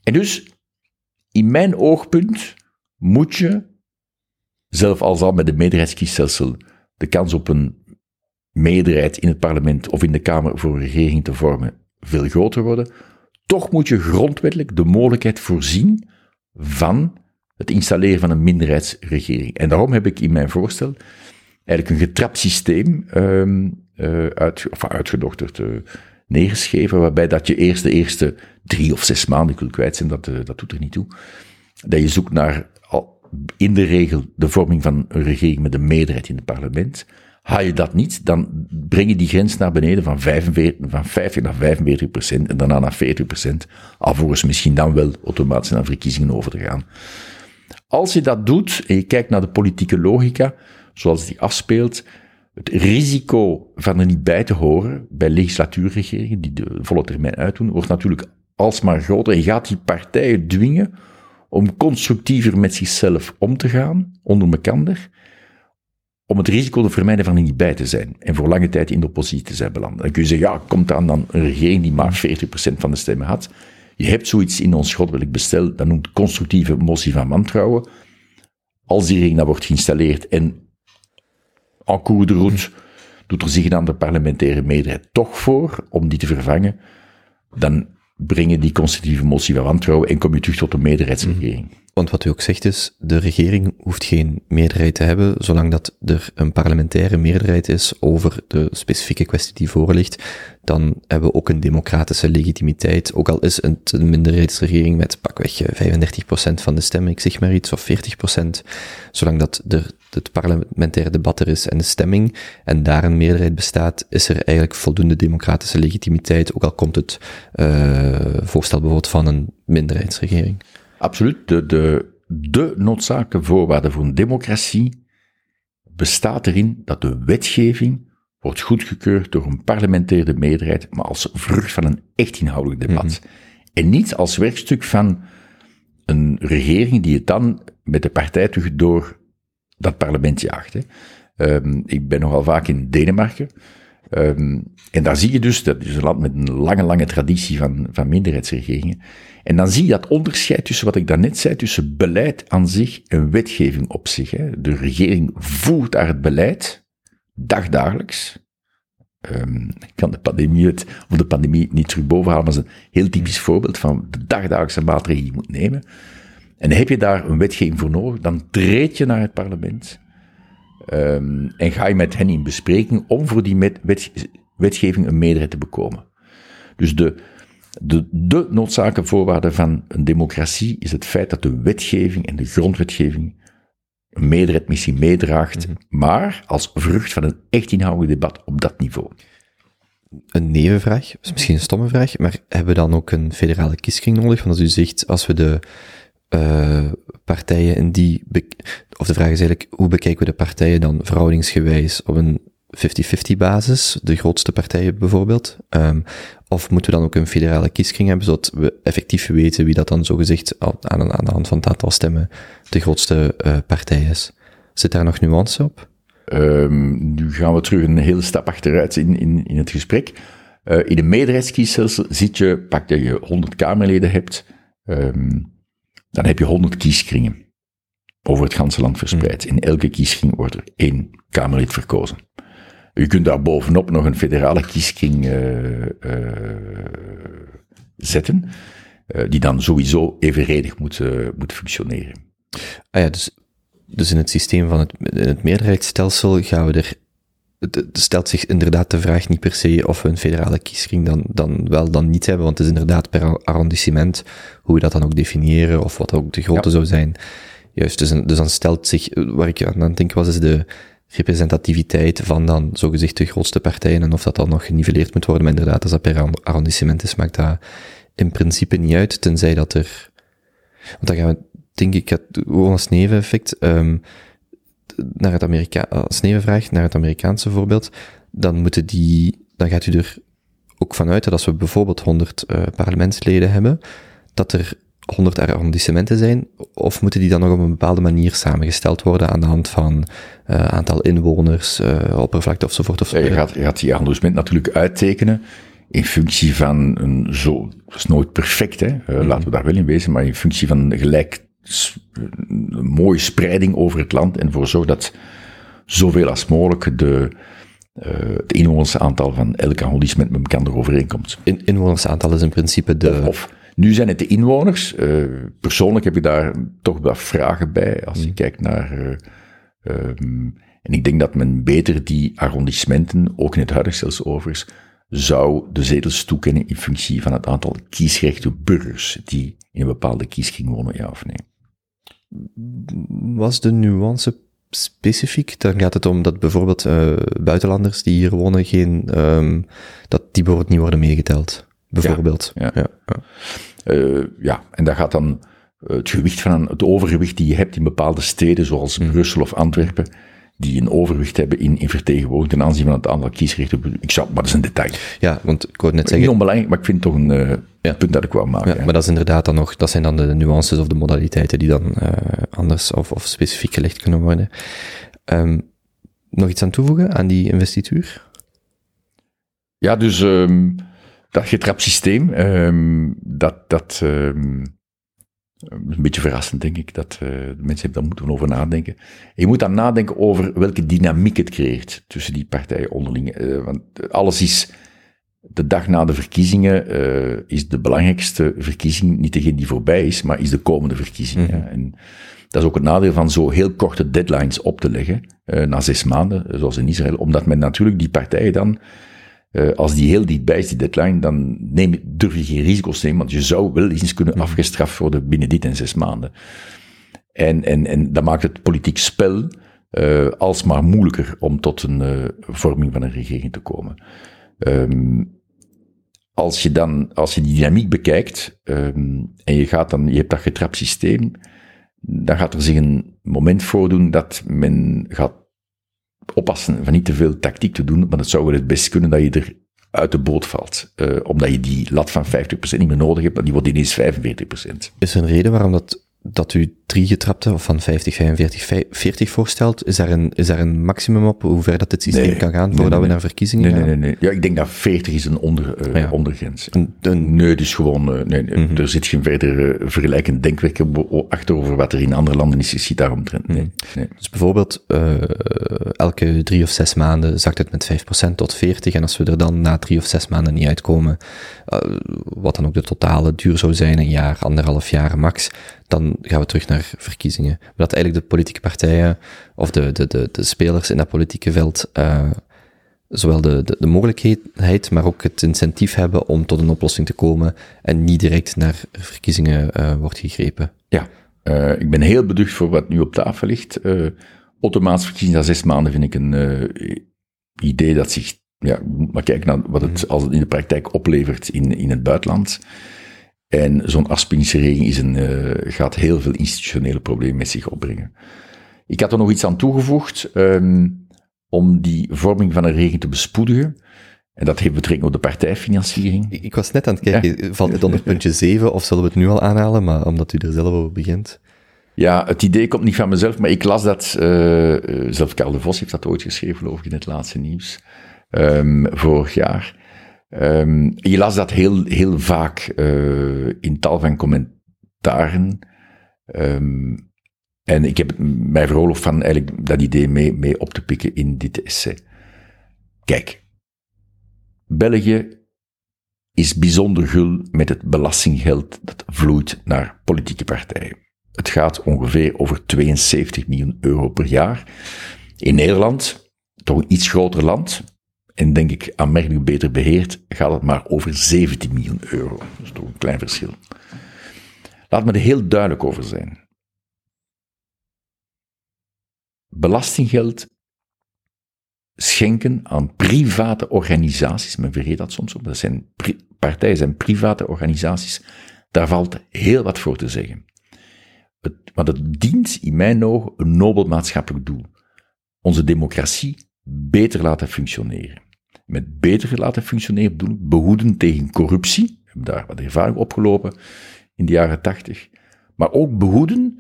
En dus, in mijn oogpunt, moet je, zelf als al met de meerderheidskiesstelsel, de kans op een meerderheid in het parlement of in de Kamer voor een regering te vormen veel groter worden, toch moet je grondwettelijk de mogelijkheid voorzien van het installeren van een minderheidsregering. En daarom heb ik in mijn voorstel eigenlijk een getrapt systeem um, uh, uit, of uitgedokterd uh, neergeschreven, waarbij dat je eerst de eerste drie of zes maanden, ik wil kwijt zijn, dat, uh, dat doet er niet toe, dat je zoekt naar in de regel de vorming van een regering met een meerderheid in het parlement. Haal je dat niet, dan breng je die grens naar beneden van, 45, van 50 naar 45 procent en daarna naar 40 procent, alvorens misschien dan wel automatisch naar verkiezingen over te gaan. Als je dat doet en je kijkt naar de politieke logica, zoals die afspeelt, het risico van er niet bij te horen bij legislatuurregeringen die de volle termijn uitdoen, wordt natuurlijk alsmaar groter en gaat die partijen dwingen om constructiever met zichzelf om te gaan, onder elkaar, om het risico te vermijden van er niet bij te zijn en voor lange tijd in de oppositie te zijn beland. Dan kun je zeggen, ja, komt dan dan een regering die maar 40% van de stemmen had. Je hebt zoiets in ons goddelijk bestel, dat noemt constructieve motie van wantrouwen. Als die regering dan wordt geïnstalleerd en en cours de route doet er zich een andere parlementaire meerderheid toch voor om die te vervangen, dan brengen die constitutieve motie van wantrouwen en kom je terug tot een meerderheidsregering. Want wat u ook zegt is, de regering hoeft geen meerderheid te hebben, zolang dat er een parlementaire meerderheid is over de specifieke kwestie die voor ligt, dan hebben we ook een democratische legitimiteit, ook al is het een minderheidsregering met pakweg 35% van de stemmen, ik zeg maar iets, of 40%, zolang dat er het parlementaire debat er is en de stemming, en daar een meerderheid bestaat, is er eigenlijk voldoende democratische legitimiteit, ook al komt het uh, voorstel bijvoorbeeld van een minderheidsregering. Absoluut. De, de, de noodzakelijke voorwaarde voor een democratie bestaat erin dat de wetgeving wordt goedgekeurd door een parlementaire meerderheid, maar als vrucht van een echt inhoudelijk debat. Mhm. En niet als werkstuk van een regering die het dan met de partij terug door dat parlement jaagt. Hè. Um, ik ben nogal vaak in Denemarken. Um, en daar zie je dus, dat is een land met een lange, lange traditie van, van minderheidsregeringen. En dan zie je dat onderscheid tussen wat ik daarnet zei, tussen beleid aan zich en wetgeving op zich. Hè. De regering voert daar het beleid, dagdagelijks. Ehm, ik kan de pandemie, het, of de pandemie niet terug bovenhalen, maar het is een heel typisch voorbeeld van de dagdagelijkse maatregelen die je moet nemen. En heb je daar een wetgeving voor nodig, dan treed je naar het parlement ehm, en ga je met hen in bespreking om voor die met, wet, wetgeving een meerderheid te bekomen. Dus de, de, de noodzakelijke voorwaarde van een democratie is het feit dat de wetgeving en de grondwetgeving een meerderheid misschien meedraagt, maar als vrucht van een echt inhoudelijk debat op dat niveau. Een nevenvraag, is misschien een stomme vraag, maar hebben we dan ook een federale kieskring nodig? Want als u zegt, als we de uh, partijen in die, of de vraag is eigenlijk, hoe bekijken we de partijen dan verhoudingsgewijs op een 50-50 basis, de grootste partijen bijvoorbeeld? Um, of moeten we dan ook een federale kieskring hebben, zodat we effectief weten wie dat dan zogezegd aan, aan de hand van het aantal stemmen de grootste uh, partij is? Zit daar nog nuance op? Um, nu gaan we terug een hele stap achteruit in, in, in het gesprek. Uh, in een meerderheidskiesstelsel zit je, pak dat je 100 Kamerleden hebt, um, dan heb je 100 kieskringen over het ganse land verspreid. In elke kieskring wordt er één Kamerlid verkozen. U kunt daar bovenop nog een federale kieskring uh, uh, zetten, uh, die dan sowieso evenredig moet, moet functioneren. Ah ja, dus, dus in het systeem van het, het meerderheidsstelsel gaan we er het stelt zich inderdaad de vraag niet per se of we een federale kieskring dan, dan wel dan niet hebben, want het is inderdaad per arrondissement hoe we dat dan ook definiëren of wat ook de grootte ja. zou zijn. Juist, dus, dus dan stelt zich, waar ik aan denken was, is de representativiteit van dan zogezegd de grootste partijen en of dat dan nog geniveleerd moet worden, maar inderdaad, als dat per arrondissement is, maakt dat in principe niet uit, tenzij dat er, want dan gaan we, denk ik, het, gewoon als neveneffect, um, naar het Amerika als nevenvraag, naar het Amerikaanse voorbeeld, dan moeten die, dan gaat u er ook vanuit dat als we bijvoorbeeld 100 uh, parlementsleden hebben, dat er 100 arrondissementen zijn, of moeten die dan nog op een bepaalde manier samengesteld worden aan de hand van uh, aantal inwoners, uh, oppervlakte ofzovoort? Of ja, je, gaat, je gaat die arrondissement natuurlijk uittekenen in functie van een zo, dat is nooit perfect, hè, mm -hmm. laten we daar wel in wezen, maar in functie van gelijk een mooie spreiding over het land en voor zorg dat zoveel als mogelijk de, uh, het inwonersaantal van elk arrondissement met elkaar overeenkomt. In, inwonersaantal is in principe de... Of, of nu zijn het de inwoners. Uh, persoonlijk heb ik daar toch wat vragen bij als je kijkt naar... Uh, um, en ik denk dat men beter die arrondissementen, ook in het huidige stelsel overigens, zou de zetels toekennen in functie van het aantal kiesrechte burgers die in een bepaalde kieskring wonen, ja of nee. Was de nuance specifiek? Dan gaat het om dat bijvoorbeeld uh, buitenlanders die hier wonen geen, um, dat die bijvoorbeeld niet worden meegeteld. Bijvoorbeeld. Ja, ja. ja. Uh, ja. en daar gaat dan het gewicht van het overgewicht die je hebt in bepaalde steden, zoals mm. Brussel of Antwerpen, die een overwicht hebben in, in vertegenwoordiging ten aanzien van het aantal kiesrechten. Ik zou, maar dat is een detail. Ja, want ik wou net zeggen... Niet onbelangrijk, maar ik vind het toch een uh, ja. punt dat ik wou maken. Ja, ja, maar dat is inderdaad dan nog, dat zijn dan de nuances of de modaliteiten die dan uh, anders of, of specifiek gelegd kunnen worden. Um, nog iets aan toevoegen aan die investituur? Ja, dus um, dat getrapsysteem, um, dat, dat een beetje verrassend, denk ik, dat uh, de mensen daar moeten over nadenken. En je moet dan nadenken over welke dynamiek het creëert tussen die partijen onderling. Uh, want alles is, de dag na de verkiezingen uh, is de belangrijkste verkiezing niet degene die voorbij is, maar is de komende verkiezing. Mm -hmm. En dat is ook het nadeel van zo heel korte deadlines op te leggen, na zes maanden, zoals in Israël, omdat men natuurlijk die partijen dan uh, als die heel dichtbij is, die deadline, dan neem, durf je geen risico's te nemen, want je zou wel eens kunnen mm. afgestraft worden binnen dit en zes maanden. En, en, en dat maakt het politiek spel uh, alsmaar moeilijker om tot een uh, vorming van een regering te komen. Um, als je dan, als je die dynamiek bekijkt, um, en je gaat dan, je hebt dat getrapt systeem, dan gaat er zich een moment voordoen dat men gaat oppassen van niet te veel tactiek te doen, maar het zou wel het best kunnen dat je er uit de boot valt. Uh, omdat je die lat van 50% niet meer nodig hebt, maar die wordt ineens 45%. Is er een reden waarom dat dat u drie getrapte of van 50, 45, 40 voorstelt. Is daar een, is daar een maximum op hoe ver dat dit systeem Nee. kan gaan voordat nee, we naar verkiezingen gaan? nee, nee, nee. Ja, ik denk dat 40 is een onder, eh, Ah, ja. ondergrens. Een, een, Nee, dus gewoon, eh, nee, Mhm. er zit geen verder eh, vergelijkend denkwerk achter over wat er in andere landen is geschied daaromtrent. Nee, Mhm. nee. dus bijvoorbeeld, eh, elke drie of zes maanden zakt het met 5% tot 40. En als we er dan na drie of zes maanden niet uitkomen, wat dan ook de totale duur zou zijn, een jaar, anderhalf jaar max, dan gaan we terug naar verkiezingen. Maar dat eigenlijk de politieke partijen, of de, de, de, de spelers in dat politieke veld, eh, zowel de, de, de mogelijkheid, maar ook het incentief hebben om tot een oplossing te komen en niet direct naar verkiezingen eh, wordt gegrepen. Ja, eh, ik ben heel beducht voor wat nu op tafel ligt. Eh automatisch verkiezingen na zes maanden vind ik een idee dat zich, ja, maar kijken naar wat het, als het in de praktijk oplevert in, in het buitenland. En zo'n aspiratiering is een, eh, gaat heel veel institutionele problemen met zich opbrengen. Ik had er nog iets aan toegevoegd, ehm, om die vorming van een regering te bespoedigen. En dat heeft betrekking op de partijfinanciering. Ik, was net aan het kijken, valt dit onder puntje 7 of zullen we het nu al aanhalen, maar omdat u er zelf over begint. Ja, het idee komt niet van mezelf, maar ik las dat, eh, eh, zelf Karl de Vos heeft dat ooit geschreven, geloof ik, in het laatste nieuws, ehm, vorig jaar. Ehm, je las dat heel, heel vaak eh, in tal van commentaren. Ehm, en ik heb mij veroorloofd van eigenlijk dat idee mee, mee op te pikken in dit essay. Kijk, België is bijzonder gul met het belastinggeld dat vloeit naar politieke partijen. Het gaat ongeveer over 72 miljoen euro per jaar. In Nederland, toch een iets groter land, en denk ik aanmerkelijk beter beheerd, gaat het maar over 17 miljoen euro. Dat is toch een klein verschil. Laat me er heel duidelijk over zijn. Belastinggeld schenken aan private organisaties, men vergeet dat soms dat zijn partijen zijn private organisaties, daar valt heel wat voor te zeggen. Het, maar het dient in mijn ogen een nobel maatschappelijk doel. Onze democratie beter laten functioneren. Met beter laten functioneren bedoel ik behoeden tegen corruptie. We hebben daar wat ervaring opgelopen in de jaren tachtig. Maar ook behoeden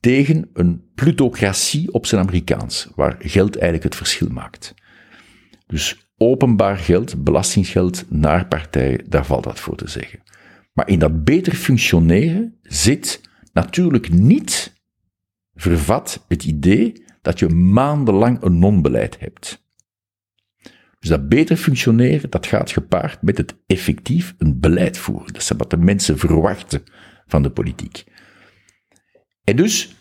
tegen een plutocratie op zijn Amerikaans, waar geld eigenlijk het verschil maakt. Dus openbaar geld, belastingsgeld naar partijen, daar valt wat voor te zeggen. Maar in dat beter functioneren zit natuurlijk niet vervat het idee dat je maandenlang een non-beleid hebt. Dus dat beter functioneren, dat gaat gepaard met het effectief een beleid voeren. Dat is wat de mensen verwachten van de politiek. En dus,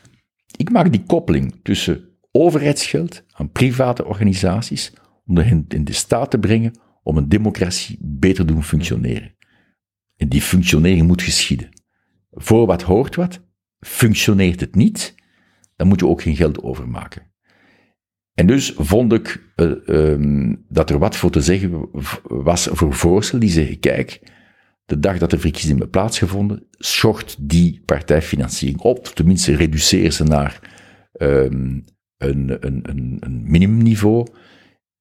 ik maak die koppeling tussen overheidsgeld aan private organisaties om hen in de staat te brengen om een democratie beter te doen functioneren. En die functionering moet geschieden. Voor wat hoort wat, functioneert het niet, dan moet je ook geen geld overmaken. En dus vond ik uh, um, dat er wat voor te zeggen was voor voorstel die zeggen, kijk, de dag dat de verkiezingen hebben plaatsgevonden, schort die partijfinanciering op, tenminste reduceer ze naar um, een, een, een, een minimumniveau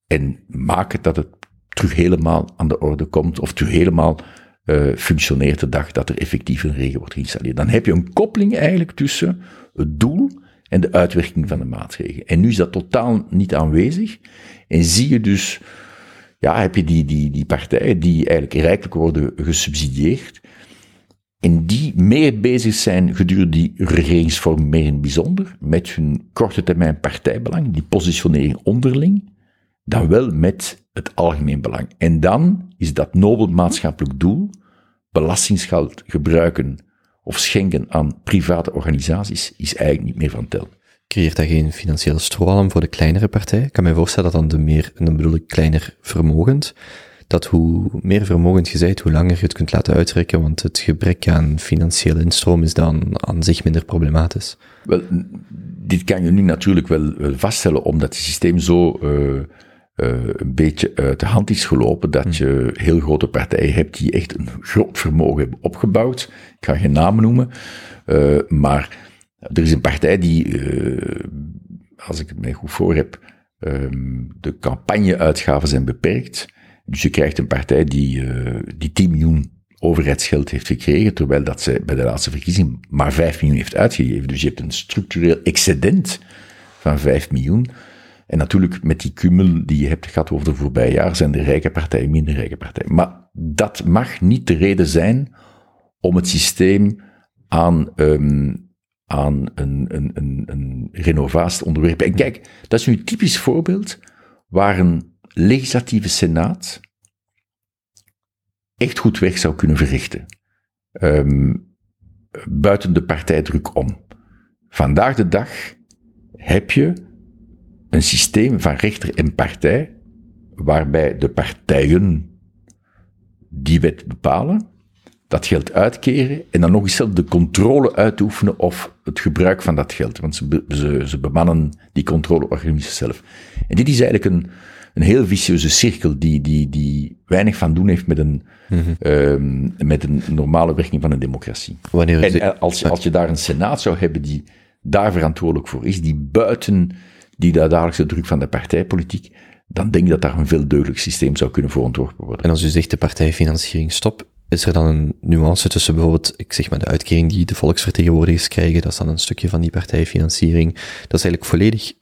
en maak het dat het terug helemaal aan de orde komt, of terug helemaal uh, functioneert de dag dat er effectief een regen wordt geïnstalleerd. Dan heb je een koppeling eigenlijk tussen het doel en de uitwerking van de maatregelen. En nu is dat totaal niet aanwezig. En zie je dus, ja, heb je die, die, die partijen die eigenlijk rijkelijk worden gesubsidieerd. En die meer bezig zijn gedurende die regeringsvorming, meer in het bijzonder, met hun korte termijn partijbelang, die positionering onderling, dan wel met het algemeen belang. En dan is dat nobel maatschappelijk doel, belastingsgeld gebruiken of schenken aan private organisaties, is eigenlijk niet meer van tel. Creëert dat geen financiële strohalm voor de kleinere partij? Ik kan me voorstellen dat dan de meer, en dan bedoel ik kleiner vermogend, dat hoe meer vermogend je bent, hoe langer je het kunt laten uitrekken, want het gebrek aan financiële instroom is dan aan zich minder problematisch. Wel, dit kan je nu natuurlijk wel, wel vaststellen, omdat het systeem zo uh, uh, een beetje uit de hand is gelopen, dat je heel grote partijen hebt die echt een groot vermogen hebben opgebouwd. Ik ga geen namen noemen, uh, maar er is een partij die, als ik het mij goed voor heb, um, de campagneuitgaven zijn beperkt. Dus je krijgt een partij die, die 10 miljoen overheidsgeld heeft gekregen, terwijl dat zij bij de laatste verkiezing maar 5 miljoen heeft uitgegeven. Dus je hebt een structureel excedent van 5 miljoen. En natuurlijk, met die cumul die je hebt gehad over de voorbije jaar, zijn de rijke partijen minder rijke partijen. Maar dat mag niet de reden zijn om het systeem aan, um, aan een, een, een, een renovatie te onderwerpen. En kijk, dat is nu een typisch voorbeeld waar een legislatieve senaat echt goed werk zou kunnen verrichten. Um, buiten de partijdruk om. Vandaag de dag heb je een systeem van rechter en partij, waarbij de partijen die wet bepalen, dat geld uitkeren en dan nog eens zelf de controle uitoefenen of het gebruik van dat geld. Want ze, ze, ze bemannen die controleorganismen zelf. En dit is eigenlijk een, een heel vicieuze cirkel die, die, die weinig van doen heeft met een, um, met een normale werking van een democratie. Wanneer en eh, als, als je daar een senaat zou hebben die daar verantwoordelijk voor is, die buiten die dagelijkse druk van de partijpolitiek, dan denk ik dat daar een veel deugdelijk systeem zou kunnen voor ontworpen worden. En als u zegt de partijfinanciering stop, is er dan een nuance tussen bijvoorbeeld, ik zeg maar, de uitkering die de volksvertegenwoordigers krijgen, dat is dan een stukje van die partijfinanciering. Dat is eigenlijk volledig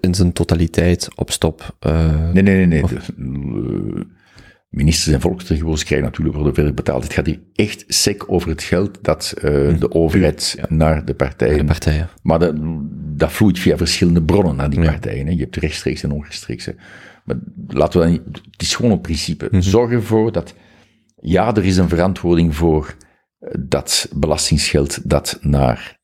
in zijn totaliteit op stop. Uh, nee, nee, nee. nee. De, uh, ministers en volksvertegenwoordigers krijgen natuurlijk worden verder betaald. Het gaat hier echt sec over het geld dat uh, de overheid ja. naar de partijen... De partijen. Maar dat, dat vloeit via verschillende bronnen naar die ja. partijen. Hè. Je hebt rechtstreeks en onrechtstreeks. Maar laten we dan niet... Het is gewoon een principe. -hmm. Zorg ervoor dat... Ja, er is een verantwoording voor dat belastingsgeld dat naar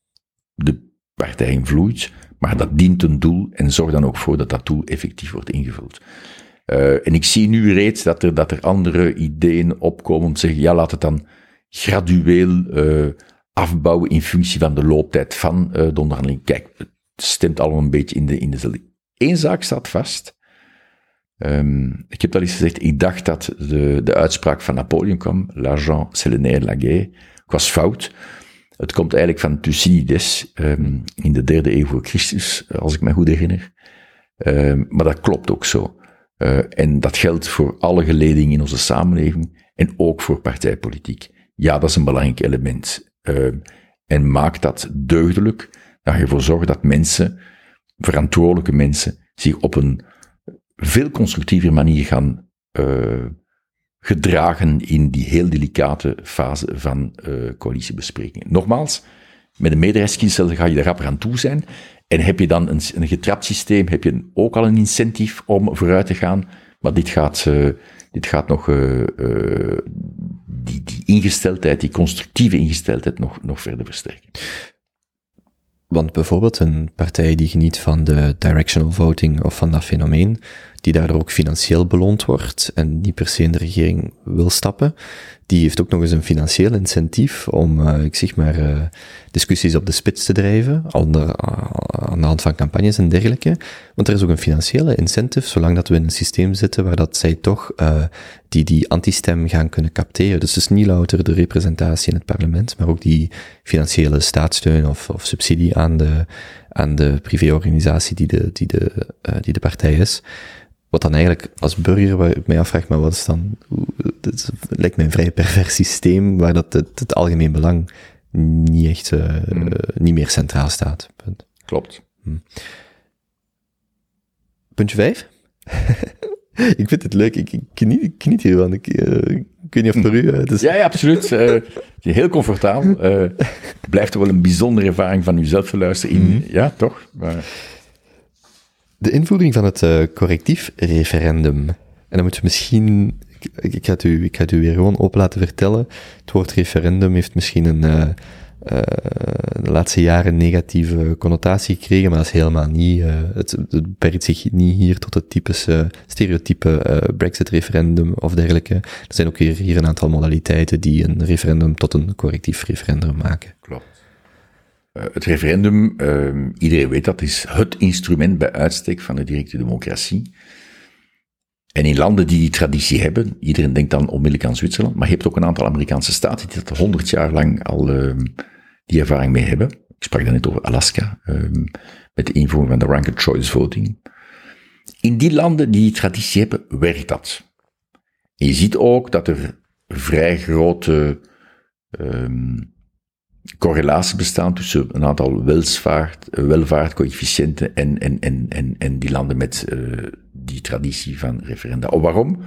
de partijen vloeit, maar dat dient een doel en zorg dan ook voor dat dat doel effectief wordt ingevuld. Uh, en ik zie nu reeds dat er, dat er andere ideeën opkomen om te zeggen, ja, laat het dan gradueel uh, afbouwen in functie van de looptijd van uh, de onderhandeling. Kijk, het stemt allemaal een beetje in, de, in dezelfde. Eén zaak staat vast. Um, ik heb al eens gezegd, ik dacht dat de, de uitspraak van Napoleon kwam, l'argent c'est le. Ik was fout. Het komt eigenlijk van Thucydides um, in de derde eeuw voor Christus, als ik me goed herinner. Um, maar dat klopt ook zo. Uh, en dat geldt voor alle geledingen in onze samenleving en ook voor partijpolitiek. Ja, dat is een belangrijk element. Uh, en maak dat deugdelijk, dat je ervoor zorgt dat mensen, verantwoordelijke mensen, zich op een veel constructievere manier gaan uh, gedragen in die heel delicate fase van coalitiebesprekingen. Nogmaals, met een meerderheidskiesel ga je er rapper aan toe zijn. En heb je dan een, een getrapt systeem, heb je ook al een incentief om vooruit te gaan. Maar dit gaat, uh, dit gaat nog uh, uh, die, die ingesteldheid, die constructieve ingesteldheid nog, nog verder versterken. Want bijvoorbeeld een partij die geniet van de directional voting of van dat fenomeen, die daardoor ook financieel beloond wordt en niet per se in de regering wil stappen, die heeft ook nog eens een financieel incentief om, uh, ik zeg maar, uh, discussies op de spits te drijven, onder, uh, aan de hand van campagnes en dergelijke. Want er is ook een financiële incentive, zolang dat we in een systeem zitten waar dat zij toch die, die antistem gaan kunnen capteren. Dus is niet louter de representatie in het parlement, maar ook die financiële staatssteun of, of subsidie aan de, aan de privéorganisatie die de, die de, die de partij is. Wat dan eigenlijk als burger, waar ik mij afvraag, maar wat is dan, het lijkt mij een vrij pervers systeem, waar dat het, het algemeen belang niet echt, uh, hmm. uh, niet meer centraal staat. Punt. Klopt. Hmm. Puntje vijf? ik vind het leuk, ik, ik ik geniet hiervan. Ik, uh, ik weet niet of voor u... Dus... Ja, ja, absoluut. heel comfortabel. blijft er wel een bijzondere ervaring van uzelf te luisteren in, mm -hmm. ja, toch? Maar... De invoering van het uh, correctief referendum. En dan moet je misschien, ik, ik, ga het u, ik ga het u weer gewoon open laten vertellen. Het woord referendum heeft misschien een, uh, uh, de laatste jaren negatieve connotatie gekregen, maar dat is helemaal niet, het, het beperkt zich niet hier tot het typische stereotype Brexit-referendum of dergelijke. Er zijn ook hier, hier een aantal modaliteiten die een referendum tot een correctief referendum maken. Klopt. Uh, het referendum, uh, iedereen weet dat, is het instrument bij uitstek van de directe democratie. En in landen die die traditie hebben, iedereen denkt dan onmiddellijk aan Zwitserland, maar je hebt ook een aantal Amerikaanse staten die dat honderd jaar lang al uh, die ervaring mee hebben. Ik sprak net over Alaska, met de invoering van de ranked choice voting. In die landen die die traditie hebben, werkt dat. En je ziet ook dat er vrij grote ehm, correlatie bestaan tussen een aantal welvaart, welvaartcoëfficiënten en, en, en, en, en die landen met uh, die traditie van referenda. Oh, waarom?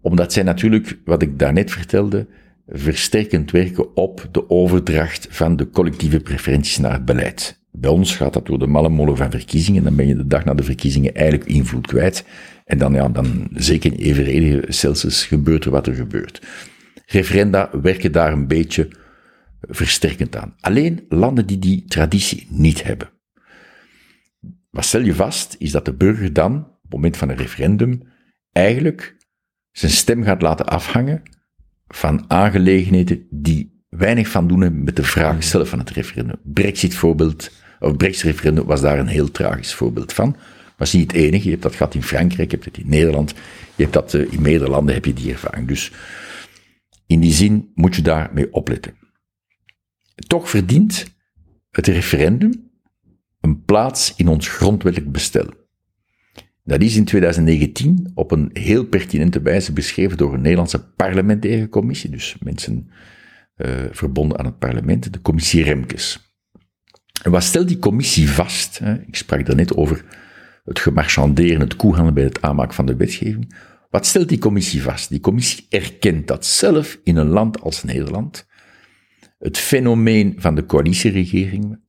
Omdat zij natuurlijk, wat ik daarnet vertelde, versterkend werken op de overdracht van de collectieve preferenties naar het beleid. Bij ons gaat dat door de malle molen van verkiezingen, dan ben je de dag na de verkiezingen eigenlijk invloed kwijt. En dan, ja, dan zeker in evenredige Celsius gebeurt er wat er gebeurt. Referenda werken daar een beetje versterkend aan. Alleen landen die die traditie niet hebben. Wat stel je vast, is dat de burger dan, op het moment van een referendum, eigenlijk zijn stem gaat laten afhangen van aangelegenheden die weinig van doen hebben met de vraag zelf van het referendum. Brexit voorbeeld, of Brexit referendum was daar een heel tragisch voorbeeld van. Maar is niet het enige. Je hebt dat gehad in Frankrijk, je hebt het in Nederland, je hebt dat uh, in meerdere landen heb je die ervaring. Dus in die zin moet je daarmee opletten. Toch verdient het referendum een plaats in ons grondwettelijk bestel. Dat is in 2019 op een heel pertinente wijze beschreven door een Nederlandse parlementaire commissie, dus mensen uh, verbonden aan het parlement, de commissie Remkes. En wat stelt die commissie vast? Hè? Ik sprak daarnet over het gemarchanderen, het koehandelen bij het aanmaken van de wetgeving. Wat stelt die commissie vast? Die commissie erkent dat zelf in een land als Nederland het fenomeen van de coalitieregering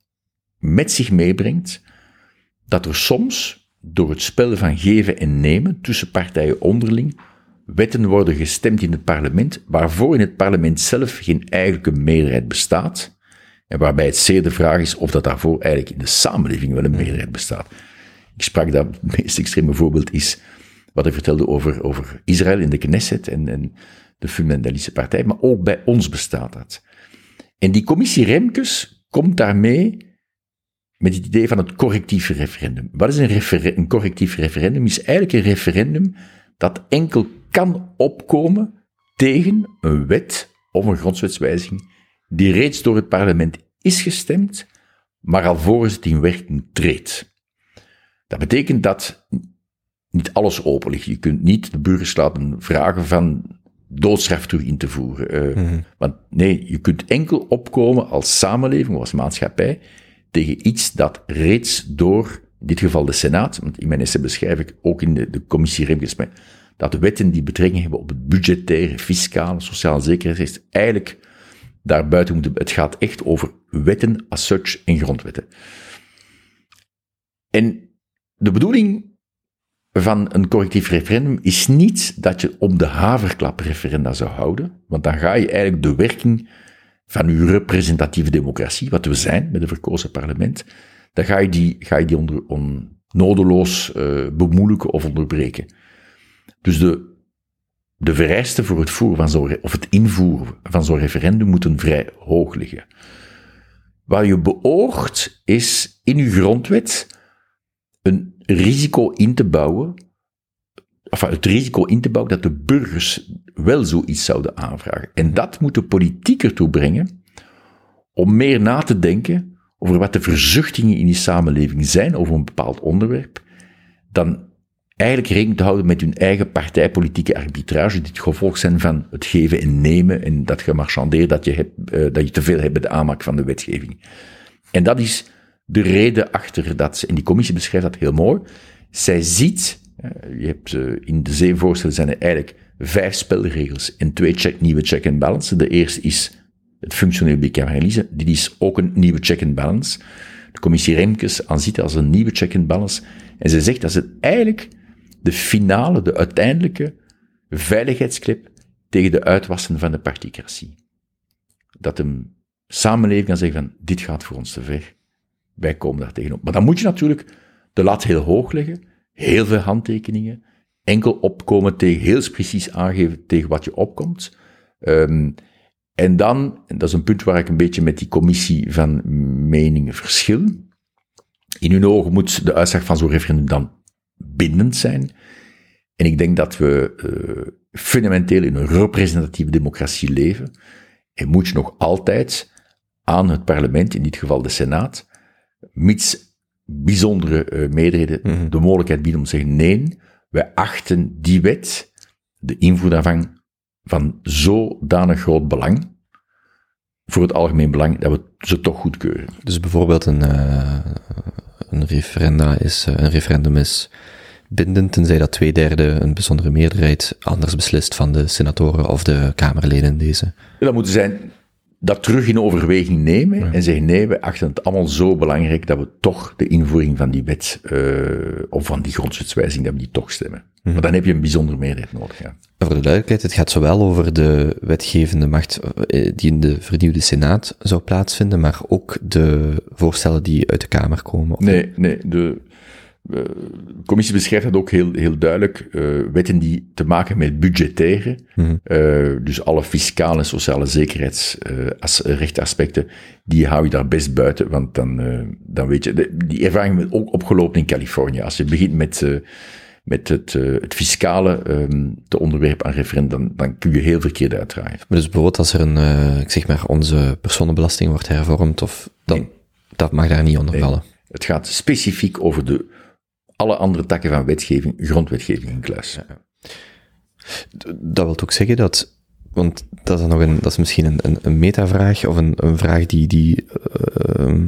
met zich meebrengt dat er soms door het spel van geven en nemen tussen partijen onderling wetten worden gestemd in het parlement, waarvoor in het parlement zelf geen eigenlijke meerderheid bestaat, en waarbij het zeer de vraag is of dat daarvoor eigenlijk in de samenleving wel een meerderheid bestaat. Ik sprak dat, het meest extreme voorbeeld is wat ik vertelde over, over Israël in de Knesset en, en de fundamentalistische partij, maar ook bij ons bestaat dat. En die commissie Remkes komt daarmee met het idee van het correctief referendum. Wat is een, een correctief referendum? Is eigenlijk een referendum dat enkel kan opkomen tegen een wet of een grondwetswijziging die reeds door het parlement is gestemd, maar alvorens het in werking treedt. Dat betekent dat niet alles open ligt. Je kunt niet de burgers laten vragen van doodstraf toe in te voeren. Uh, Want nee, je kunt enkel opkomen als samenleving of als maatschappij tegen iets dat reeds door, in dit geval de Senaat, want in mijn essay beschrijf ik ook in de, de commissie Remkes, dat de wetten die betrekking hebben op het budgettaire, fiscale, sociale zekerheid, eigenlijk daarbuiten moeten. Het gaat echt over wetten as such en grondwetten. En de bedoeling van een correctief referendum is niet dat je om de haverklap referenda zou houden, want dan ga je eigenlijk de werking van uw representatieve democratie, wat we zijn met een verkozen parlement, dan ga je die, ga je die onder, on, nodeloos uh, bemoeilijken of onderbreken. Dus de, de vereisten voor het voeren van zo'n, of het invoeren van zo'n referendum moeten vrij hoog liggen. Wat je beoogt is in uw grondwet een risico in te bouwen, of het risico in te bouwen dat de burgers wel zoiets zouden aanvragen. En dat moet de politiek ertoe brengen om meer na te denken over wat de verzuchtingen in die samenleving zijn over een bepaald onderwerp, dan eigenlijk rekening te houden met hun eigen partijpolitieke arbitrage, die het gevolg zijn van het geven en nemen en dat gemarchandeer dat je, hebt, uh, dat je te veel hebt bij de aanmaak van de wetgeving. En dat is de reden achter dat, en die commissie beschrijft dat heel mooi, zij ziet, uh, je hebt uh, in de zeven voorstellen zijn er eigenlijk vijf spelregels en twee check, nieuwe check and balance. De eerste is het functioneel bicameralisme. Dit is ook een nieuwe check and balance. De commissie Remkes aanziet als een nieuwe check and balance. En ze zegt dat het eigenlijk de finale, de uiteindelijke veiligheidsclip tegen de uitwassen van de particratie. Dat een samenleving kan zeggen van, dit gaat voor ons te ver. Wij komen daar tegenop. Maar dan moet je natuurlijk de lat heel hoog leggen, heel veel handtekeningen, enkel opkomen tegen, heel precies aangeven tegen wat je opkomt. Um, en dan, dat is een punt waar ik een beetje met die commissie van meningen verschil. In hun ogen moet de uitslag van zo'n referendum dan bindend zijn. En ik denk dat we uh, fundamenteel in een representatieve democratie leven. En moet je nog altijd aan het parlement, in dit geval de Senaat, mits bijzondere uh, meerderheden mm -hmm. de mogelijkheid bieden om te zeggen nee, wij achten die wet, de invoer daarvan, van zodanig groot belang voor het algemeen belang dat we ze toch goedkeuren. Dus bijvoorbeeld een, uh, een, referenda is, uh, een referendum is bindend, tenzij dat twee derde een bijzondere meerderheid anders beslist van de senatoren of de Kamerleden in deze. Dat moeten zijn dat terug in overweging nemen en zeggen nee, we achten het allemaal zo belangrijk dat we toch de invoering van die wet uh, of van die grondwetswijziging, dat we die toch stemmen. Mm Maar dan heb je een bijzondere meerderheid nodig. Ja. Voor de duidelijkheid, het gaat zowel over de wetgevende macht eh, die in de vernieuwde Senaat zou plaatsvinden, maar ook de voorstellen die uit de Kamer komen. Nee, nee, de, de commissie beschrijft dat ook heel, heel duidelijk. Uh, wetten die te maken met budgettaire, mm -hmm. uh, dus alle fiscale en sociale zekerheidsrechtaspecten, uh, die hou je daar best buiten, want dan, dan weet je, de, die ervaring wordt ook opgelopen in Californië. Als je begint met, met het, het fiscale um, te onderwerpen aan referendum, dan, dan kun je heel verkeerd uitdraaien. Maar dus bijvoorbeeld als er een, ik zeg maar, onze personenbelasting wordt hervormd, of dan, nee. dat mag daar niet onder nee. vallen. Het gaat specifiek over de alle andere takken van wetgeving, grondwetgeving in kluis. Dat wil ook zeggen dat, want dat is nog een, dat is misschien een, een, een metavraag of een, een vraag die, die uh,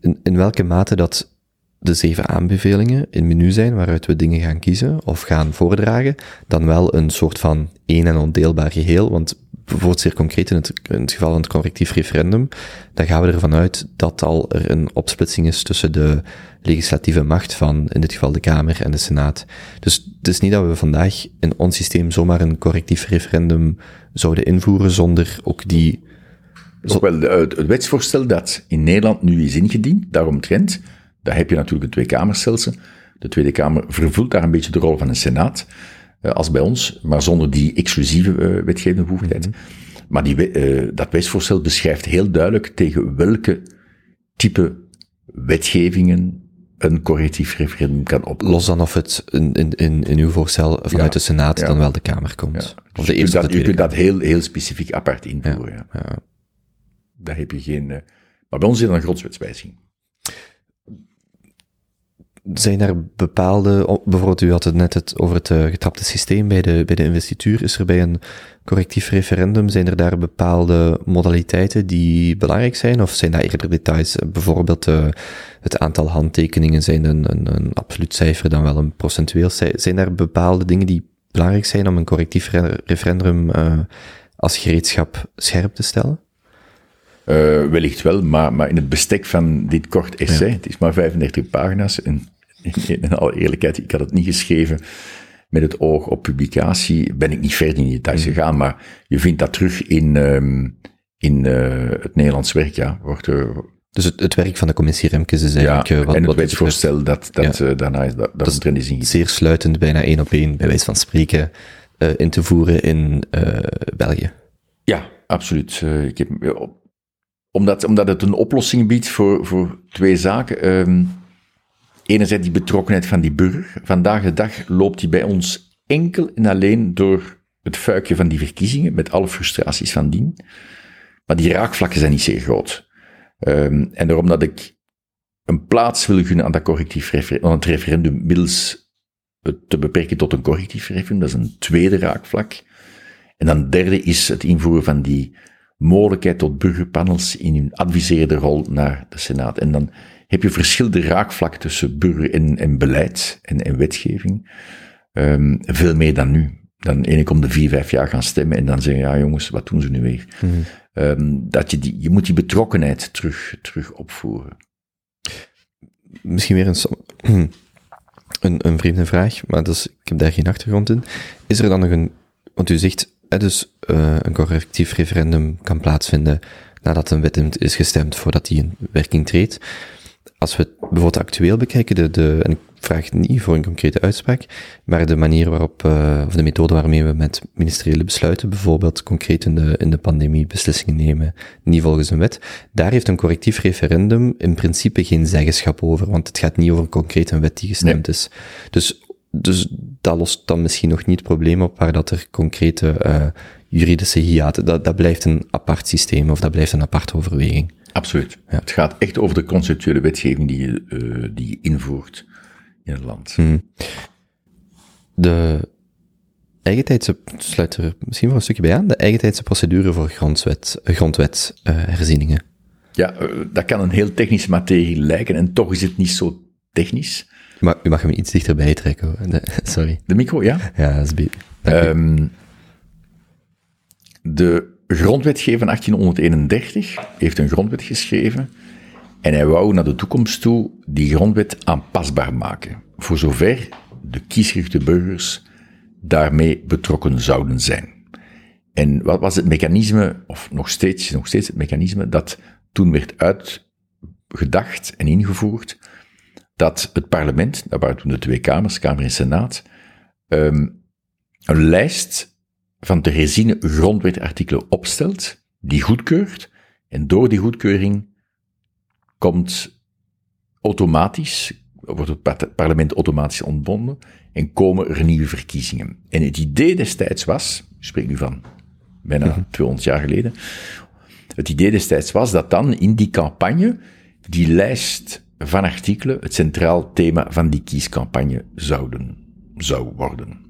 in, in welke mate dat de zeven aanbevelingen in menu zijn waaruit we dingen gaan kiezen of gaan voordragen, dan wel een soort van één en ondeelbaar geheel, want bijvoorbeeld zeer concreet in het, geval van het correctief referendum, dan gaan we ervan uit dat al er een opsplitsing is tussen de legislatieve macht van, in dit geval de Kamer en de Senaat. Dus het is niet dat we vandaag in ons systeem zomaar een correctief referendum zouden invoeren zonder ook die... Zo... wel, het, het wetsvoorstel dat in Nederland nu is ingediend, daaromtrent, daar heb je natuurlijk een tweekamerstelsel. De Tweede Kamer vervult daar een beetje de rol van een Senaat als bij ons, maar zonder die exclusieve uh, wetgevende bevoegdheid. Mm -hmm. Maar die, uh, dat wetsvoorstel beschrijft heel duidelijk tegen welke type wetgevingen een correctief referendum kan op. Los dan of het in, in, in, in uw voorstel vanuit ja, de Senaat ja. dan wel de Kamer komt. Ja. Of de eerste je kunt, dat, je kunt dat heel, heel specifiek apart invoeren. Ja. Daar heb je geen... Maar bij ons is dat een grondwetswijziging zijn er bepaalde, bijvoorbeeld u had het net het, over het uh, getrapte systeem bij de, bij de investituur, is er bij een correctief referendum, zijn er daar bepaalde modaliteiten die belangrijk zijn, of zijn dat eerder details? Bijvoorbeeld uh, het aantal handtekeningen zijn een, een, een absoluut cijfer dan wel een procentueel cijfer. Zijn er bepaalde dingen die belangrijk zijn om een correctief referendum uh, als gereedschap scherp te stellen? Uh, wellicht wel, maar, maar in het bestek van dit kort essay, ja. het is maar 35 pagina's, en in, alle eerlijkheid, ik had het niet geschreven met het oog op publicatie, ben ik niet verder in die details mm. gegaan, maar je vindt dat terug in, um, in uh, het Nederlands werk, ja. Wordt, uh, dus het, het, werk van de commissie Remkes is eigenlijk... Ja, wat, en het wetsvoorstel dat, dat ja. daarna is, dat, dat, dat trend is ingezet. Zeer sluitend, bijna één op één, bij wijze van spreken, in te voeren in België. Ja, absoluut. ik heb omdat, omdat het een oplossing biedt voor, voor twee zaken. Um, enerzijds die betrokkenheid van die burger. Vandaag de dag loopt die bij ons enkel en alleen door het fuikje van die verkiezingen, met alle frustraties van dien. Maar die raakvlakken zijn niet zeer groot. Um, en daarom dat ik een plaats wil gunnen aan dat correctief referendum, het referendum middels het te beperken tot een correctief referendum, dat is een tweede raakvlak. En dan derde is het invoeren van die mogelijkheid tot burgerpanels in hun adviserende rol naar de Senaat. En dan heb je verschillende raakvlakken tussen burger en, en beleid en, en wetgeving. Um, veel meer dan nu. Dan ene om de vier, vijf jaar gaan stemmen en dan zeggen, ja jongens, wat doen ze nu weer? Mm. Um, dat je, die, je moet die betrokkenheid terug, terug opvoeren. Misschien weer een, een, een vreemde vraag, maar dat is, ik heb daar geen achtergrond in. Is er dan nog een, want u zegt, dus uh, een correctief referendum kan plaatsvinden nadat een wet is gestemd voordat die in werking treedt. Als we het bijvoorbeeld actueel bekijken, de, de, en ik vraag niet voor een concrete uitspraak, maar de manier waarop, uh, of de methode waarmee we met ministeriële besluiten, bijvoorbeeld concreet in de, in de pandemie beslissingen nemen, niet volgens een wet, daar heeft een correctief referendum in principe geen zeggenschap over, want het gaat niet over concreet een wet die gestemd nee. is. Dus dus dat lost dan misschien nog niet het probleem op waar dat er concrete uh, juridische hiaten, dat, dat blijft een apart systeem of dat blijft een aparte overweging. Absoluut. Ja. Het gaat echt over de conceptuele wetgeving die je, uh, die je invoert in het land. Hmm. De, eigentijdse, sluit er misschien wel een stukje bij aan, de eigentijdse procedure voor grondwet, eh, grondwetherzieningen. Ja, eh, dat kan een heel technische materie lijken en toch is het niet zo technisch. Maar u mag hem iets dichterbij trekken. hoor. Nee, sorry. De micro, ja? Ja, dat is beter. Dank u. Ehm, de grondwetgever van 1831 heeft een grondwet geschreven en hij wou naar de toekomst toe die grondwet aanpasbaar maken, voor zover de kiesgerichte burgers daarmee betrokken zouden zijn. En wat was het mechanisme, of nog steeds, nog steeds het mechanisme, dat toen werd uitgedacht en ingevoerd, dat het parlement, dat waren toen de twee kamers, Kamer en Senaat, ehm, een lijst van te herziene grondwetartikelen opstelt, die goedkeurt, en door die goedkeuring komt automatisch, wordt het par- parlement automatisch ontbonden, en komen er nieuwe verkiezingen. En het idee destijds was, ik spreek nu van bijna 200 jaar geleden, het idee destijds was dat dan in die campagne die lijst van artikelen het centraal thema van die kiescampagne zouden, zou worden.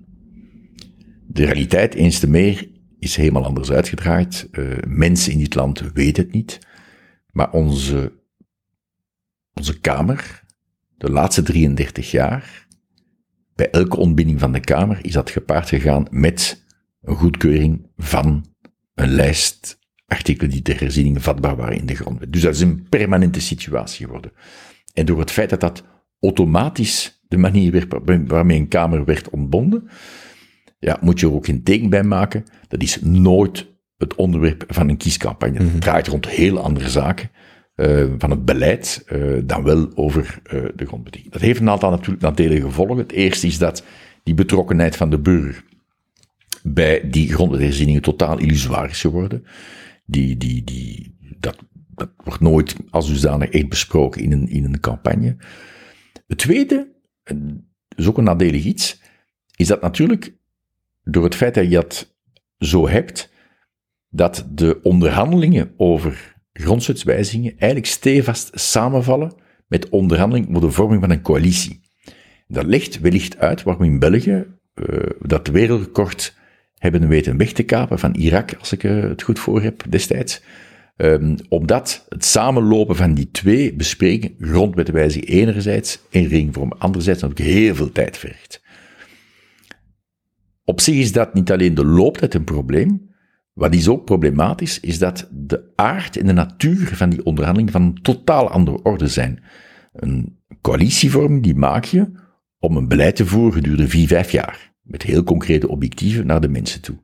De realiteit, eens te meer, is helemaal anders uitgedraaid. Eh, mensen in dit land weten het niet. Maar onze, onze Kamer, de laatste 33 jaar, bij elke ontbinding van de Kamer is dat gepaard gegaan met een goedkeuring van een lijst artikelen die ter herziening vatbaar waren in de grondwet. Dus dat is een permanente situatie geworden. En door het feit dat dat automatisch de manier werd waarmee een Kamer werd ontbonden, ja, moet je er ook geen teken bij maken. Dat is nooit het onderwerp van een kiescampagne. Het draait rond heel andere zaken eh, van het beleid eh, dan wel over eh, de grondwet. Dat heeft een aantal natuurlijk nadelige gevolgen. Het eerste is dat die betrokkenheid van de burger bij die grondwetherzieningen totaal illusoir is geworden. Die, die, die, dat, dat wordt nooit als dusdanig echt besproken in een, in een campagne. Het tweede, dat is ook een nadelig iets, is dat natuurlijk door het feit dat je dat zo hebt, dat de onderhandelingen over grondwetswijzigingen eigenlijk stevast samenvallen met onderhandelingen voor de vorming van een coalitie. Dat legt wellicht uit waarom in België uh, dat wereldrecord hebben weten weg te kapen van Irak, als ik het goed voor heb destijds. Um, omdat het samenlopen van die twee besprekingen, grondwetwijziging enerzijds en ringvorm anderzijds, natuurlijk heel veel tijd vergt. Op zich is dat niet alleen de looptijd een probleem. Wat is ook problematisch, is dat de aard en de natuur van die onderhandelingen van een totaal andere orde zijn. Een coalitievorm die maak je om een beleid te voeren gedurende vier, vijf jaar. Met heel concrete objectieven naar de mensen toe.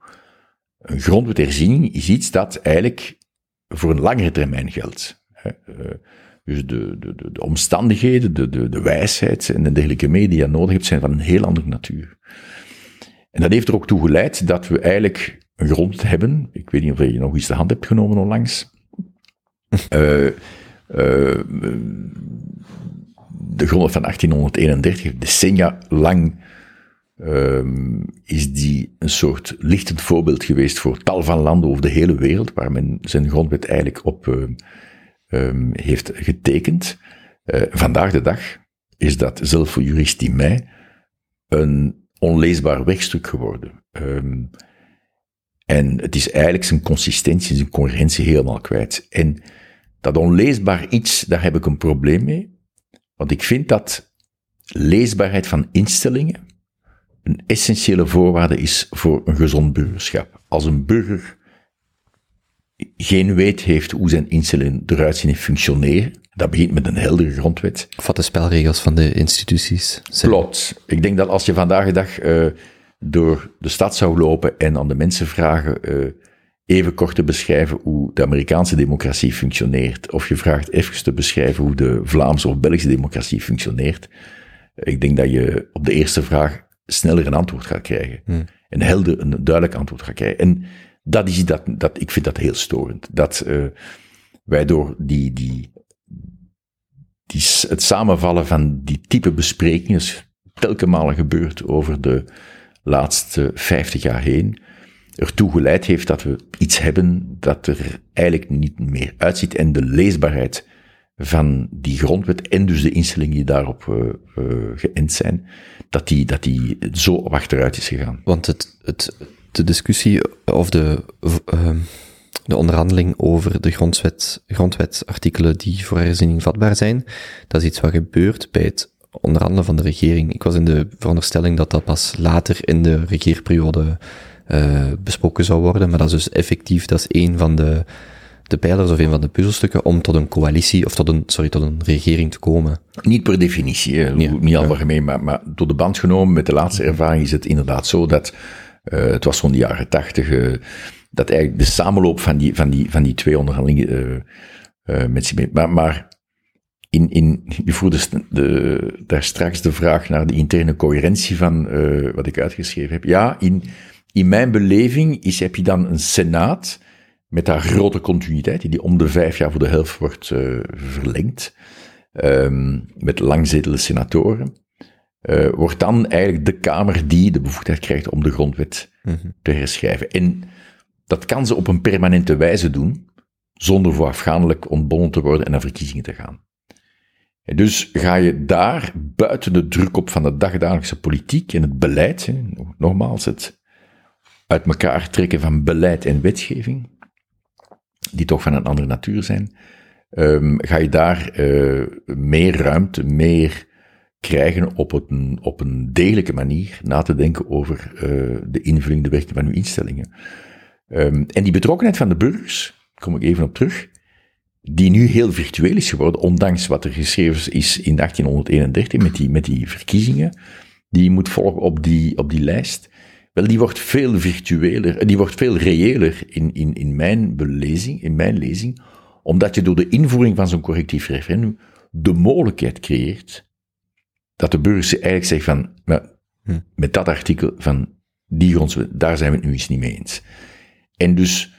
Een grondwetherziening is iets dat eigenlijk voor een langere termijn geldt. Dus de, de, de omstandigheden, de, de, de wijsheid en de dergelijke je nodig hebt, zijn van een heel andere natuur. En dat heeft er ook toe geleid dat we eigenlijk een grond hebben. Ik weet niet of je nog iets de hand hebt genomen onlangs. uh, uh, de grond van 1831, decennia lang, uh, is die een soort lichtend voorbeeld geweest voor tal van landen over de hele wereld, waar men zijn grondwet eigenlijk op um, heeft getekend. Uh, vandaag de dag is dat, zelf voor jurist in mij, een onleesbaar wegstuk geworden. Um, en het is eigenlijk zijn consistentie, zijn coherentie helemaal kwijt. En dat onleesbaar iets, daar heb ik een probleem mee. Want ik vind dat leesbaarheid van instellingen een essentiële voorwaarde is voor een gezond burgerschap. Als een burger geen weet heeft hoe zijn instellingen eruit zien en functioneren, dat begint met een heldere grondwet. Of wat de spelregels van de instituties zijn. Klopt. Ik denk dat als je vandaag de dag uh, door de stad zou lopen en aan de mensen vragen uh, even kort te beschrijven hoe de Amerikaanse democratie functioneert, of je vraagt even te beschrijven hoe de Vlaamse of Belgische democratie functioneert, ik denk dat je op de eerste vraag sneller een antwoord gaat krijgen. Hmm. Een helder, een duidelijk antwoord gaat krijgen. En dat is dat, dat ik vind dat heel storend. Dat uh, wij door die, die, die, het samenvallen van die type besprekingen, telkens malen gebeurd over de laatste vijftig jaar heen, ertoe geleid heeft dat we iets hebben dat er eigenlijk niet meer uitziet en de leesbaarheid van die grondwet en dus de instellingen die daarop uh, geënt zijn, dat die, dat die zo achteruit is gegaan. Want het, het, de discussie of de, uh, de onderhandeling over de grondwet, grondwetsartikelen die voor herziening vatbaar zijn, dat is iets wat gebeurt bij het onderhandelen van de regering. Ik was in de veronderstelling dat dat pas later in de regeerperiode uh, besproken zou worden, maar dat is dus effectief, dat is een van de, de pijlers of een van de puzzelstukken om tot een coalitie, of tot een, sorry, tot een regering te komen. Niet per definitie, hè, niet algemeen, maar, maar door de band genomen met de laatste ervaring is het inderdaad zo dat, het was van de jaren tachtig, uh, dat eigenlijk de samenloop van die, van die, van die twee onderhandelingen uh, met maar, maar in, in, je voerde de, daar straks de vraag naar de interne coherentie van wat ik uitgeschreven heb. Ja, in, in mijn beleving is, heb je dan een senaat met haar grote continuïteit, die om de vijf jaar voor de helft wordt verlengd, um, met langzetelde senatoren, uh, wordt dan eigenlijk de Kamer die de bevoegdheid krijgt om de grondwet mm -hmm. te herschrijven. En dat kan ze op een permanente wijze doen, zonder voorafgaandelijk ontbonden te worden en naar verkiezingen te gaan. En dus ga je daar buiten de druk op van de dagdagelijkse politiek en het beleid, hè, nogmaals, het uit elkaar trekken van beleid en wetgeving, die toch van een andere natuur zijn, um, ga je daar uh, meer ruimte, meer krijgen op een, op een degelijke manier na te denken over uh, de invulling, de werking van uw instellingen. Um, en die betrokkenheid van de burgers, kom ik even op terug, die nu heel virtueel is geworden, ondanks wat er geschreven is in 1831 met die, met die verkiezingen, die moet volgen op die, op die lijst. Wel, die wordt veel virtueler, die wordt veel reëler in, in, in mijn belezing, in mijn lezing, omdat je door de invoering van zo'n correctief referendum de mogelijkheid creëert dat de burgers eigenlijk zeggen van, hm. met dat artikel van die grondwet, daar zijn we het nu eens niet mee eens. En dus,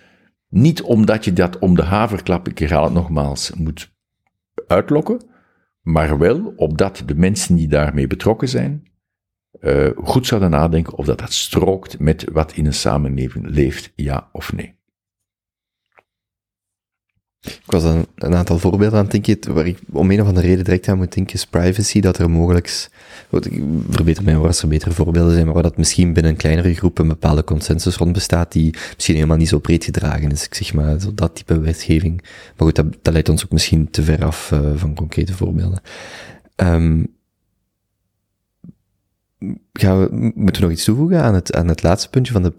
niet omdat je dat om de haverklap, ik herhaal het nogmaals, moet uitlokken, maar wel opdat de mensen die daarmee betrokken zijn, uh, goed zouden nadenken of dat dat strookt met wat in een samenleving leeft, ja of nee. Ik was een, een aantal voorbeelden aan het denken, waar ik om een of andere reden direct aan moet denken, is privacy, dat er mogelijk, ik verbeter mij als er betere voorbeelden zijn, maar waar dat misschien binnen een kleinere groep een bepaalde consensus rond bestaat, die misschien helemaal niet zo breed gedragen is. Ik zeg maar, dat type wetgeving. Maar goed, dat, dat leidt ons ook misschien te ver af uh, van concrete voorbeelden. Um, gaan we, moeten we nog iets toevoegen aan het, aan het laatste puntje van de,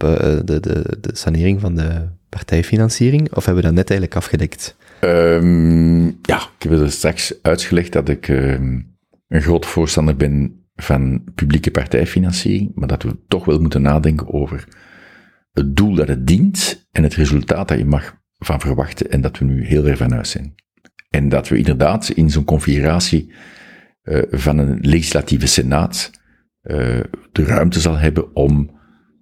de, de, de sanering van de partijfinanciering? Of hebben we dat net eigenlijk afgedekt? Um, ja, ik heb er straks uitgelegd dat ik um, een groot voorstander ben van publieke partijfinanciering, maar dat we toch wel moeten nadenken over het doel dat het dient en het resultaat dat je mag van verwachten en dat we nu heel ver van huis zijn. En dat we inderdaad in zo'n configuratie uh, van een legislatieve senaat uh, de ruimte zal hebben om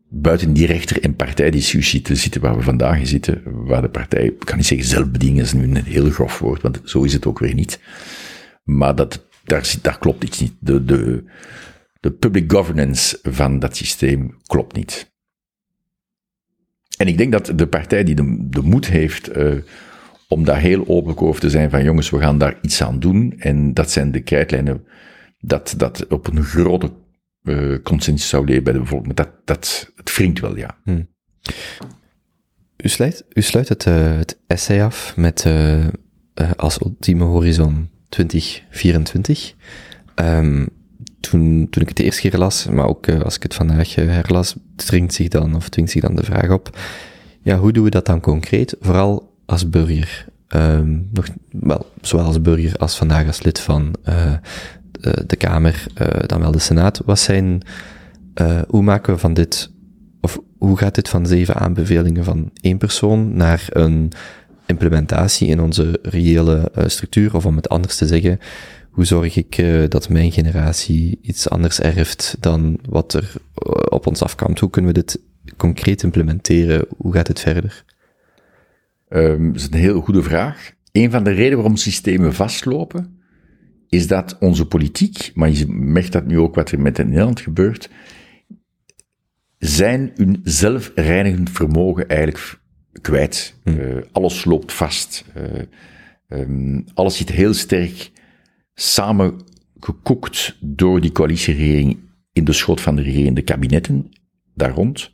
buiten die rechter- en partijdiscussie te zitten waar we vandaag in zitten, waar de partij, ik kan niet zeggen zelfbediening, is nu een heel grof woord, want zo is het ook weer niet. Maar dat, daar, daar klopt iets niet. De, de, de public governance van dat systeem klopt niet. En ik denk dat de partij die de, de moed heeft uh, om daar heel open over te zijn van jongens, we gaan daar iets aan doen. En dat zijn de krijtlijnen dat, dat op een grote uh, consensus zou leven bij de bevolking. Dat, dat, het wringt wel, ja. Hmm. U, sluit, u sluit het, uh, het essay af met uh, als ultieme horizon 2024. Um, toen, toen ik het de eerste keer las, maar ook als ik het vandaag herlas, dringt zich dan, of dwingt zich dan de vraag op, ja, hoe doen we dat dan concreet? Vooral als burger. Um, nog, wel, zowel als burger als vandaag als lid van uh, eh, de Kamer, eh, dan wel de Senaat. Wat zijn, eh, hoe maken we van dit, of hoe gaat dit van zeven aanbevelingen van één persoon naar een implementatie in onze reële structuur, of om het anders te zeggen, hoe zorg ik dat mijn generatie iets anders erft dan wat er op ons afkomt? Hoe kunnen we dit concreet implementeren? Hoe gaat het verder? Um, dat is een heel goede vraag. Een van de redenen waarom systemen vastlopen, is dat onze politiek, maar je merkt dat nu ook wat er met Nederland gebeurt, zijn hun zelfreinigend vermogen eigenlijk kwijt. Uh, alles loopt vast. Uh, Ehm, alles zit heel sterk samengekookt door die coalitieregering in de schot van de regerende kabinetten daar rond.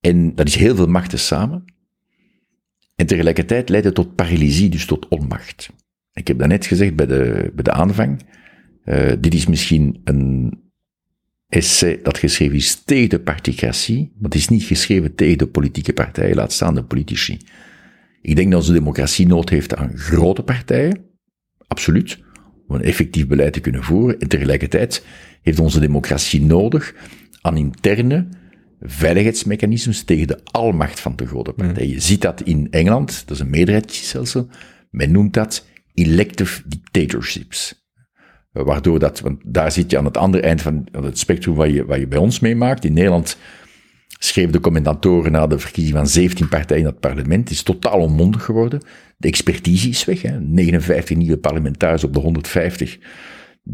En dat is heel veel machten samen. En tegelijkertijd leidt het tot paralysie, dus tot onmacht. Ik heb daarnet gezegd bij de, bij de aanvang, uh, dit is misschien een essay dat geschreven is tegen de particratie, maar het is niet geschreven tegen de politieke partijen, laat staan de politici. Ik denk dat onze democratie nood heeft aan grote partijen, absoluut, om een effectief beleid te kunnen voeren. En tegelijkertijd heeft onze democratie nodig aan interne veiligheidsmechanismes tegen de almacht van de grote partijen. Mm. Je ziet dat in Engeland, dat is een meerderheidsstelsel, men noemt dat elective dictatorships. Waardoor dat, want daar zit je aan het andere eind van het spectrum wat je, wat je bij ons meemaakt. In Nederland schreven de commentatoren na de verkiezing van 17 partijen in het parlement. Het is totaal onmondig geworden. De expertise is weg. Hè. 59 nieuwe parlementariërs op de 150.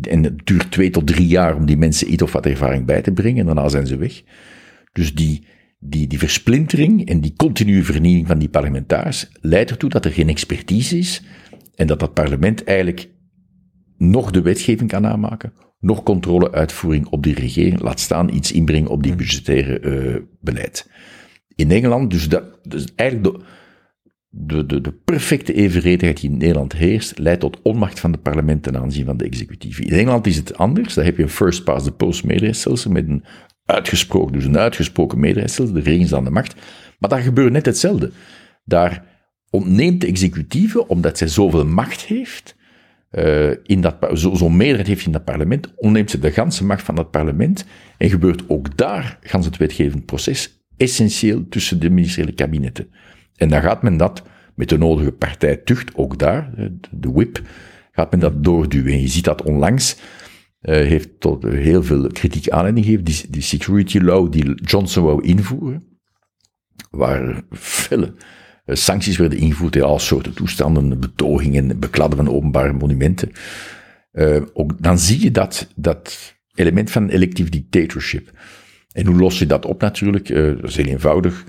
En het duurt twee tot drie jaar om die mensen iets of wat ervaring bij te brengen. En daarna zijn ze weg. Dus die, die, die versplintering en die continue vernieling van die parlementariërs leidt ertoe dat er geen expertise is. En dat dat parlement eigenlijk nog de wetgeving kan aanmaken, nog controleuitvoering op die regering, laat staan iets inbrengen op die hmm. budgettaire uh, beleid. In Engeland, dus, dat, dus eigenlijk de, de, de, de perfecte evenredigheid die in Nederland heerst, leidt tot onmacht van de parlement ten aanzien van de executieve. In Engeland is het anders, daar heb je een first past the post meerderheidsstelsel met een uitgesproken, dus een uitgesproken meerderheidsstelsel, de regering is aan de macht. Maar daar gebeurt net hetzelfde. Daar ontneemt de executieve, omdat zij zoveel macht heeft, uh, in dat, zo'n zo meerderheid heeft in dat parlement, ontneemt ze de ganse macht van dat parlement en gebeurt ook daar, gans het wetgevend proces, essentieel tussen de ministeriële kabinetten. En dan gaat men dat met de nodige partijtucht, ook daar, de whip, gaat men dat doorduwen. En je ziet dat onlangs, uh, heeft tot heel veel kritiek aanleiding gegeven, die, die security law die Johnson wou invoeren, waar vele eh, sancties werden ingevoerd in al soorten toestanden, betogingen, bekladden van openbare monumenten. Uh, ook, dan zie je dat, dat element van elective dictatorship. En hoe los je dat op natuurlijk? Uh, dat is heel eenvoudig.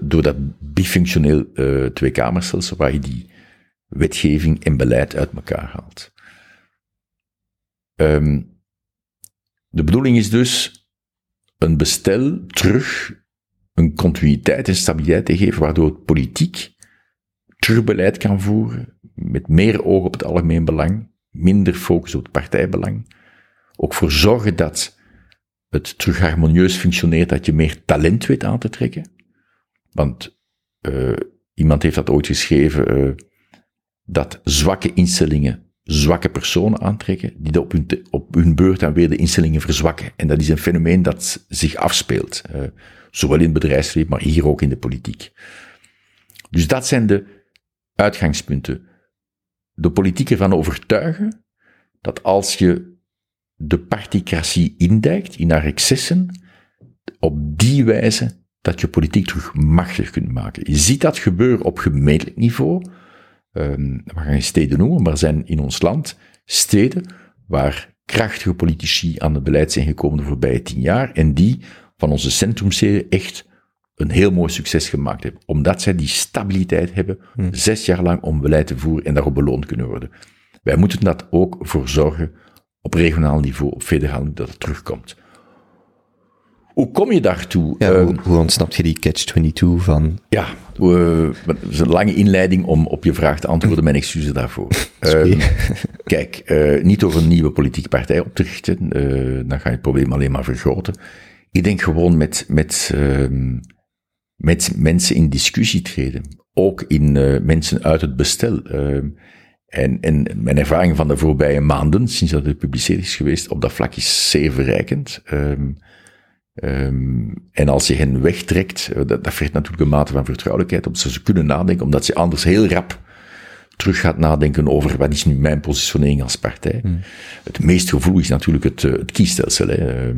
Door dat bifunctioneel tweekamerstelsel waar je die wetgeving en beleid uit elkaar haalt. Um, de bedoeling is dus een bestel terug een continuïteit en stabiliteit te geven, waardoor het politiek terugbeleid kan voeren, met meer oog op het algemeen belang, minder focus op het partijbelang. Ook voor zorgen dat het terug harmonieus functioneert, dat je meer talent weet aan te trekken. Want uh, iemand heeft dat ooit geschreven, uh, dat zwakke instellingen zwakke personen aantrekken, die op hun, op hun beurt dan weer de instellingen verzwakken. En dat is een fenomeen dat zich afspeelt. Uh, Zowel in het bedrijfsleven, maar hier ook in de politiek. Dus dat zijn de uitgangspunten. De politiek ervan overtuigen dat als je de particratie indijkt in haar excessen, op die wijze dat je politiek terug machtig kunt maken. Je ziet dat gebeuren op gemeentelijk niveau. Um, we gaan geen steden noemen, maar er zijn in ons land steden waar krachtige politici aan het beleid zijn gekomen de voorbije tien jaar en die van onze centrumserie echt een heel mooi succes gemaakt hebben. Omdat zij die stabiliteit hebben, hmm. zes jaar lang om beleid te voeren en daarop beloond kunnen worden. Wij moeten dat ook voor zorgen op regionaal niveau, op federaal niveau, dat het terugkomt. Hoe kom je daartoe? Ja, hoe, ehm, hoe ontsnapt je die catch-22 van... Ja, uh, dat is een lange inleiding om op je vraag te antwoorden. Mijn excuses daarvoor. Um, kijk, uh, niet door een nieuwe politieke partij op te richten. Uh, dan ga je het probleem alleen maar vergroten. Ik denk gewoon met, met, uh, met mensen in discussie treden. Ook in uh, mensen uit het bestel. Uh, en, en mijn ervaring van de voorbije maanden, sinds dat het gepubliceerd is geweest, op dat vlak is zeer verrijkend. Um, um, en als je hen wegtrekt, uh, dat, dat vergt natuurlijk een mate van vertrouwelijkheid, omdat ze kunnen nadenken, omdat ze anders heel rap terug gaat nadenken over wat is nu mijn positionering als partij. Hmm. Het meest gevoelig is natuurlijk het, het kiesstelsel. Hè.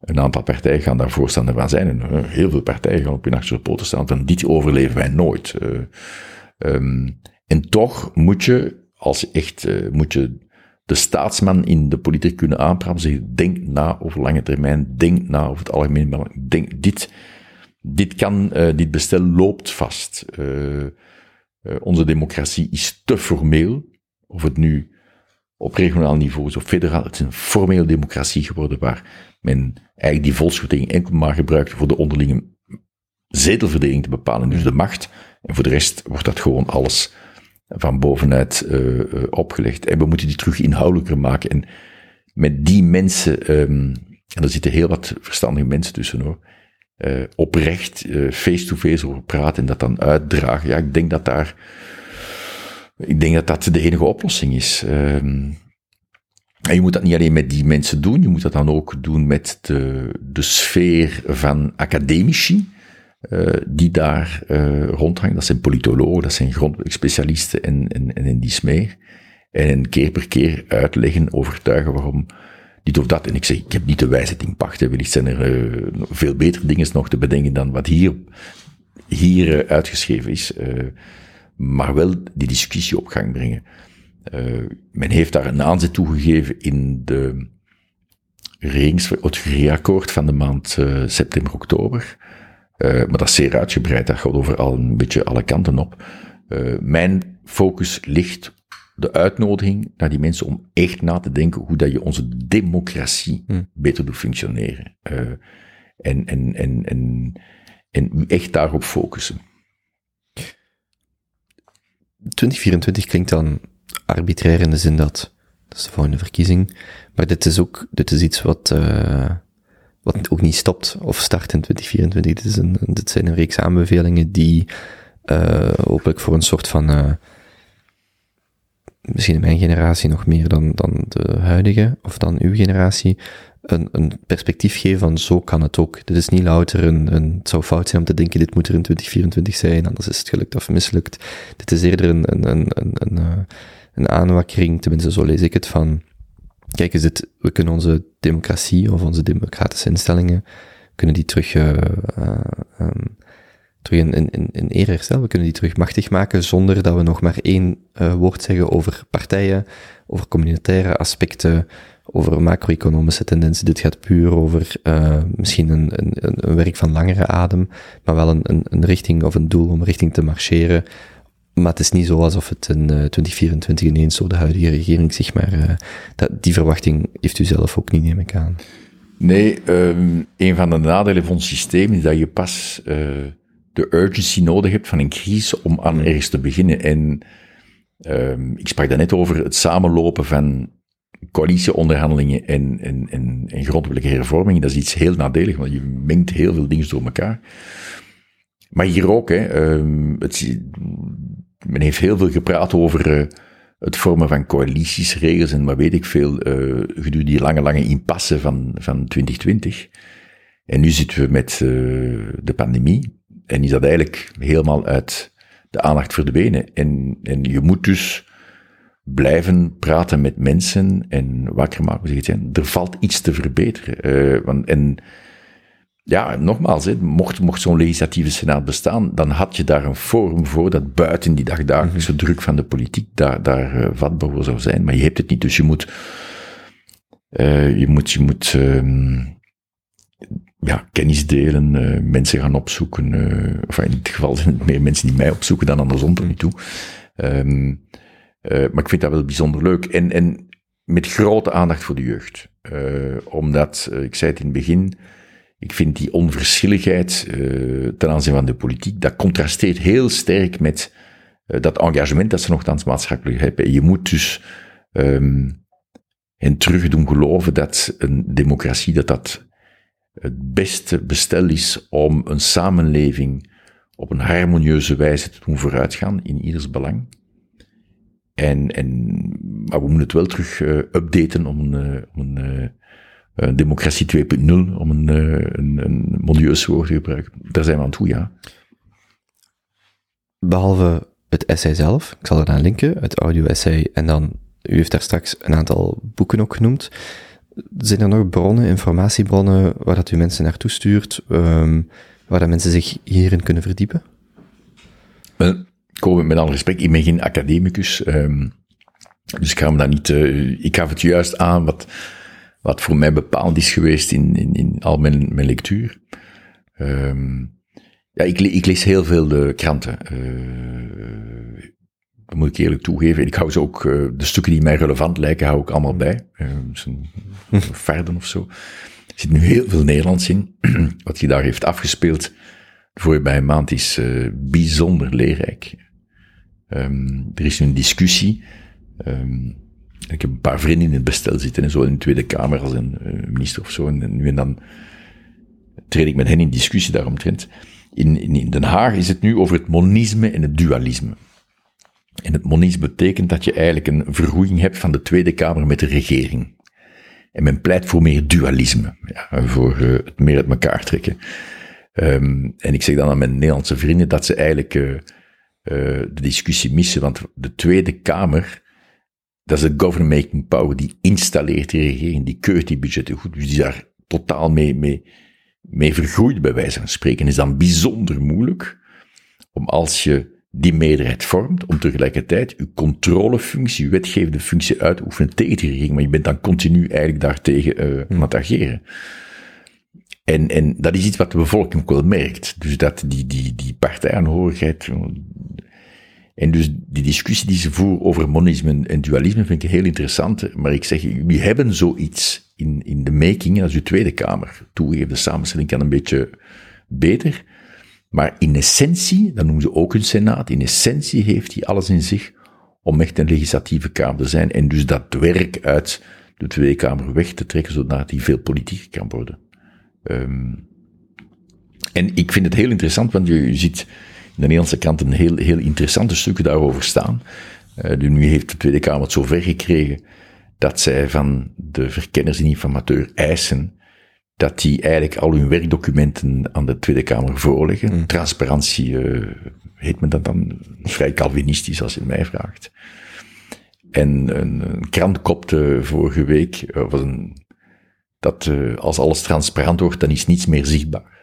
Een aantal partijen gaan daar voorstander van zijn. En uh, heel veel partijen gaan op hun achterpoten staan van dit overleven wij nooit. Uh, um, en toch moet je, als je echt, uh, moet je de staatsman in de politiek kunnen aanpraten, zeggen, denk na over lange termijn, denk na over het algemeen belang, denk, dit, dit kan, dit bestel loopt vast. Onze democratie is te formeel, of het nu op regionaal niveau is of federaal. Het is een formele democratie geworden waar men eigenlijk die volksverdeling enkel maar gebruikt voor de onderlinge zetelverdeling te bepalen, dus de macht. En voor de rest wordt dat gewoon alles van bovenuit uh, opgelegd. En we moeten die terug inhoudelijker maken. En met die mensen, um, en er zitten heel wat verstandige mensen tussen hoor, uh, oprecht face-to-face -face over praten en dat dan uitdragen. Ja, ik denk dat daar, ik denk dat dat de enige oplossing is. Um, en je moet dat niet alleen met die mensen doen, je moet dat dan ook doen met de, de sfeer van academici, uh, die daar uh, rondhangen. Dat zijn politologen, dat zijn grondweg specialisten en, en, in die smeer. En keer per keer uitleggen, overtuigen waarom dit of dat. En ik zeg, ik heb niet de wijsheid in pacht. Wellicht zijn er uh, veel betere dingen nog te bedenken dan wat hier, hier uitgeschreven is. maar wel die discussie op gang brengen. Uh, men heeft daar een aanzet toegegeven in de regings, het reakkoord van de maand uh, september-oktober. Uh, maar dat is zeer uitgebreid, dat gaat over al een beetje alle kanten op. mijn focus ligt de uitnodiging naar die mensen om echt na te denken hoe dat je onze democratie hm. beter doet functioneren. en, en, en, en, en u echt daarop focussen. 2024 klinkt dan arbitrair in de zin dat, dat is de volgende verkiezing. Maar dit is ook, dit is iets wat, uh, wat ook niet stopt of start in 2024. Dit, is een, zijn een reeks aanbevelingen die uh, hopelijk voor een soort van, uh, misschien mijn generatie nog meer dan, dan de huidige, of dan uw generatie, een, een perspectief geven van zo kan het ook. Dit is niet louter een, een, het zou fout zijn om te denken dit moet er in 2024 zijn, anders is het gelukt of mislukt. Dit is eerder een, een, een, een, een een aanwakkering, tenminste zo lees ik het, van, kijk eens, dit, we kunnen onze democratie of onze democratische instellingen, kunnen die terug, uh, uh, um, terug in, in, in ere herstellen, we kunnen die terug machtig maken zonder dat we nog maar één uh, woord zeggen over partijen, over communautaire aspecten, over macro-economische tendensen. Dit gaat puur over misschien een, een, een werk van langere adem, maar wel een, een richting of een doel om richting te marcheren, maar het is niet zo alsof het in uh, 2024 ineens door de huidige regering zich maar... Dat, die verwachting heeft u zelf ook niet, neem ik aan. Nee, um, een van de nadelen van ons systeem is dat je pas uh, de urgency nodig hebt van een crisis om aan ergens te beginnen. En um, ik sprak daarnet over het samenlopen van coalitieonderhandelingen en, en, en, en grondwettelijke hervormingen. Dat is iets heel nadelig, want je mengt heel veel dingen door elkaar. Maar hier ook, hè, um, het, men heeft heel veel gepraat over uh, het vormen van coalities, regels en wat weet ik veel, gedurende die lange, lange impasse van, van 2020. En nu zitten we met uh, de pandemie en is dat eigenlijk helemaal uit de aandacht verdwenen. En, en je moet dus blijven praten met mensen en wakker maken, er valt iets te verbeteren. want, en ja, nogmaals, hè, mocht, mocht zo'n legislatieve senaat bestaan, dan had je daar een forum voor dat buiten die dagdagelijkse mhm. druk van de politiek daar, daar uh, vatbaar voor zou zijn. Maar je hebt het niet, dus je moet, uh, je moet, je moet uh, ja, kennis delen, uh, mensen gaan opzoeken. of in dit geval zijn het meer mensen die mij opzoeken dan andersom tot nu toe. Um, maar ik vind dat wel bijzonder leuk. En, en met grote aandacht voor de jeugd. omdat, ik zei het in het begin, ik vind die onverschilligheid uh, ten aanzien van de politiek, dat contrasteert heel sterk met uh, dat engagement dat ze nogthans maatschappelijk hebben. Je moet dus um, hen terug doen geloven dat een democratie, dat dat het beste bestel is om een samenleving op een harmonieuze wijze te doen vooruitgaan in ieders belang. En, en, maar we moeten het wel terug uh, updaten om een, om een democratie 2.0, om een, uh, een, een modieus woord te gebruiken. Daar zijn we aan toe, ja. Behalve het essay zelf, ik zal eraan linken, het audio-essay, en dan, u heeft daar straks een aantal boeken ook genoemd. Zijn er nog bronnen, informatiebronnen, waar dat u mensen naartoe stuurt, um, waar dat mensen zich hierin kunnen verdiepen? Wel, komen met alle respect, ik ben geen academicus, um, dus ik ga me daar niet, uh, ik gaf het juist aan wat, wat voor mij bepaald is geweest in, in, in al mijn, mijn lectuur. Um, ja, ik, ik, lees heel veel de kranten. Uh, Dat moet ik eerlijk toegeven. Ik hou ze ook, uh, de stukken die mij relevant lijken, hou ik allemaal bij. Uh, zo'n Verden of zo. Er zit nu heel veel Nederlands in. Wat hij daar heeft afgespeeld voor bij een maand is bijzonder leerrijk. Um, er is een discussie. Um, ik heb een paar vrienden in het bestel zitten en zo in de Tweede Kamer als een minister of zo. En nu en dan treed ik met hen in discussie daaromtrent. In, in, Den Haag is het nu over het monisme en het dualisme. En het monisme betekent dat je eigenlijk een vergoeiing hebt van de Tweede Kamer met de regering. En men pleit voor meer dualisme, ja, voor uh, het meer uit elkaar trekken. Um, en ik zeg dan aan mijn Nederlandse vrienden dat ze eigenlijk uh, de discussie missen, want de Tweede Kamer, dat is de government-making power, die installeert die regering, die keurt die budgetten goed, dus die daar totaal mee, mee, mee vergroeid, bij wijze van spreken. is dan bijzonder moeilijk om als je die meerderheid vormt, om tegelijkertijd uw controlefunctie, uw wetgevende functie uit te oefenen tegen die regering, maar je bent dan continu eigenlijk daartegen uh, aan het ageren. En, en dat is iets wat de bevolking ook wel merkt. Dus dat die, die, die partijaanhorigheid, en dus die discussie die ze voeren over monisme en dualisme vind ik heel interessant. Maar ik zeg, jullie hebben zoiets in, in de making als uw Tweede Kamer. Toegeven, de samenstelling kan een beetje beter. Maar in essentie, dat noemen ze ook een senaat, in essentie heeft hij alles in zich om echt een legislatieve kamer te zijn en dus dat werk uit de Tweede Kamer weg te trekken, zodat hij veel politieker kan worden. Um, en ik vind het heel interessant, want je, ziet de Nederlandse kant een heel, heel interessante stukken daarover staan. Uh, nu heeft de Tweede Kamer het zover gekregen dat zij van de verkenners en informateur eisen dat die eigenlijk al hun werkdocumenten aan de Tweede Kamer voorleggen. Mm. Transparantie uh, heet men dat dan vrij Calvinistisch als je mij vraagt. En een, een krant kopte vorige week uh, was een, dat uh, als alles transparant wordt, dan is niets meer zichtbaar.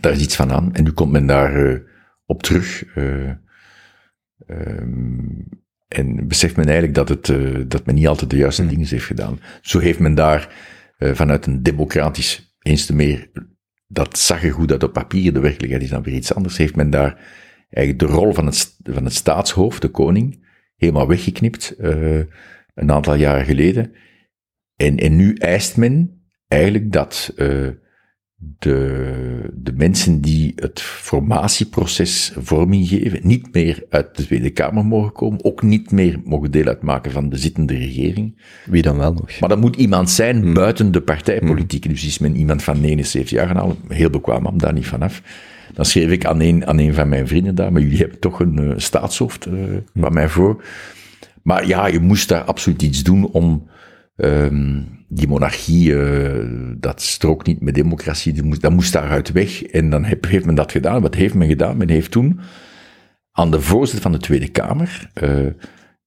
Daar is iets van aan. En nu komt men daar op terug. Um, en beseft men eigenlijk dat, het, dat men niet altijd de juiste mm. dingen heeft gedaan. Zo heeft men daar vanuit een democratisch, eens te meer, dat zag er goed uit op papier, de werkelijkheid is dan weer iets anders, heeft men daar eigenlijk de rol van het, van het staatshoofd, de koning, helemaal weggeknipt, uh, een aantal jaren geleden. En, en nu eist men eigenlijk dat uh, de, de mensen die het formatieproces vorming geven, niet meer uit de Tweede Kamer mogen komen, ook niet meer mogen deel uitmaken van de zittende regering. Wie dan wel nog? Maar dat moet iemand zijn hmm. buiten de partijpolitiek. Hmm. Dus is men iemand van 79 jaar gaan heel bekwaam man, daar niet vanaf. Dan schreef ik aan een, aan een van mijn vrienden daar, maar jullie hebben toch een uh, staatshoofd, uh, bij mij voor. Maar ja, je moest daar absoluut iets doen om, um, die monarchie, uh, dat strookt niet met democratie, dat moest, dat moest daaruit weg. En dan heb, heeft men dat gedaan. Wat heeft men gedaan? Men heeft toen aan de voorzitter van de Tweede Kamer, uh,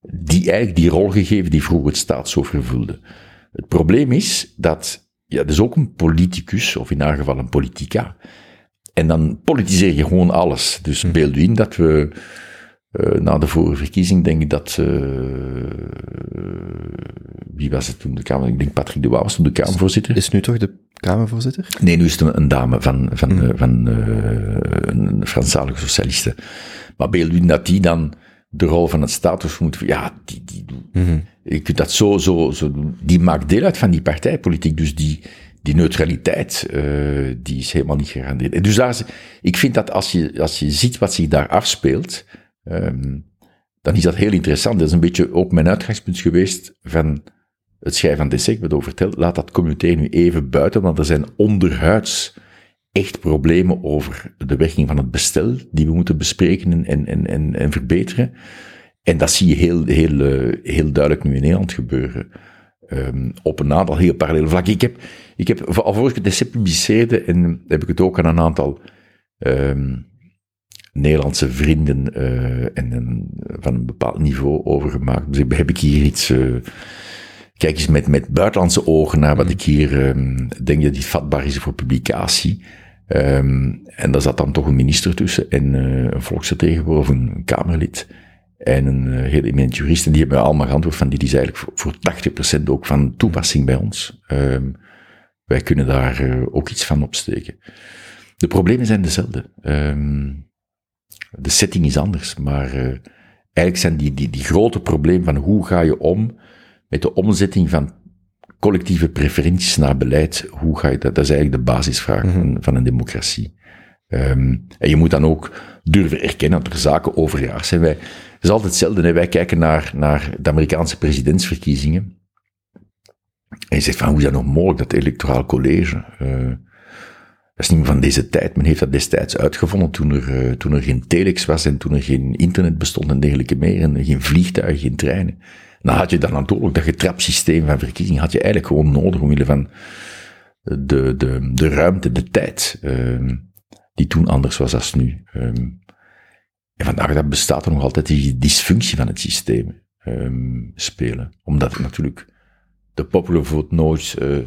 die eigenlijk die rol gegeven die vroeger het staatshoofd vervulde. Het probleem is dat, ja, dat is ook een politicus, of in haar geval een politica. En dan politiseer je gewoon alles. Dus hm. beeld u in dat we uh, na de vorige verkiezing denk ik dat, uh, wie was het toen de Kamer? Ik denk Patrick de Waal was toen de Kamervoorzitter. Is nu toch de Kamervoorzitter? Nee, nu is het een, dame van, van, mm. van uh, een Franstalige socialiste. Maar beeld u dat die dan de rol van het status moet, ja, die, die, mm -hmm. je kunt dat zo, zo, zo doen. Die maakt deel uit van die partijpolitiek, dus die, die neutraliteit, die is helemaal niet gegarandeerd. En dus daar, ik vind dat als je, als je ziet wat zich daar afspeelt, Um, dan is dat heel interessant. Dat is een beetje ook mijn uitgangspunt geweest van het schrijven van DC. Ik heb het over verteld. Laat dat communiceren nu even buiten, want er zijn onderhuids echt problemen over de werking van het bestel die we moeten bespreken en, en, en, en verbeteren. En dat zie je heel, heel, uh, heel duidelijk nu in Nederland gebeuren. Um, op een aantal heel parallele vlakken. Ik heb, ik heb, alvorens ik het publiceerde, en heb ik het ook aan een aantal um, Nederlandse vrienden uh, en een, van een bepaald niveau overgemaakt. Dus heb ik hier iets. Uh, kijk eens met, met buitenlandse ogen naar wat ik hier um, denk dat die vatbaar is voor publicatie. Um, en daar zat dan toch een minister tussen en uh, een volksvertegenwoordiger, een Kamerlid en een uh, heel eminent jurist. En die hebben allemaal geantwoord van dit is eigenlijk voor, voor 80% ook van toepassing bij ons. Um, wij kunnen daar uh, ook iets van opsteken. De problemen zijn dezelfde. Um, de setting is anders, maar uh, eigenlijk zijn die, die, die grote probleem van hoe ga je om met de omzetting van collectieve preferenties naar beleid, hoe ga je dat? Dat is eigenlijk de basisvraag van, van een democratie. Ehm, en je moet dan ook durven erkennen dat er zaken overjaars zijn. Wij, het is altijd hetzelfde. Hè? Wij kijken naar, naar de Amerikaanse presidentsverkiezingen. En je zegt van, hoe is dat nog mogelijk, dat electoraal college? eh, dat is niet meer van deze tijd. Men heeft dat destijds uitgevonden toen er, eh, toen er geen telex was en toen er geen internet bestond en dergelijke meer. En geen vliegtuigen, geen treinen. Dan had je dan natuurlijk dat getrapsysteem van verkiezingen had je eigenlijk gewoon nodig omwille van de, de, de ruimte, de tijd, ehm, die toen anders was als nu. Ehm, en vandaag dat bestaat er nog altijd die dysfunctie van het systeem ehm, spelen. Omdat natuurlijk de popular vote nooit, eh,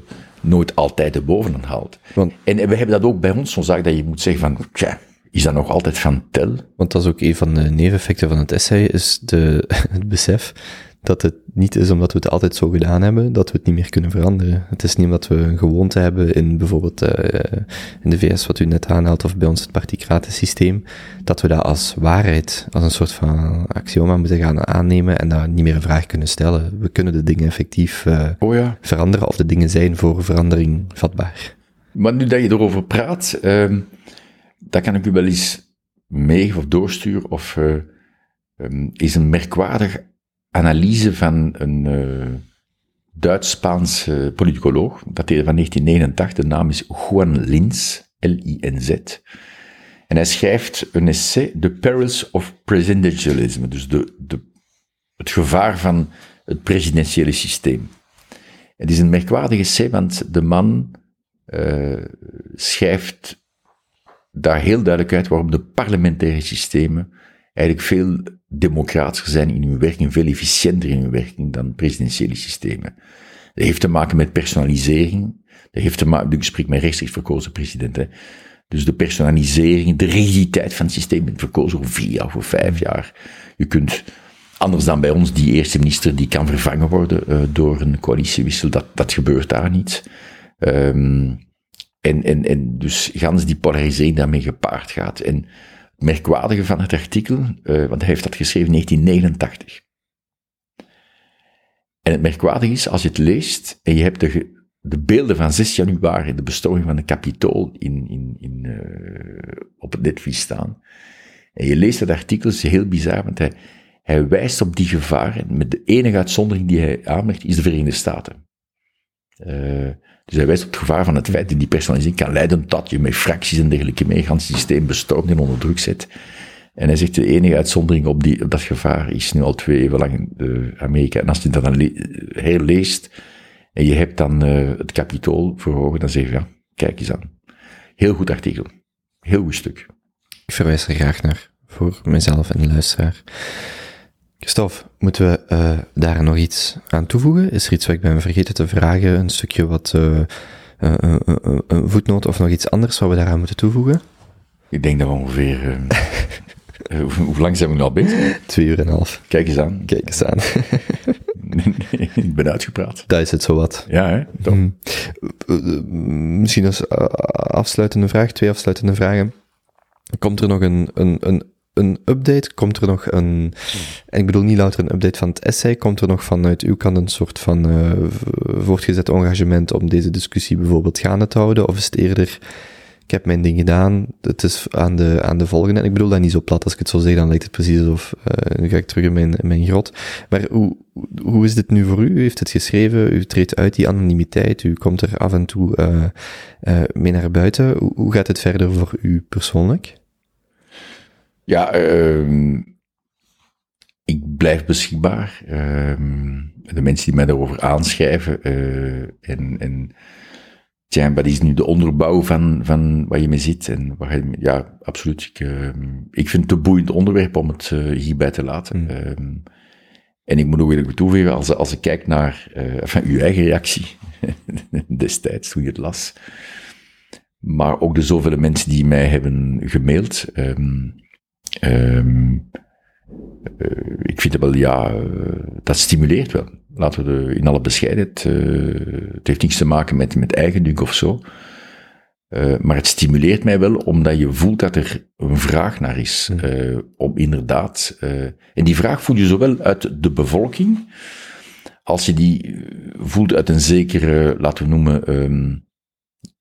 nooit altijd de bovenaan haalt. Want- en, en we hebben dat ook bij ons, zo'n zaak dat je moet zeggen van, tja, is dat nog altijd van tel? Want dat is ook een van de neveneffecten van het essay, is de, het besef dat het niet is omdat we het altijd zo gedaan hebben, dat we het niet meer kunnen veranderen. Het is niet omdat we een gewoonte hebben in bijvoorbeeld eh, in de VS, wat u net aanhaalt, of bij ons het particratensysteem, dat we dat als waarheid, als een soort van axioma moeten gaan aannemen en daar niet meer een vraag kunnen stellen. We kunnen de dingen effectief eh, Oh ja. veranderen, of de dingen zijn voor verandering vatbaar. Maar nu dat je erover praat, ehm dat kan ik u wel eens mee of doorsturen, of eh, ehm, is een merkwaardige analyse van een eh, Duits-Spaans eh, politicoloog, dat van 1989, de naam is Juan Linz, L-I-N-Z. En hij schrijft een essay, The Perils of Presidentialism, dus de, de, het gevaar van het presidentiële systeem. Het is een merkwaardig essay, want de man eh, schrijft daar heel duidelijk uit waarom de parlementaire systemen eigenlijk veel democratischer zijn in hun werking, veel efficiënter in hun werking dan presidentiële systemen. Dat heeft te maken met personalisering. Dat heeft te maken, ik spreek met rechtstreeks verkozen president. Dus de personalisering, de rigiditeit van het systeem, je bent verkozen voor vier jaar, voor vijf jaar. Je kunt, anders dan bij ons, die eerste minister die kan vervangen worden uh, door een coalitiewissel, dat, dat gebeurt daar niet. Um, en, en, en dus gans die polarisering daarmee gepaard gaat. En merkwaardige van het artikel, uh, want hij heeft dat geschreven in 1989. En het merkwaardige is, als je het leest en je hebt de, de beelden van 6 januari, de bestorming van de Capitool in, in, in, uh, op het netvlies staan. En je leest dat artikel, is heel bizar, want hij, hij wijst op die gevaren. Met de enige uitzondering die hij aanmerkt, is de Verenigde Staten. Uh, dus hij wijst op het gevaar van het feit dat die personalisering kan leiden tot je met fracties en dergelijke mee het systeem bestormt en onder druk zet. En hij zegt de enige uitzondering op, die, op dat gevaar is nu al twee eeuwen lang uh, Amerika. En als je dat dan herleest en je hebt dan uh, het kapitool voor dan zeg je ja, kijk eens aan. Heel goed artikel. Heel goed stuk. Ik verwijs er graag naar voor mezelf en de luisteraar. Christophe, moeten we uh, daar nog iets aan toevoegen? Is er iets wat ik ben vergeten te vragen? Een stukje wat, uh, uh, een voetnoot of nog iets anders wat we daaraan moeten toevoegen? Ik denk dat we ongeveer... hoe, hoe lang zijn we nu al bezig? Twee uur en een half. Kijk eens aan. Kijk eens aan. ik ben uitgepraat. Dat is het zo wat. Ja, hè? Hmm. Misschien als afsluitende vraag, twee afsluitende vragen. Komt er nog een, een, een een update? Komt er nog een, en ik bedoel niet louter een update van het essay, komt er nog vanuit uw kant een soort van uh, voortgezet engagement om deze discussie bijvoorbeeld gaande te houden? Of is het eerder, ik heb mijn ding gedaan, het is aan de, aan de volgende. En ik bedoel dat niet zo plat, als ik het zo zeg, dan lijkt het precies alsof, uh, nu ga ik terug in mijn, in mijn grot. Maar hoe, hoe is dit nu voor u? U heeft het geschreven, u treedt uit die anonimiteit, u komt er af en toe uh, mee naar buiten. Hoe, hoe gaat het verder voor u persoonlijk? Ja, uh, ik blijf beschikbaar. Uh, de mensen die mij daarover aanschrijven. Uh, en, en tja, wat is nu de onderbouw van, van waar je mee zit? En waar je, ja, absoluut. Ik, ik vind het een boeiend onderwerp om het uh, hierbij te laten. Mm. en ik moet ook eerlijk toegeven, als, als ik kijk naar van uw eigen reactie destijds toen je het las. Maar ook de zoveel mensen die mij hebben gemaild. Um, Um, uh, ik vind het wel, ja, uh, dat stimuleert wel. Laten we de, in alle bescheidenheid, uh, het heeft niets te maken met, met eigendunk of zo. Maar het stimuleert mij wel, omdat je voelt dat er een vraag naar is. Uh, om inderdaad. En die vraag voel je zowel uit de bevolking, als je die voelt uit een zekere, laten we noemen, um,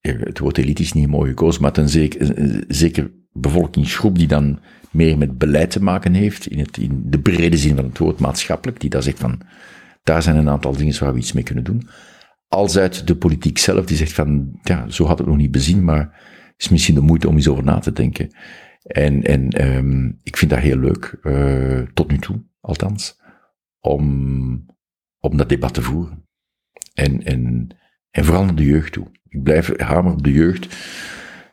het woord elite is niet mooi gekozen, maar uit een zeker, een zeker bevolkingsgroep die dan meer met beleid te maken heeft, in, het, in de brede zin van het woord maatschappelijk, die daar zegt van, daar zijn een aantal dingen waar we iets mee kunnen doen. Als uit de politiek zelf, die zegt van, ja, zo had het nog niet bezien, maar is misschien de moeite om eens over na te denken. En, en um, ik vind dat heel leuk, uh, tot nu toe, althans, om, om dat debat te voeren. En, en, en vooral naar de jeugd toe. Ik blijf hamer op de jeugd.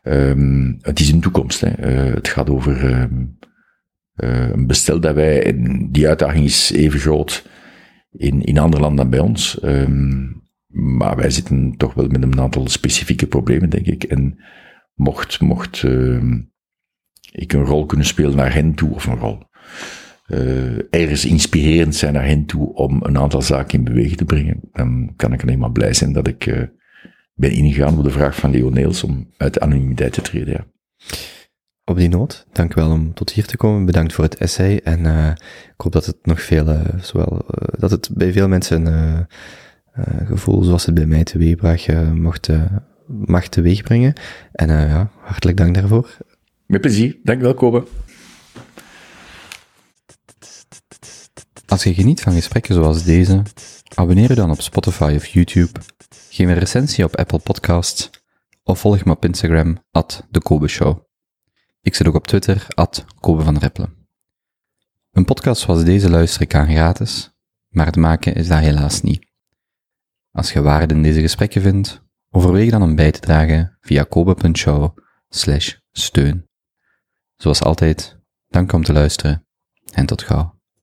Um, het is een toekomst. Hè. Uh, het gaat over um, uh, een bestel dat wij, en die uitdaging is even groot in, in andere landen dan bij ons. Um, maar wij zitten toch wel met een aantal specifieke problemen, denk ik. En mocht, mocht ik een rol kunnen spelen naar hen toe, of een rol, uh, ergens inspirerend zijn naar hen toe om een aantal zaken in beweging te brengen, dan kan ik alleen maar blij zijn dat ik ben ingegaan op de vraag van Leo Neels om uit de anonimiteit te treden. Ja. Op die noot, dank wel om tot hier te komen. Bedankt voor het essay. En uh, ik hoop dat het nog veel, uh, zowel, uh, dat het bij veel mensen een gevoel zoals het bij mij teweegbracht, mocht, mag teweegbrengen. En ja, hartelijk dank daarvoor. Met plezier. Dank wel, Kobe. Als je geniet van gesprekken zoals deze, abonneer je dan op Spotify of YouTube Geef een recensie op Apple Podcasts of volg me op Instagram, at de Kobe Show. Ik zit ook op Twitter, at Kobe van. Een podcast zoals deze luister ik aan gratis, maar het maken is dat helaas niet. Als je waarde in deze gesprekken vindt, overweeg dan om bij te dragen via kobe.show steun. Zoals altijd, dank om te luisteren en tot gauw.